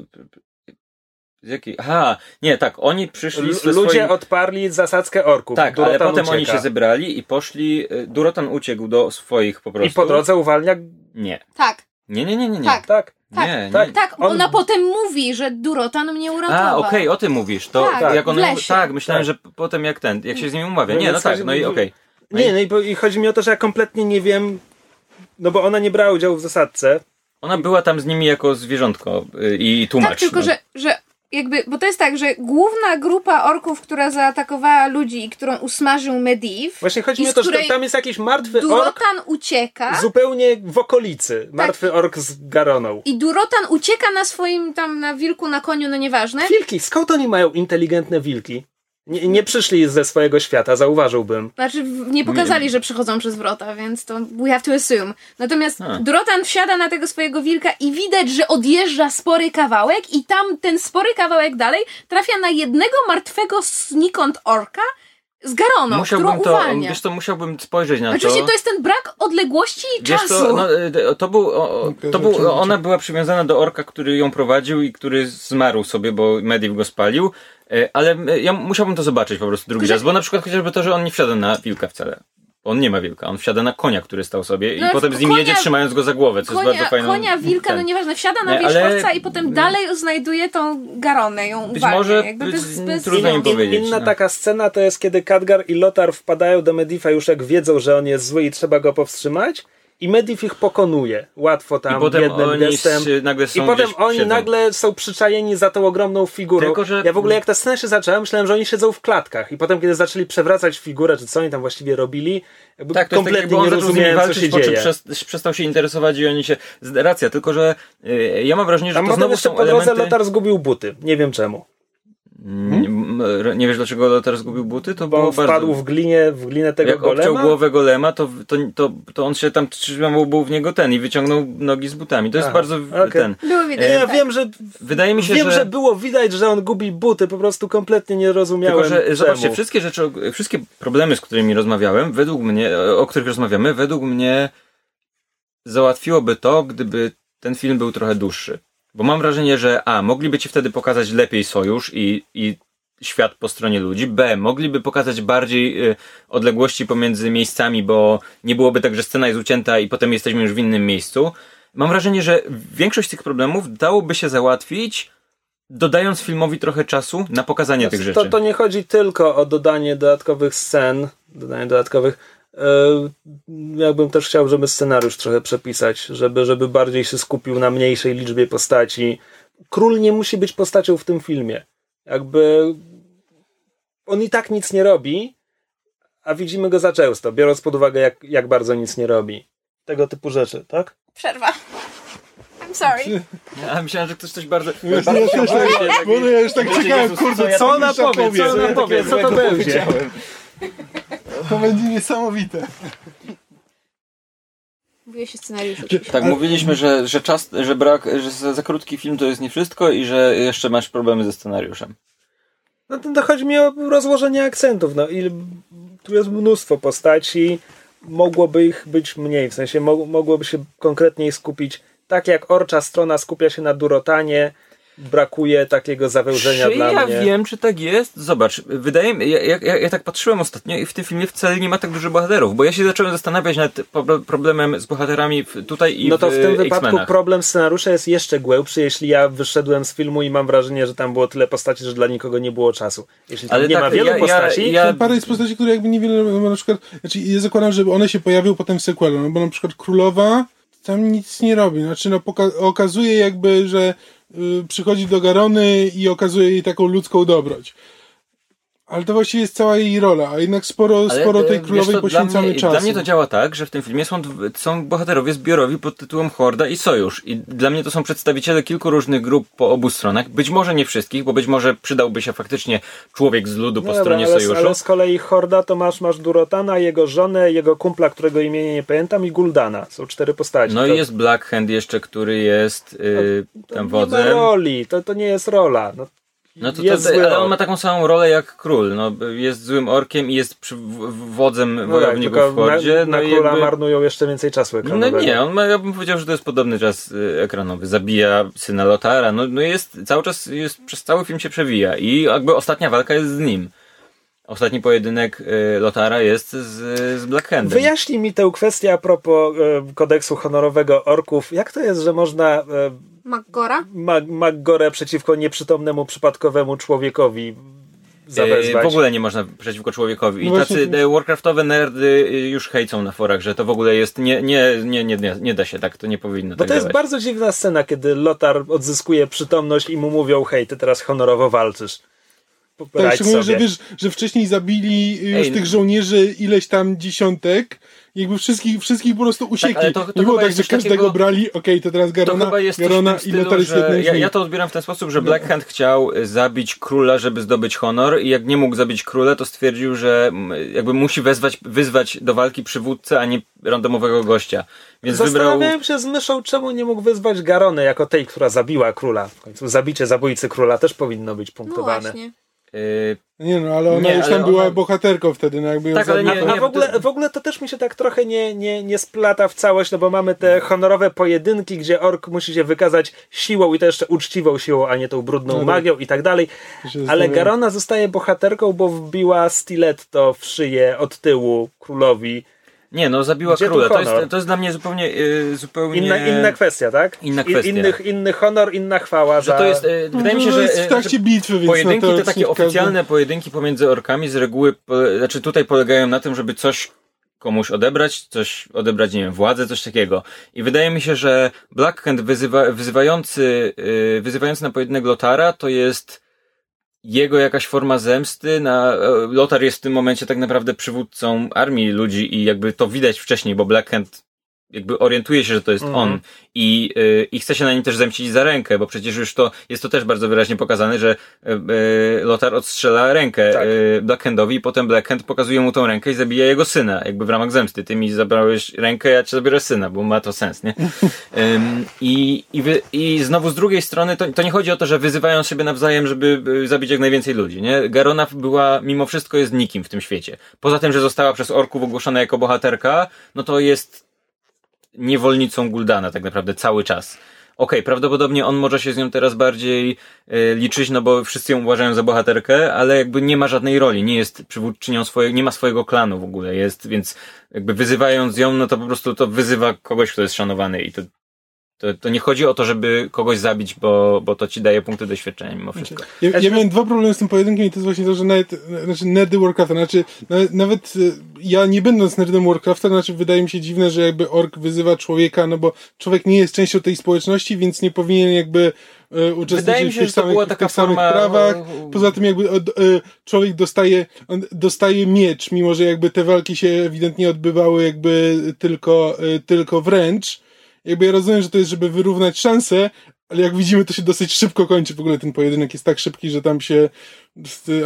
Z jakiej? Aha, nie, tak, oni przyszli L- Ludzie swoim... odparli zasadzkę orków. Tak, ale Durotan potem ucieka. oni się zebrali i poszli. y, Durotan uciekł do swoich po prostu. I po drodze uwalnia... Nie. Tak, Nie, nie, nie, nie. nie. Tak. Tak. tak, Nie, nie. tak. tak. On- Ona potem mówi, że Durotan mnie uratował. A, okej, o tym mówisz. To Tak, jak w ona. lesie. Tak, myślałem, Tak. że potem jak ten, jak się z nim umawia. No Nie, no tak, tak, no i no- okej. Nie, no i, bo, i chodzi mi o to, że ja kompletnie nie wiem, no bo ona nie brała udziału w zasadce. Ona była tam z nimi jako zwierzątko y, i tłumacz. Tak, tylko no. że, że jakby, bo to jest tak, że główna grupa orków, która zaatakowała ludzi i którą usmażył Medivh, Właśnie chodzi mi o to, że tam jest jakiś martwy ork Durotan ucieka zupełnie w okolicy. Martwy ork z Garoną. i Durotan ucieka na swoim tam, na wilku, na koniu, no nieważne. Wilki, skąd oni mają inteligentne wilki? Nie, nie przyszli ze swojego świata, zauważyłbym. Znaczy, nie pokazali, że przychodzą przez wrota, więc to we have to assume. Natomiast A. Durotan wsiada na tego swojego wilka i widać, że odjeżdża spory kawałek i tam ten spory kawałek dalej trafia na jednego martwego znikąd orka z Garoną, Musiałbym którą to, uwalnia. wiesz to musiałbym spojrzeć na Oczywiście to. to jest ten brak odległości i Wiesz czasu. to, no, y, to był, o, to był, ona była przywiązana do orka, który ją prowadził i który zmarł sobie, bo Medivh go spalił. Y, Ale y, ja musiałbym to zobaczyć po prostu drugi raz, bo na przykład chociażby to, że on nie wsiada na wilka wcale. On nie ma wilka, on wsiada na konia, który stał sobie i No, potem z nim konia- jedzie trzymając go za głowę, co jest Konia, bardzo fajne. konia, wilka, no nieważne, wsiada na Nie, ale- wierzchowca i potem dalej znajduje tą Garonę, ją Być uwalnia. może Jakby być- bez, bez trudno im powiedzieć, inna no. taka scena to jest, kiedy Khadgar i Lotar wpadają do Medifa już jak wiedzą, że on jest zły i trzeba go powstrzymać. I Medivh ich pokonuje. Łatwo tam, I potem jednym oni gestem. się nagle I są potem gdzieś oni siedzą. nagle są przyczajeni za tą ogromną figurą. Tylko, że- Ja w ogóle jak ta scena się zaczęła, myślałem, że oni siedzą w klatkach. I potem, kiedy zaczęli przewracać figurę, czy co oni tam właściwie robili, jakby Tak, tak, kompletnie nie rozumiałem, co walczyć, się po czym dzieje. przez, przestał się interesować i oni się... Racja, tylko że y, ja mam wrażenie, że Tam to potem znowu jeszcze są po drodze elementy... Lotar zgubił buty. Nie wiem czemu. Mm, r- Nie wiesz dlaczego Lotar zgubił buty? To Bo było on wpadł bardzo... w glinie, w glinę tego Jak obciął golema. głowę golema, to, to, to, to on się tam trzymał był w niego ten i wyciągnął nogi z butami. To jest Aha, bardzo okej. ten. Było widać, Ja tak. wiem, że Wydaje mi się, wiem, że... że... było widać, że on gubi buty, po prostu kompletnie nie rozumiałem Tylko, że czemu. zobaczcie, wszystkie rzeczy, wszystkie problemy, z którymi rozmawiałem, według mnie, o których rozmawiamy, według mnie załatwiłoby to, gdyby ten film był trochę dłuższy. Bo mam wrażenie, że A, mogliby ci wtedy pokazać lepiej sojusz i, i świat po stronie ludzi. B, mogliby pokazać bardziej y, odległości pomiędzy miejscami, bo nie byłoby tak, że scena jest ucięta i potem jesteśmy już w innym miejscu. Mam wrażenie, że większość tych problemów dałoby się załatwić, dodając filmowi trochę czasu na pokazanie tych rzeczy. To, to nie chodzi tylko o dodanie dodatkowych scen, dodanie dodatkowych. E, Ja bym też chciał, żeby scenariusz trochę przepisać, żeby, żeby bardziej się skupił na mniejszej liczbie postaci. Król nie musi być postacią w tym filmie. Jakby on i tak nic nie robi, a widzimy go za często, biorąc pod uwagę, jak, jak bardzo nic nie robi. Tego typu rzeczy, tak? Przerwa. I'm sorry. Ja myślałem, że ktoś coś bardzo... Ja bardzo też tak, ja już tak czekałem, kurde, ja co tak ona myślałem, powie, co ona powie, co to będzie? To będzie niesamowite. Mówię się scenariuszu. Tak, mówiliśmy, że, że czas, że brak, że za, za krótki film to jest nie wszystko i że jeszcze masz problemy ze scenariuszem. No to, to chodzi mi o rozłożenie akcentów. No, i tu jest mnóstwo postaci, mogłoby ich być mniej, w sensie mo, mogłoby się konkretniej skupić. Tak jak orcza strona skupia się na Durotanie, brakuje takiego zawężenia Czy dla ja mnie. wiem, czy tak jest? Zobacz, wydaje mi ja, ja, ja, ja tak patrzyłem ostatnio i w tym filmie wcale nie ma tak dużo bohaterów, bo ja się zacząłem zastanawiać nad problemem z bohaterami w, tutaj i No to w tym e, wypadku problem scenariusza jest jeszcze głębszy, jeśli ja wyszedłem z filmu i mam wrażenie, że tam było tyle postaci, że dla nikogo nie było czasu. Jeśli tam Ale nie tak, ma wielu ja- ja- postaci, ja- Parę jest postaci, które jakby niewiele, na przykład, znaczy ja zakładam, że one się pojawią potem w sequelu, no bo na przykład Królowa tam nic nie robi, znaczy no okazuje jakby, że przychodzi do Garony i okazuje jej taką ludzką dobroć. Ale to właściwie jest cała jej rola, a jednak sporo, Ale, sporo e, tej królowej co, poświęcamy dla mnie, czasu. Dla mnie to działa tak, że w tym filmie są, są bohaterowie zbiorowi pod tytułem Horda i Sojusz. I dla mnie to są przedstawiciele kilku różnych grup po obu stronach. Być może nie wszystkich, bo być może przydałby się faktycznie człowiek z ludu po dobra, stronie ale, Sojuszu. ale z kolei Horda to masz, masz Durotana, jego żonę, jego kumpla, którego imienia nie pamiętam i Guldana. Są cztery postaci. No to, i jest Black Hand jeszcze, który jest yy, tam nie ma wodzem. roli, to, to nie jest rola. No, No to, to, jest to, zły ale on ma taką samą rolę jak król. No, jest złym orkiem i jest przy, wodzem No tak, wojowników tylko w Hordzie. na, no na i króla jakby... marnują jeszcze więcej czasu No ekranowego. nie, on ma, ja bym powiedział, że to jest podobny czas y, ekranowy. Zabija syna Lotara, no, no jest, cały czas jest, przez cały film się przewija i jakby ostatnia walka jest z nim. Ostatni pojedynek y, Lotara jest z, z Black Handem. Wyjaśnij mi tę kwestię a propos e, kodeksu honorowego orków. Jak to jest, że można e, Magora? mag, Maggorę przeciwko nieprzytomnemu, przypadkowemu człowiekowi Y, zawezwać? W ogóle nie można przeciwko człowiekowi. I No tacy to- e, Warcraftowe nerdy y, już hejcą na forach, że to w ogóle jest. Nie, nie, nie, nie, nie, nie da się tak, to nie powinno Bo tak to jest bardzo dziwna scena, kiedy Lotar odzyskuje przytomność i mu mówią, hej, ty teraz honorowo walczysz. Tak, szczególnie, że wiesz, że wcześniej zabili już Ej, tych żołnierzy ileś tam dziesiątek i jakby wszystkich, wszystkich po prostu usiekli. ale to- to nie było chyba tak, że każdego takiego- brali, okej, to teraz To Garona, chyba jest coś Garona i Lotar stylu, jest jednym że z ja, ja to odbieram w ten sposób, że Black Hand chciał y, zabić króla, żeby zdobyć honor i jak nie mógł zabić króla, to stwierdził, że jakby musi wezwać, wyzwać do walki przywódcę, a nie randomowego gościa. Więc wybrał... Zastanawiałem się z myszą, czemu nie mógł wyzwać Garony jako tej, która zabiła króla. W końcu zabicie zabójcy króla też powinno być No punktowane. właśnie. Y, Nie no, ale ona Nie, już tam była ona- bohaterką wtedy, no jakby ją Tak, ale nie- A w ogóle, w ogóle to też mi się tak trochę nie, nie, nie splata w całość, no bo mamy te honorowe pojedynki, gdzie ork musi się wykazać siłą i to jeszcze uczciwą siłą, a nie tą brudną No tak. magią i tak dalej. Ale. Garona zostaje bohaterką, bo wbiła stiletto w szyję od tyłu królowi. Nie, no zabiła Gdzie króla. To jest, to jest dla mnie zupełnie... y, zupełnie... Inna, inna kwestia, tak? Inna kwestia. Inny, inny honor, inna chwała Że za... to jest... y, wydaje mi się, No, że... jest w y, trakcie że bitwy, więc Pojedynki no to te takie każdy- oficjalne pojedynki pomiędzy orkami z reguły, po, znaczy tutaj polegają na tym, żeby coś komuś odebrać, coś odebrać, nie wiem, władzę, coś takiego. I wydaje mi się, że Black Hand wyzywa, wyzywający, yy, wyzywający na pojedynek Lotara to jest jego jakaś forma zemsty na, e, Lotar jest w tym momencie tak naprawdę przywódcą armii ludzi i jakby to widać wcześniej, bo Black Hand jakby orientuje się, że to jest Mhm. on i, y, i chce się na nim też zemścić za rękę, bo przecież już to, jest to też bardzo wyraźnie pokazane, że y, y, Lotar odstrzela rękę Tak. y, Blackhand-owi i potem Blackhand pokazuje mu tą rękę i zabija jego syna, jakby w ramach zemsty. Ty mi zabrałeś rękę, ja ci zabiorę syna, bo ma to sens, nie? Ym, i, i, wy, I znowu z drugiej strony to, to nie chodzi o to, że wyzywają siebie nawzajem, żeby zabić jak najwięcej ludzi, nie? Garona była, mimo wszystko jest nikim w tym świecie. Poza tym, że została przez orków ogłoszona jako bohaterka, no to jest niewolnicą Guldana tak naprawdę cały czas. Okej, prawdopodobnie on może się z nią teraz bardziej e, liczyć, no bo wszyscy ją uważają za bohaterkę, ale jakby nie ma żadnej roli, nie jest przywódczynią swojego, nie ma swojego klanu w ogóle, jest, więc jakby wyzywając ją, no to po prostu to wyzywa kogoś, kto jest szanowany i to, to, to nie chodzi o to, żeby kogoś zabić, bo, bo to ci daje punkty doświadczenia mimo wszystko. Ja, Znaczy- ja miałem dwa problemy z tym pojedynkiem i to jest właśnie to, że nawet, znaczy nerdy Warcrafta, znaczy nawet, nawet y, ja nie będąc nerdem Warcrafta, znaczy wydaje mi się dziwne, że jakby ork wyzywa człowieka, no bo człowiek nie jest częścią tej społeczności, więc nie powinien jakby y, Wydaje uczestniczyć mi w się, tych że to samych, była w taka tych samych forma... prawach. o- Poza tym jakby od, y, człowiek dostaje, on dostaje miecz, mimo że jakby te walki się ewidentnie odbywały jakby tylko, y, tylko wręcz. Jakby ja rozumiem, że to jest, żeby wyrównać szanse, ale jak widzimy, to się dosyć szybko kończy. W ogóle ten pojedynek jest tak szybki, że tam się,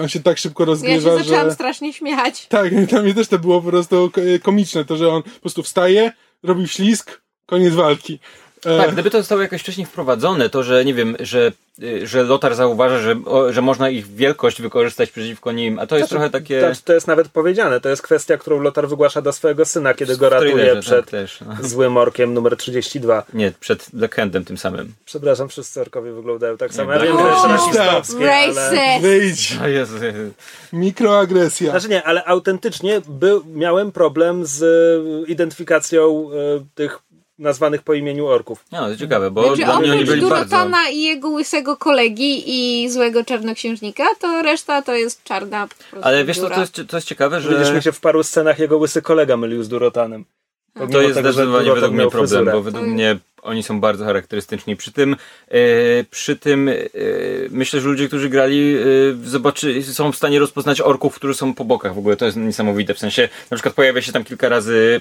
on się tak szybko Ja się rozgrywa, zaczęłam że... strasznie śmiać. Tak, dla mnie też to było po prostu ko- komiczne, to, że on po prostu wstaje, robi ślisk, koniec walki. E, Tak, gdyby to zostało jakoś wcześniej wprowadzone, to że nie wiem, że, y, że Lotar zauważa, że, o, że można ich wielkość wykorzystać przeciwko nim, a to jest trochę takie. To, to jest nawet powiedziane. To jest kwestia, którą Lotar wygłasza do swojego syna, kiedy go ratuje trailerze, przed tak, też. Złym orkiem numer 32. Nie, przed Blackhandem tym samym. Przepraszam, wszyscy orkowie wyglądają tak samo. Nie, Ja wiem, Black że jest Hand. rasistowskie, ale... Wyjdź! A Mikroagresja. Znaczy nie, ale autentycznie był, miałem problem z e, identyfikacją e, tych nazwanych po imieniu orków. no, to ciekawe, bo Znaczy, dla mnie oni byli bardzo... Durotana i jego łysego kolegi i złego czarnoksiężnika, to reszta to jest czarna po prostu Ale wiesz co, to jest, to jest ciekawe, że... Widzisz, mi się w paru scenach jego łysy kolega mylił z Durotanem. Pomimo To jest zdecydowanie według mnie problem, fryzurę. bo według Mm. mnie oni są bardzo charakterystyczni. Przy tym, e, przy tym e, myślę, że ludzie, którzy grali, e, zobaczy, są w stanie rozpoznać orków, którzy są po bokach. W ogóle to jest niesamowite. W sensie, na przykład pojawia się tam kilka razy,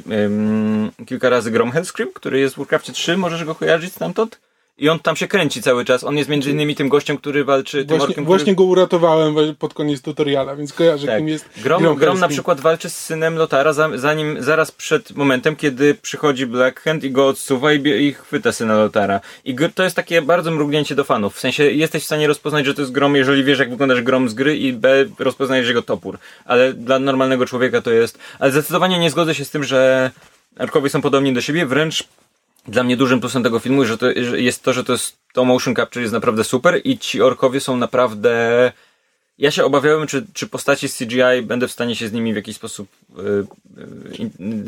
kilka razy Grom Hellscream, który jest w Warcraftie 3, możesz go kojarzyć stamtąd? I on tam się kręci cały czas. On jest między innymi tym gościem, który walczy, Właśnie, orkiem, właśnie który... go uratowałem pod koniec tutoriala, więc kojarzę, Tak. kim jest Grom, Grom Grom na przykład walczy z synem Lotara, za- zanim, zaraz przed momentem, kiedy przychodzi Blackhand i go odsuwa i, i chwyta syna Lotara. I to jest takie bardzo mrugnięcie do fanów. W sensie jesteś w stanie rozpoznać, że to jest Grom, jeżeli wiesz, jak wyglądasz Grom z gry i B, rozpoznajesz jego topór. Ale dla normalnego człowieka to jest... Ale zdecydowanie nie zgodzę się z tym, że Arkowie są podobni do siebie, wręcz dla mnie dużym plusem tego filmu że to, że jest to, że to, jest, to motion capture jest naprawdę super i ci orkowie są naprawdę... Ja się obawiałem, czy, czy postaci z CGI będę w stanie się z nimi w jakiś sposób y,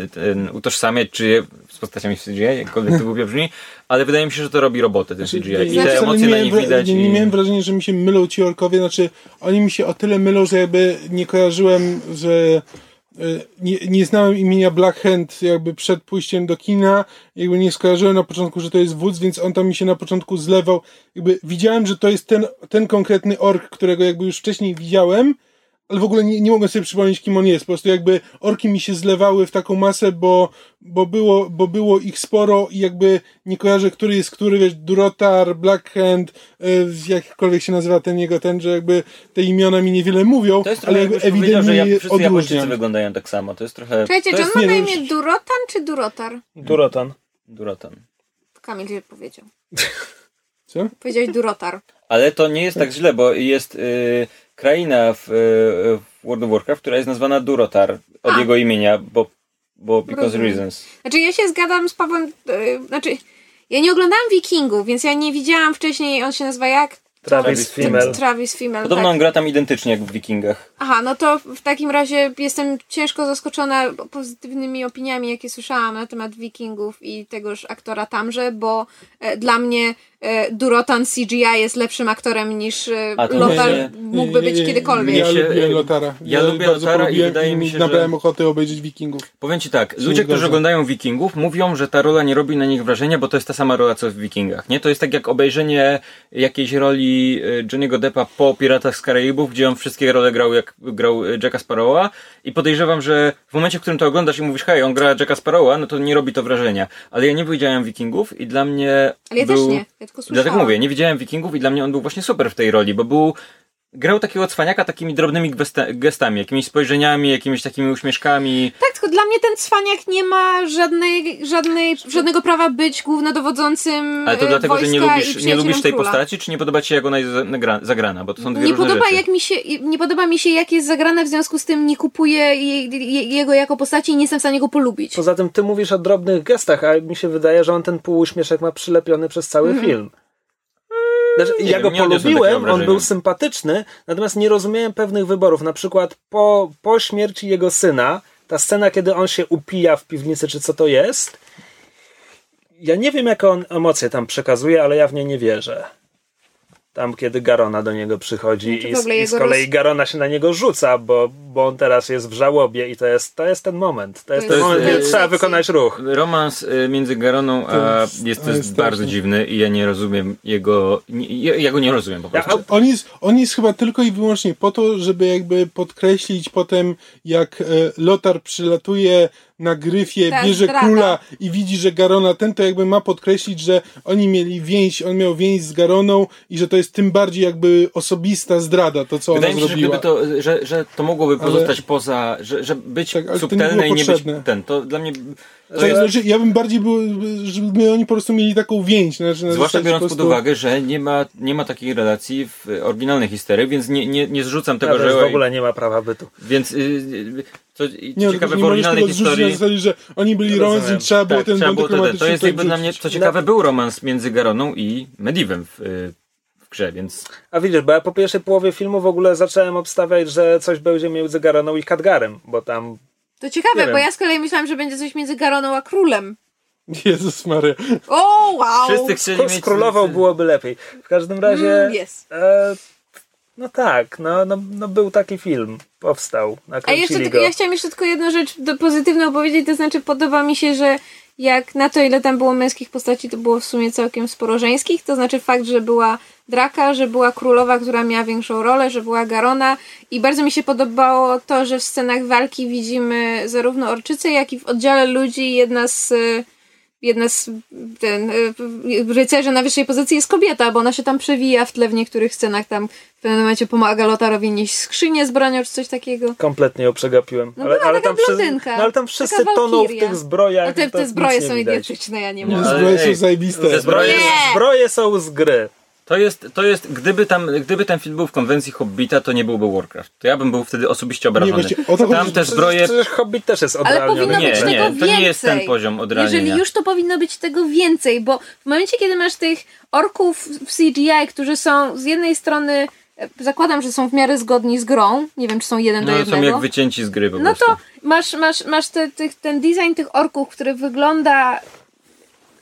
y, ten, utożsamiać, czy je, z postaciami z CGI, jakkolwiek to głupio brzmi, ale wydaje mi się, że to robi robotę ten CGI. I Ja te emocje na nich widać. Nie, nie i... miałem wrażenia, że mi się mylą ci orkowie, znaczy oni mi się o tyle mylą, że jakby nie kojarzyłem, że y, nie, nie znałem imienia Black Hand jakby przed pójściem do kina, jakby nie skojarzyłem na początku, że to jest wódz, więc on tam mi się na początku zlewał, jakby widziałem, że to jest ten, ten konkretny ork, którego jakby już wcześniej widziałem, ale w ogóle nie, nie mogę sobie przypomnieć, kim on jest. Po prostu jakby orki mi się zlewały w taką masę, bo, bo, było, bo było ich sporo i jakby nie kojarzę, który jest który, wiesz, Durotar, Blackhand, y, jakkolwiek się nazywa ten jego ten, że jakby te imiona mi niewiele mówią, To jest ale trochę, jakby jakbyś powiedział, że ewidentnie ja, wszyscy Japończycy wyglądają tak samo. To jest trochę... Czekajcie, to czy jest on ma na nie, imię już- Durotan czy Durotar? Durotan. Durotan. Kamil źle powiedział. Co? Powiedziałeś Durotar. Ale to nie jest tak źle, bo jest y, kraina w, y, w World of Warcraft, która jest nazwana Durotar od A. jego imienia, bo, bo because Rozumiem. reasons. Znaczy ja się zgadzam z Pawłem, yy, znaczy ja nie oglądałam Wikingów, więc ja nie widziałam wcześniej, on się nazywa jak? Travis Fimmel. Travis Fimmel, Podobno tak. on gra tam identycznie jak w Wikingach. Aha, no to w takim razie jestem ciężko zaskoczona pozytywnymi opiniami, jakie słyszałam na temat Wikingów i tegoż aktora tamże, bo e, dla mnie e, Durotan CGI jest lepszym aktorem niż e, Lothar nie- mógłby Nie, nie, być kiedykolwiek. Ja się- lubię Lotara. ja lubię bardzo Lotara i wydaje mi się, nabrałem że- ochoty obejrzeć Wikingów. Powiem ci tak, ludzie, którzy oglądają Wikingów, mówią, że ta rola nie robi na nich wrażenia, bo to jest ta sama rola, co w Wikingach. Nie? To jest tak jak obejrzenie jakiejś roli e, Johnny'ego Deppa po Piratach z Karaibów, gdzie on wszystkie role grał jak grał e, Jacka Sparrowa i podejrzewam, że w momencie, w którym to oglądasz i mówisz, hej, on gra Jacka Sparrowa, no to nie robi to wrażenia. Ale ja nie widziałem Wikingów i dla mnie Ale ja był... też nie, ja słyszałam. Dlatego mówię, nie widziałem Wikingów i dla mnie on był właśnie super w tej roli, bo był grał takiego cwaniaka takimi drobnymi gestami, jakimiś spojrzeniami, jakimiś takimi uśmieszkami. Tak, tylko dla mnie ten cwaniak nie ma żadnej, żadnej, żadnego prawa być głównodowodzącym Ale to e, dlatego, że nie wojska i lubisz, nie lubisz tej króla. postaci, czy nie podoba ci się, jak ona jest zagra- zagrana? Bo to są dwie Nie różne podoba, rzeczy. jak mi się, nie podoba mi się, jak jest zagrane, w związku z tym nie kupuję je, je, jego jako postaci i nie jestem w stanie go polubić. Poza tym ty mówisz o drobnych gestach, a mi się wydaje, że on ten półuśmieszek ma przylepiony przez cały Mhm. film. Znaczy, ja go polubiłem, on był sympatyczny, natomiast nie rozumiałem pewnych wyborów. Na przykład po, po śmierci jego syna, ta scena, kiedy on się upija w piwnicy, czy co to jest, ja nie wiem, jaką on emocje tam przekazuje, ale ja w nie nie wierzę. Tam, kiedy Garona do niego przychodzi Znaczy, i, z- i z kolei roz- Garona się na niego rzuca, bo, bo on teraz jest w żałobie i to jest, to jest ten moment. To jest To ten jest- moment, to kiedy jest trzeba sekcji. wykonać ruch. Romans y, między Garoną a To jest, jest- jest jest bardzo dziwny i ja nie rozumiem jego... Ja, ja go nie rozumiem po Ja- prostu. On jest, on jest chyba tylko i wyłącznie po to, żeby jakby podkreślić potem, jak e, Lotar przylatuje na gryfie, Ta bierze zdrada. króla i widzi, że Garona ten, to jakby ma podkreślić, że oni mieli więź, on miał więź z Garoną i że to jest tym bardziej jakby osobista zdrada, to co Wydaje ona mi się, że, zrobiła. gdyby to, że, że to mogłoby Ale- pozostać poza... Że, że być Tak, ale subtelne i nie być ten. To dla mnie... To To jest, znaczy, ja bym bardziej był, żeby oni po prostu mieli taką więź. Znaczy, na Zwłaszcza biorąc po pod prostu- uwagę, że nie ma, nie ma takiej relacji w oryginalnej historii, więc nie, nie, nie zrzucam tego, Tego, że... w ogóle nie ma prawa bytu. Więc y, y, co i Nie, ciekawe nie w oryginalnej historii... zasadzie, że oni byli romans i trzeba było Tak, ten trzeba było to, ten. to jest jakby dla mnie, co ciekawe, był romans między Garoną i Medivem w, y, w grze, więc A widzisz, bo ja po pierwszej połowie filmu w ogóle zacząłem obstawiać, że coś będzie między Garoną i Khadgarem, bo tam To ciekawe, bo ja z kolei myślałam, że będzie coś między Garoną a królem. Jezus Maria. O, wow! wszyscy chcieli z mieć... królową byłoby lepiej. W każdym razie Mm, yes. e, No tak, no, no, no był taki film, powstał, A jeszcze, tylko, ja chciałam jeszcze tylko jedną rzecz do, pozytywną powiedzieć, to znaczy podoba mi się, że jak na to, ile tam było męskich postaci, to było w sumie całkiem sporo żeńskich, to znaczy fakt, że była Draka, że była królowa, która miała większą rolę, że była Garona i bardzo mi się podobało to, że w scenach walki widzimy zarówno orczycę, jak i w oddziale ludzi jedna z jedna z ten, y, rycerzy na wyższej pozycji jest kobieta, bo ona się tam przewija w tle w niektórych scenach tam w pewnym momencie pomaga Lotarowi nieść skrzynię z bronią czy coś takiego. Kompletnie ją przegapiłem. No była taka tam, wszyscy, no, ale tam wszyscy taka toną w tych zbrojach. No te, te zbroje nie są idiotyczne, ja nie Nie, mogę. ale Zbroje są zajebiste. te zbroje- Nie! Zbroje są z gry. To jest, to jest gdyby, tam, gdyby ten film był w konwencji Hobbita, to nie byłby Warcraft. To ja bym był wtedy osobiście obrażony. właśnie o to tam te zbroje... Przecież Hobbit też jest Ale odrealniony. powinno Nie, być nie, tego to nie jest ten więcej. poziom odrealnienia. Jeżeli już, to powinno być tego więcej, bo w momencie, kiedy masz tych orków w CGI, którzy są z jednej strony, e, zakładam, że są w miarę zgodni z grą, nie wiem, czy są jeden do No, jednego. są jak wycięci z gry po No prostu. to masz, masz, masz te, tych, ten design tych orków, który wygląda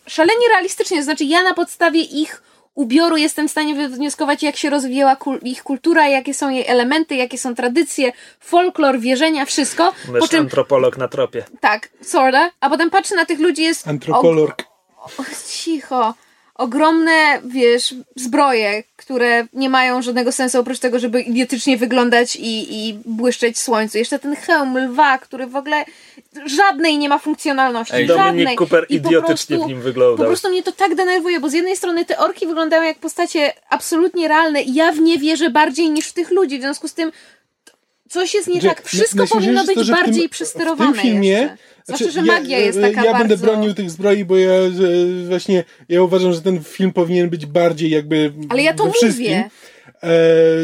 szalenie realistycznie. To znaczy, ja na podstawie ich ubioru jestem w stanie wywnioskować, jak się rozwijała kul- ich kultura, jakie są jej elementy, jakie są tradycje, folklor, wierzenia, wszystko. Po Mysz czym, antropolog na tropie. tak, sorta, a potem patrzę na tych ludzi, jest Antropolog. o, cicho. Ogromne, wiesz, zbroje, które nie mają żadnego sensu oprócz tego, żeby idiotycznie wyglądać i, i błyszczeć słońcu. Jeszcze ten hełm lwa, który w ogóle żadnej nie ma funkcjonalności. Ej, żadnej. Dominik Cooper I po idiotycznie prostu- w nim Po wyglądał. prostu mnie to tak denerwuje, bo z jednej strony te orki wyglądają jak postacie absolutnie realne i ja w nie wierzę bardziej niż w tych ludzi. W związku z tym coś jest nie Że tak. Wszystko powinno być to, tym- bardziej przesterowane W tym filmie jeszcze. Zwłaszcza, Znaczy, że magia jest ja, taka Ja bardzo... będę bronił tych zbroi, bo ja że właśnie ja uważam, że ten film powinien być bardziej jakby. Ale ja to wszystkim. mówię. E,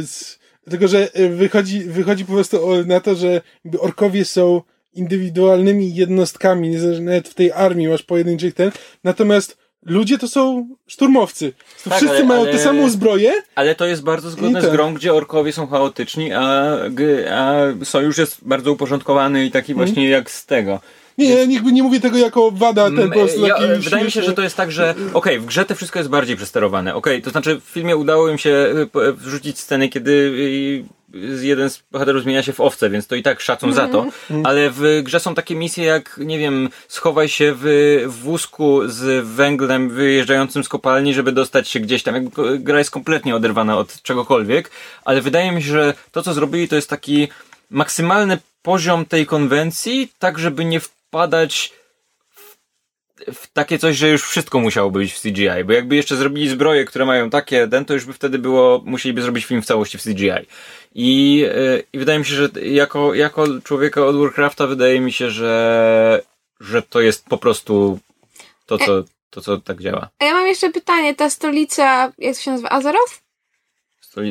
z, tylko, że e, wychodzi, wychodzi po prostu na to, że jakby orkowie są indywidualnymi jednostkami, niezależnie nawet w tej armii masz pojedynczych ten, natomiast ludzie to są szturmowcy. To Tak, wszyscy ale- mają ale- tę samą zbroję, Ale to jest bardzo zgodne z grą, gdzie orkowie są chaotyczni, a, a sojusz jest bardzo uporządkowany i taki właśnie jak z tego. Nie, ja jakby nie mówię tego jako wada, ten po prostu ja, Wydaje mi się, śmieszny. że to jest tak, że okej, w grze to wszystko jest bardziej przesterowane. Okej, to znaczy w filmie udało im się y, po- wrzucić sceny, kiedy y, y, jeden z bohaterów zmienia się w owce, więc to i tak szacun za to. Ale w grze są takie misje jak, nie wiem, schowaj się w w wózku z węglem wyjeżdżającym z kopalni, żeby dostać się gdzieś tam. Jakby ko- gra jest kompletnie oderwana od czegokolwiek, ale wydaje mi się, że to, co zrobili, to jest taki maksymalny poziom tej konwencji, tak żeby nie wpadać w takie coś, że już wszystko musiało być w CGI, bo jakby jeszcze zrobili zbroje, które mają takie, ten, to już by wtedy było, musieliby zrobić film w całości w CGI. I, yy, i wydaje mi się, że jako, jako człowieka od Warcrafta wydaje mi się, że, że to jest po prostu to, co, to, co tak działa. A ja mam jeszcze pytanie, ta stolica, jak to się nazywa, Azeroth?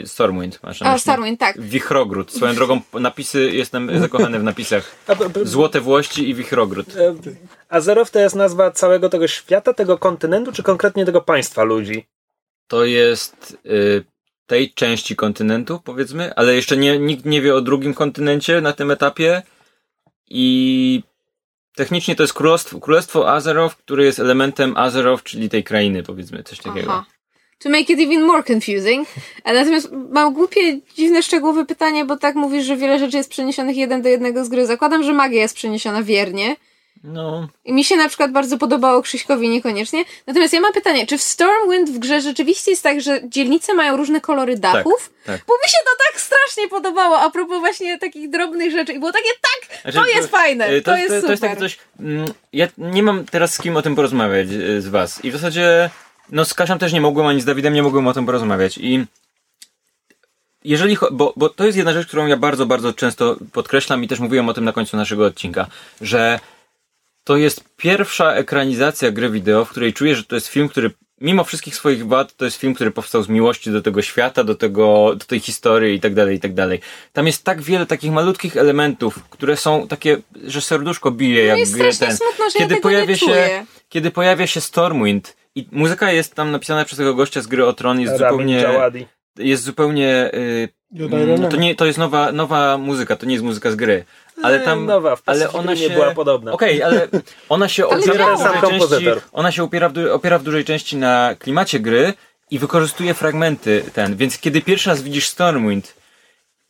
Stormwind, masz na A, myśli? Starwind, tak. Wichrogród. Swoją drogą napisy, jestem zakochany w napisach. Złote Włości i Wichrogród. e, Azeroth to jest nazwa całego tego świata, tego kontynentu, czy konkretnie tego państwa ludzi? To jest y, tej części kontynentu, powiedzmy, ale jeszcze nie, nikt nie wie o drugim kontynencie na tym etapie i technicznie to jest królestwo, królestwo Azeroth, które jest elementem Azeroth, czyli tej krainy, powiedzmy, coś takiego. Aha. To make it even more confusing. A natomiast mam głupie, dziwne, szczegółowe pytanie, bo tak mówisz, że wiele rzeczy jest przeniesionych jeden do jednego z gry. Zakładam, że magia jest przeniesiona wiernie. No, I mi się na przykład bardzo podobało Krzyśkowi niekoniecznie. Natomiast ja mam pytanie, czy w Stormwind w grze rzeczywiście jest tak, że dzielnice mają różne kolory dachów? tak. Bo mi się to tak strasznie podobało, a propos właśnie takich drobnych rzeczy. I było takie, tak, Znaczy, to jest fajne, y, to, jest super. To jest takie coś, mm, ja nie mam teraz z kim o tym porozmawiać y, z was i w zasadzie, no z Kasią też nie mogłem, ani z Dawidem nie mogłem o tym porozmawiać i jeżeli, bo, bo to jest jedna rzecz, którą ja bardzo, bardzo często podkreślam i też mówiłem o tym na końcu naszego odcinka, że to jest pierwsza ekranizacja gry wideo, w której czuję, że to jest film, który mimo wszystkich swoich wad, to jest film, który powstał z miłości do tego świata, do tego, do tej historii i tak dalej, i tak dalej. Tam jest tak wiele takich malutkich elementów, które są takie, że serduszko bije, jak No jest wie strasznie ten. smutno, że kiedy ja pojawia się, kiedy pojawia się Stormwind i muzyka jest tam napisana przez tego gościa z gry o Tron, jest Ramin zupełnie, Djawadi. jest zupełnie, y, mm, to nie, to jest nowa, nowa muzyka, to nie jest muzyka z gry. Ale tam, Nowa, w ale ona się... była podobna. Okej, ale ona się opiera, w dużej Sam części, kompozytor. ona się opiera w, opiera w dużej części na klimacie gry, i wykorzystuje fragmenty ten, więc kiedy pierwszy raz widzisz Stormwind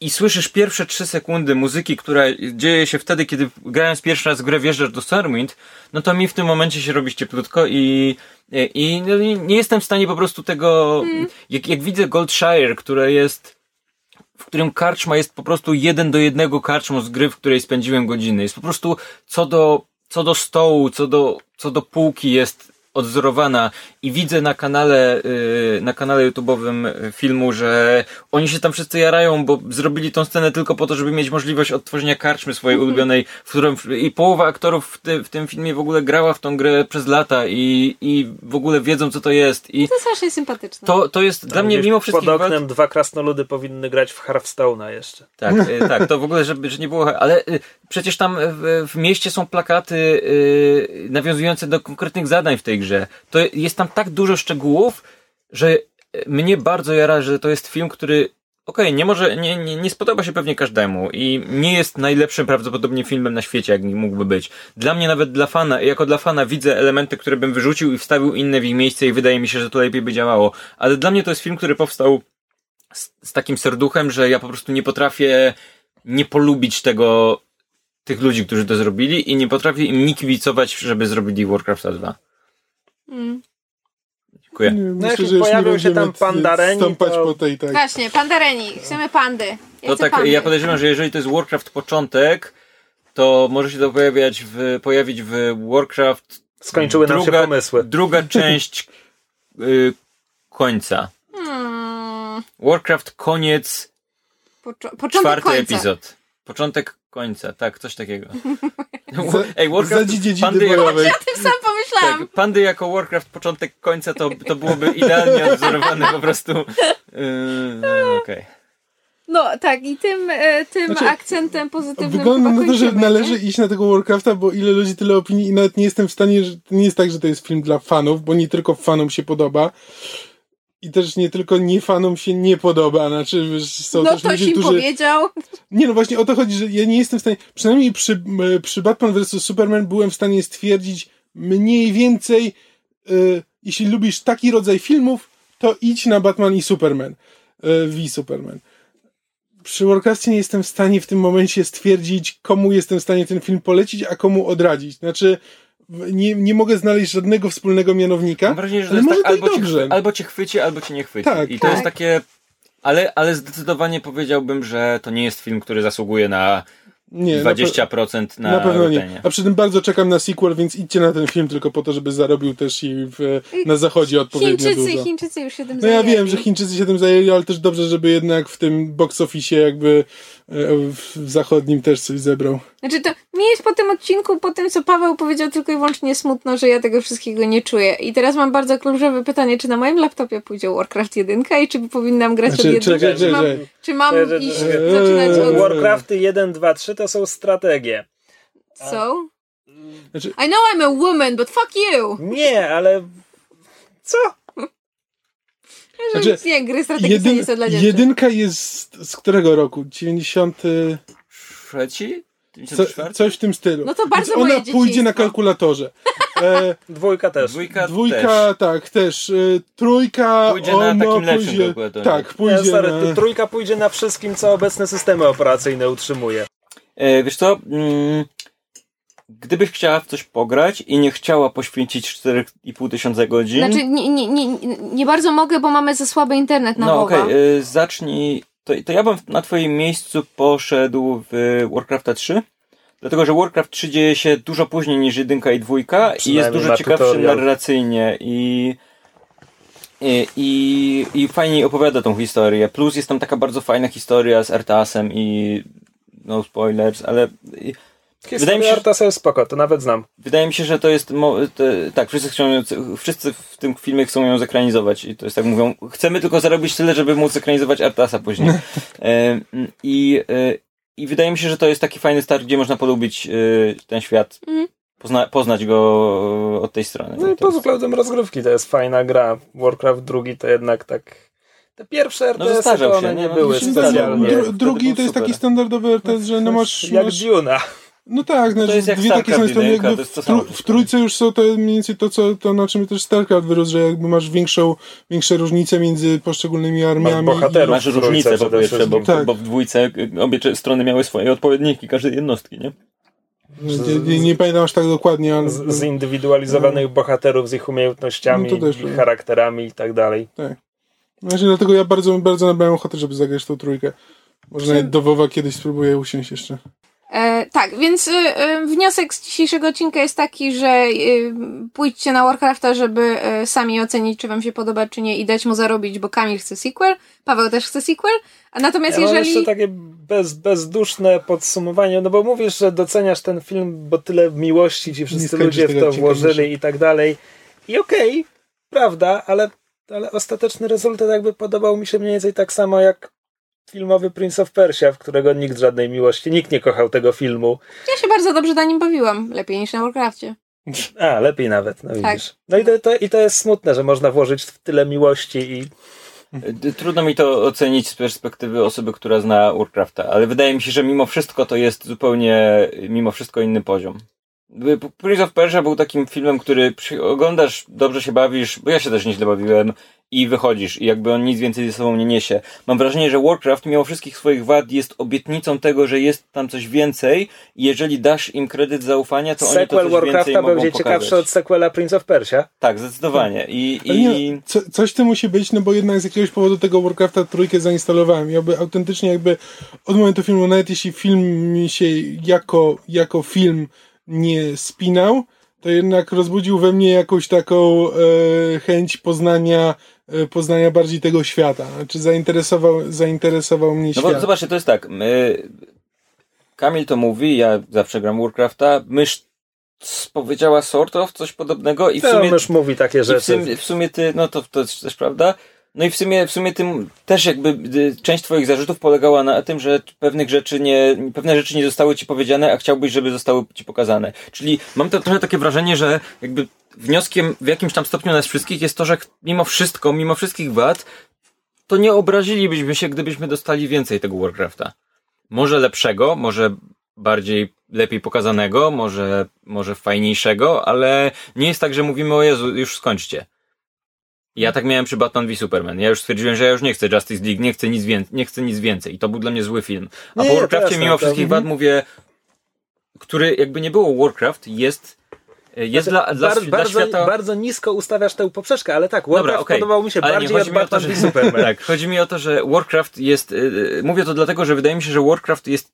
i słyszysz pierwsze trzy sekundy muzyki, która dzieje się wtedy, kiedy grając pierwszy raz w grę wjeżdżasz do Stormwind, no to mi w tym momencie się robi cieplutko i, i no, nie jestem w stanie po prostu tego, jak, jak widzę Goldshire, które jest w którym karczma jest po prostu jeden do jednego karczmą z gry, w której spędziłem godziny. Jest po prostu co do, co do stołu, co do, co do półki jest odzorowana i widzę na kanale, yy, na kanale YouTube'owym filmu, że oni się tam wszyscy jarają, bo zrobili tą scenę tylko po to, żeby mieć możliwość odtworzenia karczmy swojej ulubionej, w którym i połowa aktorów w, ty, w tym filmie w ogóle grała w tą grę przez lata i, i w ogóle wiedzą, co to jest. I To strasznie sympatyczne. to, to jest dla mnie mimo wszystkich Pod wad- oknem dwa krasnoludy powinny grać w Hearthstone'a jeszcze. Tak, y, tak, to w ogóle, żeby, że nie było. Ale y, przecież tam w, w mieście są plakaty y, nawiązujące do konkretnych zadań w tej grze. To jest tam tak dużo szczegółów, że y, mnie bardzo jara, że to jest film, który. Okej, nie może, nie, nie, nie spodoba się pewnie każdemu i nie jest najlepszym prawdopodobnie filmem na świecie, jak mógłby być. Dla mnie nawet dla fana, jako dla fana widzę elementy, które bym wyrzucił i wstawił inne w ich miejsce i wydaje mi się, że to lepiej by działało. Ale dla mnie to jest film, który powstał z, z takim serduchem, że ja po prostu nie potrafię nie polubić tego, tych ludzi, którzy to zrobili i nie potrafię im nie żeby zrobili Warcrafta 2. Mm. Dziękuję. Nie, No myślę, jak że pojawią się tam pandareni, stąpać to- po tej, tak. Właśnie, pandareni. Chcemy pandy. Ja To chcę tak, pandy. ja podejrzewam, że jeżeli to jest Warcraft początek, to może się to pojawiać w, pojawić w Warcraft Skończyły nam się druga, pomysły. druga część y, końca. Hmm. Warcraft koniec, Poczo- początek czwarty końca. epizod. Początek końca, tak, coś takiego. Ej, Warcraft, pandy, bojowej. Ja tym sam pomyślałam. Tak, pandy jako Warcraft początek końca to, to byłoby idealnie odzorowane po prostu. Yy, Okej. No tak, i tym, e, tym Znaczy, akcentem pozytywnym Wygląda na to, że należy nie? iść na tego Warcrafta, bo ile ludzi, tyle opinii i nawet nie jestem w stanie, że to nie jest tak, że to jest film dla fanów, bo nie tylko fanom się podoba. I też nie tylko nie fanom się nie podoba, znaczy są No też ktoś ludzie, im którzy... powiedział. Nie no właśnie o to chodzi, że ja nie jestem w stanie, przynajmniej przy, m, przy Batman vs Superman byłem w stanie stwierdzić mniej więcej, y, jeśli lubisz taki rodzaj filmów, to idź na Batman i Superman, y, v Superman. Przy Warcraftie nie jestem w stanie w tym momencie stwierdzić, komu jestem w stanie ten film polecić, a komu odradzić. Znaczy, nie, nie mogę znaleźć żadnego wspólnego mianownika. Mam wrażenie, że to Ale jest może tak, to albo cię, dobrze. chwy- albo cię chwyci, albo cię nie chwyci. Tak, I to tak. jest takie. Ale, ale zdecydowanie powiedziałbym, że to nie jest film, który zasługuje na Nie, na pe- 20% na, Na pewno nie. Rotenie. A przy tym bardzo czekam na sequel, więc idźcie na ten film tylko po to, żeby zarobił też i w, na zachodzie odpowiednio Chińczycy, dużo. Chińczycy już się tym No ja zajęli. wiem, że Chińczycy się tym zajęli, ale też dobrze, żeby jednak w tym box office jakby w zachodnim też coś zebrał. Znaczy to mi jest po tym odcinku, po tym co Paweł powiedział, tylko i wyłącznie smutno, że ja tego wszystkiego nie czuję. I teraz mam bardzo kluczowe pytanie, czy na moim laptopie pójdzie Warcraft 1 i czy powinnam grać Znaczy, od jedynki, czekaj, czy, mam, czy mam iść, zaczynać od... Warcrafty 1, 2, 3 to są strategie. So? Znaczy- I know I'm a woman, but fuck you! Nie, ale co? Znaczy, nie, gry strategiczne Jedyn, nie są dla dziewczyn. jedynka jest z którego roku? 90. Trzeci? Co, 94? coś w tym stylu. No to bardzo Więc ona moje pójdzie na kalkulatorze. E, Dwójka też. Dwójka, dwójka, też. tak, też. E, trójka, Pójdzie na ono takim lepszym pójdzie, kalkulatorze. Tak, Nie, pójdzie sorry, na... trójka pójdzie na wszystkim, co obecne systemy operacyjne utrzymuje. E, wiesz co? Mm, gdybyś chciała w coś pograć i nie chciała poświęcić 4,5 tysiąca godzin. Znaczy, nie, nie, nie, nie bardzo mogę, bo mamy za słaby internet na no okej, e, zacznij. To, to ja bym na twoim miejscu poszedł w Warcrafta 3. Dlatego, że Warcraft 3 dzieje się dużo później niż jedynka i dwójka i jest dużo ciekawszy tutorial. narracyjnie i, i, i, i fajniej opowiada tą historię. Plus jest tam taka bardzo fajna historia z Artasem i no spoilers, ale Wydaje mi się, że- Artasa jest spoko, to nawet znam. wydaje mi się, że to jest te, tak, wszyscy chcą ją, wszyscy w tym filmie chcą ją zekranizować i to jest tak mówią, chcemy tylko zarobić tyle, żeby móc zekranizować Artasa później. E, I e, i wydaje mi się, że to jest taki fajny start, gdzie można polubić e, ten świat, Mhm. pozna, poznać go od tej strony. No i To pod jest- względem rozgrywki to jest fajna gra. Warcraft drugi to jednak tak... Te pierwsze No, RTS zestarzał to one się, nie, nie? No, były specjalnie. Dru, drugi to jest super. taki standardowy RTS, że no masz... Jak masz Duna. No tak, znaczy jest jak dwie takie same strony, jedynka, jakby to jest to w, tru- w trójce już są to mniej więcej to, co, to na czym też StarCraft wyrósł, że jakby masz większą, większe różnice między poszczególnymi armiami. bohaterów. Masz w trójce różnicę po przede pierwsze, bo. Tak. bo w dwójce y, obie strony miały swoje odpowiedniki każdej jednostki, nie? I, nie, nie, nie pamiętam aż tak dokładnie, ale... Z, zindywidualizowanych bohaterów z ich umiejętnościami, No to też ich prawda. charakterami i tak dalej. Właśnie dlatego ja bardzo, bardzo nabrałem ochoty, żeby zagrać tą trójkę. Może Czy- nawet do WoWa kiedyś spróbuję usiąść jeszcze. E, tak, więc y, wniosek z dzisiejszego odcinka jest taki, że y, pójdźcie na Warcrafta, żeby sami ocenić, czy wam się podoba, czy nie i dać mu zarobić, bo Kamil chce sequel, Paweł też chce sequel, a natomiast Ja mam jeżeli... jeszcze takie bez, bezduszne podsumowanie, no bo mówisz, że doceniasz ten film, bo tyle miłości ci wszyscy ludzie w to włożyli i tak dalej. I okej, prawda, ale, ale ostateczny rezultat jakby podobał mi się mniej więcej tak samo jak filmowy Prince of Persia, w którego nikt żadnej miłości, nikt nie kochał tego filmu. Ja się bardzo dobrze na nim bawiłam, lepiej niż na Warcrafcie. A, lepiej nawet, no Tak. widzisz. No i to, to, i to jest smutne, że można włożyć w tyle miłości i Y, Trudno mi to ocenić z perspektywy osoby, która zna Warcrafta, ale wydaje mi się, że mimo wszystko to jest zupełnie, mimo wszystko inny poziom. Prince of Persia był takim filmem, który oglądasz, dobrze się bawisz, bo ja się też nieźle bawiłem i wychodzisz i jakby on nic więcej ze sobą nie niesie. Mam wrażenie, że Warcraft mimo wszystkich swoich wad jest obietnicą tego, że jest tam coś więcej i jeżeli dasz im kredyt zaufania, to oni to sequel coś Warcrafta więcej mogą będzie ciekawszy pokazać. od sequela Prince of Persia. Tak, zdecydowanie. I, i... nie, co, coś to musi być, no bo jednak z jakiegoś powodu tego Warcrafta trójkę zainstalowałem. Ja by autentycznie jakby od momentu filmu, nawet jeśli film mi się jako, jako film nie spinał, to jednak rozbudził we mnie jakąś taką e, chęć poznania, e, poznania bardziej tego świata. Znaczy zainteresował, zainteresował mnie No świat. bo zobaczcie, to jest tak. My... Kamil to mówi, ja zawsze gram Warcrafta. Mysz powiedziała sort of coś podobnego i w To sumie, już mówi takie i w rzeczy. sumie, w sumie ty, no to, to jest też prawda. No i w sumie, w sumie tym też jakby y, część twoich zarzutów polegała na tym, że pewnych rzeczy nie, pewne rzeczy nie zostały ci powiedziane, a chciałbyś, żeby zostały ci pokazane. Czyli mam to trochę takie wrażenie, że jakby wnioskiem w jakimś tam stopniu nas wszystkich jest to, że mimo wszystko, mimo wszystkich wad, to nie obrazilibyśmy się, gdybyśmy dostali więcej tego Warcrafta. Może lepszego, może bardziej lepiej pokazanego, może, może fajniejszego, ale nie jest tak, że mówimy o Jezu, już skończcie. Ja tak miałem przy Batman v Superman. Ja już stwierdziłem, że ja już nie chcę Justice League, nie chcę nic, wię- nie chcę nic więcej. I to był dla mnie zły film. A Nie, po jasne, mimo to- wszystkich mhm. wad, mówię, który jakby nie było Warcraft, jest, jest Znaczy, dla, dla, bar- dla bardzo, świata... bardzo nisko ustawiasz tę poprzeczkę, ale tak, Warcraft okej. podobał mi się Ale bardziej chodzi od o to, Batman że- Superman. Tak, chodzi mi o to, że Warcraft jest. Yy, mówię to dlatego, że wydaje mi się, że Warcraft jest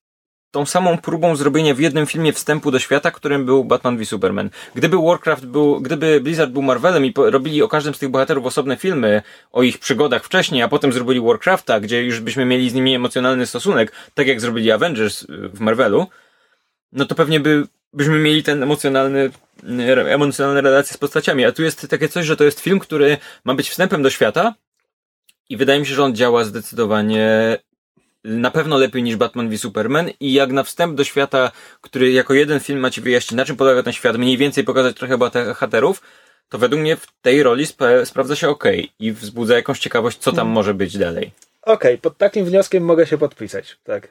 tą samą próbą zrobienia w jednym filmie wstępu do świata, którym był Batman v Superman. Gdyby Warcraft był, gdyby Blizzard był Marvelem i po, robili o każdym z tych bohaterów osobne filmy, o ich przygodach wcześniej, a potem zrobili Warcrafta, gdzie już byśmy mieli z nimi emocjonalny stosunek, tak jak zrobili Avengers yy, w Marvelu, no to pewnie by, byśmy mieli ten emocjonalny, yy, emocjonalne relacje z postaciami. A tu jest takie coś, że to jest film, który ma być wstępem do świata, i wydaje mi się, że on działa zdecydowanie na pewno lepiej niż Batman v Superman i jak na wstęp do świata, który jako jeden film ma ci wyjaśnić, na czym polega ten świat, mniej więcej pokazać trochę bohaterów, to według mnie w tej roli sp- sprawdza się ok i wzbudza jakąś ciekawość, co tam może być dalej. Okej, pod takim wnioskiem mogę się podpisać. Tak.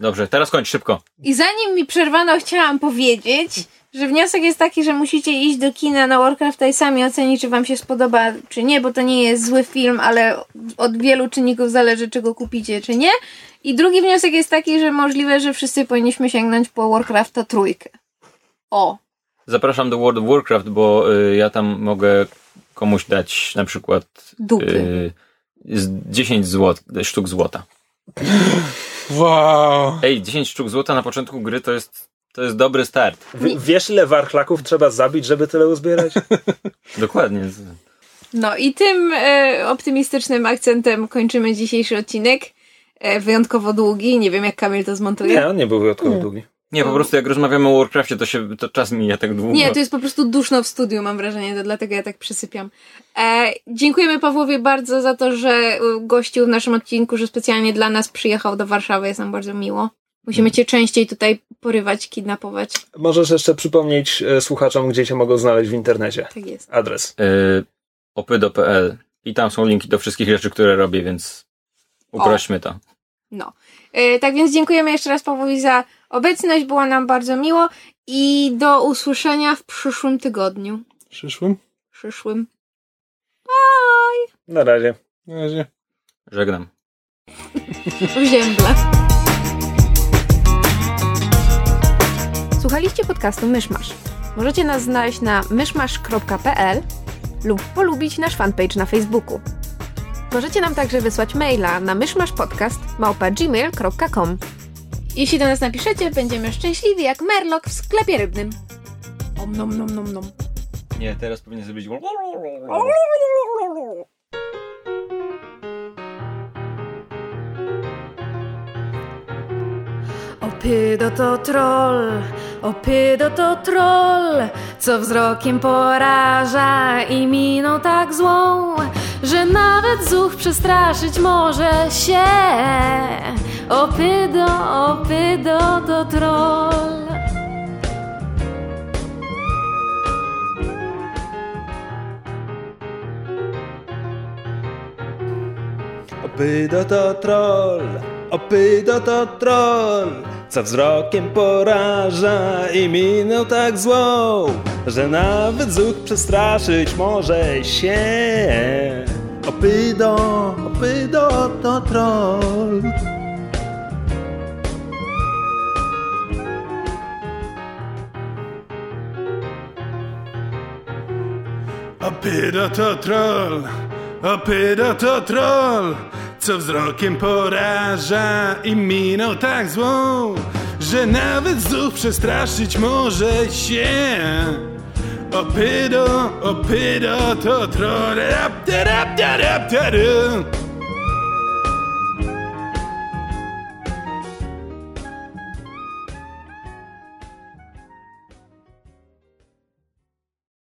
Dobrze, teraz kończ szybko. I zanim mi przerwano, chciałam powiedzieć, że wniosek jest taki, że musicie iść do kina na Warcrafta i sami ocenić, czy wam się spodoba, czy nie, bo to nie jest zły film, ale od wielu czynników zależy, czy go kupicie, czy nie. I drugi wniosek jest taki, że możliwe, że wszyscy powinniśmy sięgnąć po Warcrafta trójkę. O, Zapraszam do World of Warcraft, bo y, ja tam mogę komuś dać na przykład Dupy. y, z 10 złot, sztuk złota. Wow. Ej, 10 sztuk złota na początku gry to jest, to jest dobry start. W, wiesz, ile warchlaków trzeba zabić, żeby tyle uzbierać? Dokładnie. No i tym e, optymistycznym akcentem kończymy dzisiejszy odcinek. E, wyjątkowo długi. Nie wiem, jak Kamil to zmontuje. Nie, on nie był wyjątkowo długi. Nie, po prostu jak rozmawiamy o Warcraftie, to się to czas mija tak długo. Nie, to jest po prostu duszno w studiu, mam wrażenie, to dlatego ja tak przysypiam. E, dziękujemy Pawłowi bardzo za to, że e, gościł w naszym odcinku, że specjalnie dla nas przyjechał do Warszawy, jest nam bardzo miło. Musimy cię częściej tutaj porywać, kidnapować. Możesz jeszcze przypomnieć e, słuchaczom, gdzie cię mogą znaleźć w internecie. Tak jest. Adres. Y, opy.pl i tam są linki do wszystkich rzeczy, które robię, więc uprośmy to. No. E, tak więc dziękujemy jeszcze raz Pawłowi za obecność, było nam bardzo miło i do usłyszenia w przyszłym tygodniu. Przyszłym? Przyszłym. Na razie. Na razie. Żegnam. W ziemble. Słuchaliście podcastu Myszmasz. Możecie nas znaleźć na myszmasz.pl lub polubić nasz fanpage na Facebooku. Możecie nam także wysłać maila na myszmaszpodcast.gmail.com Jeśli do nas napiszecie, będziemy szczęśliwi jak merlok w sklepie rybnym. Om nom nom nom nom. Nie, teraz powinien zrobić... Opydo to troll, opydo to troll, co wzrokiem poraża i miną tak złą, że nawet zuch przestraszyć może się. Opydo, opydo to troll. Opydo to troll, opydo to troll, co wzrokiem poraża i minął tak złą, że nawet zuch przestraszyć może się. Opydo, opydo to troll. Opyda to troll, opyda to troll, co wzrokiem poraża i miną tak złą, że nawet zuch przestraszyć może się. Opydo, opydo to troll,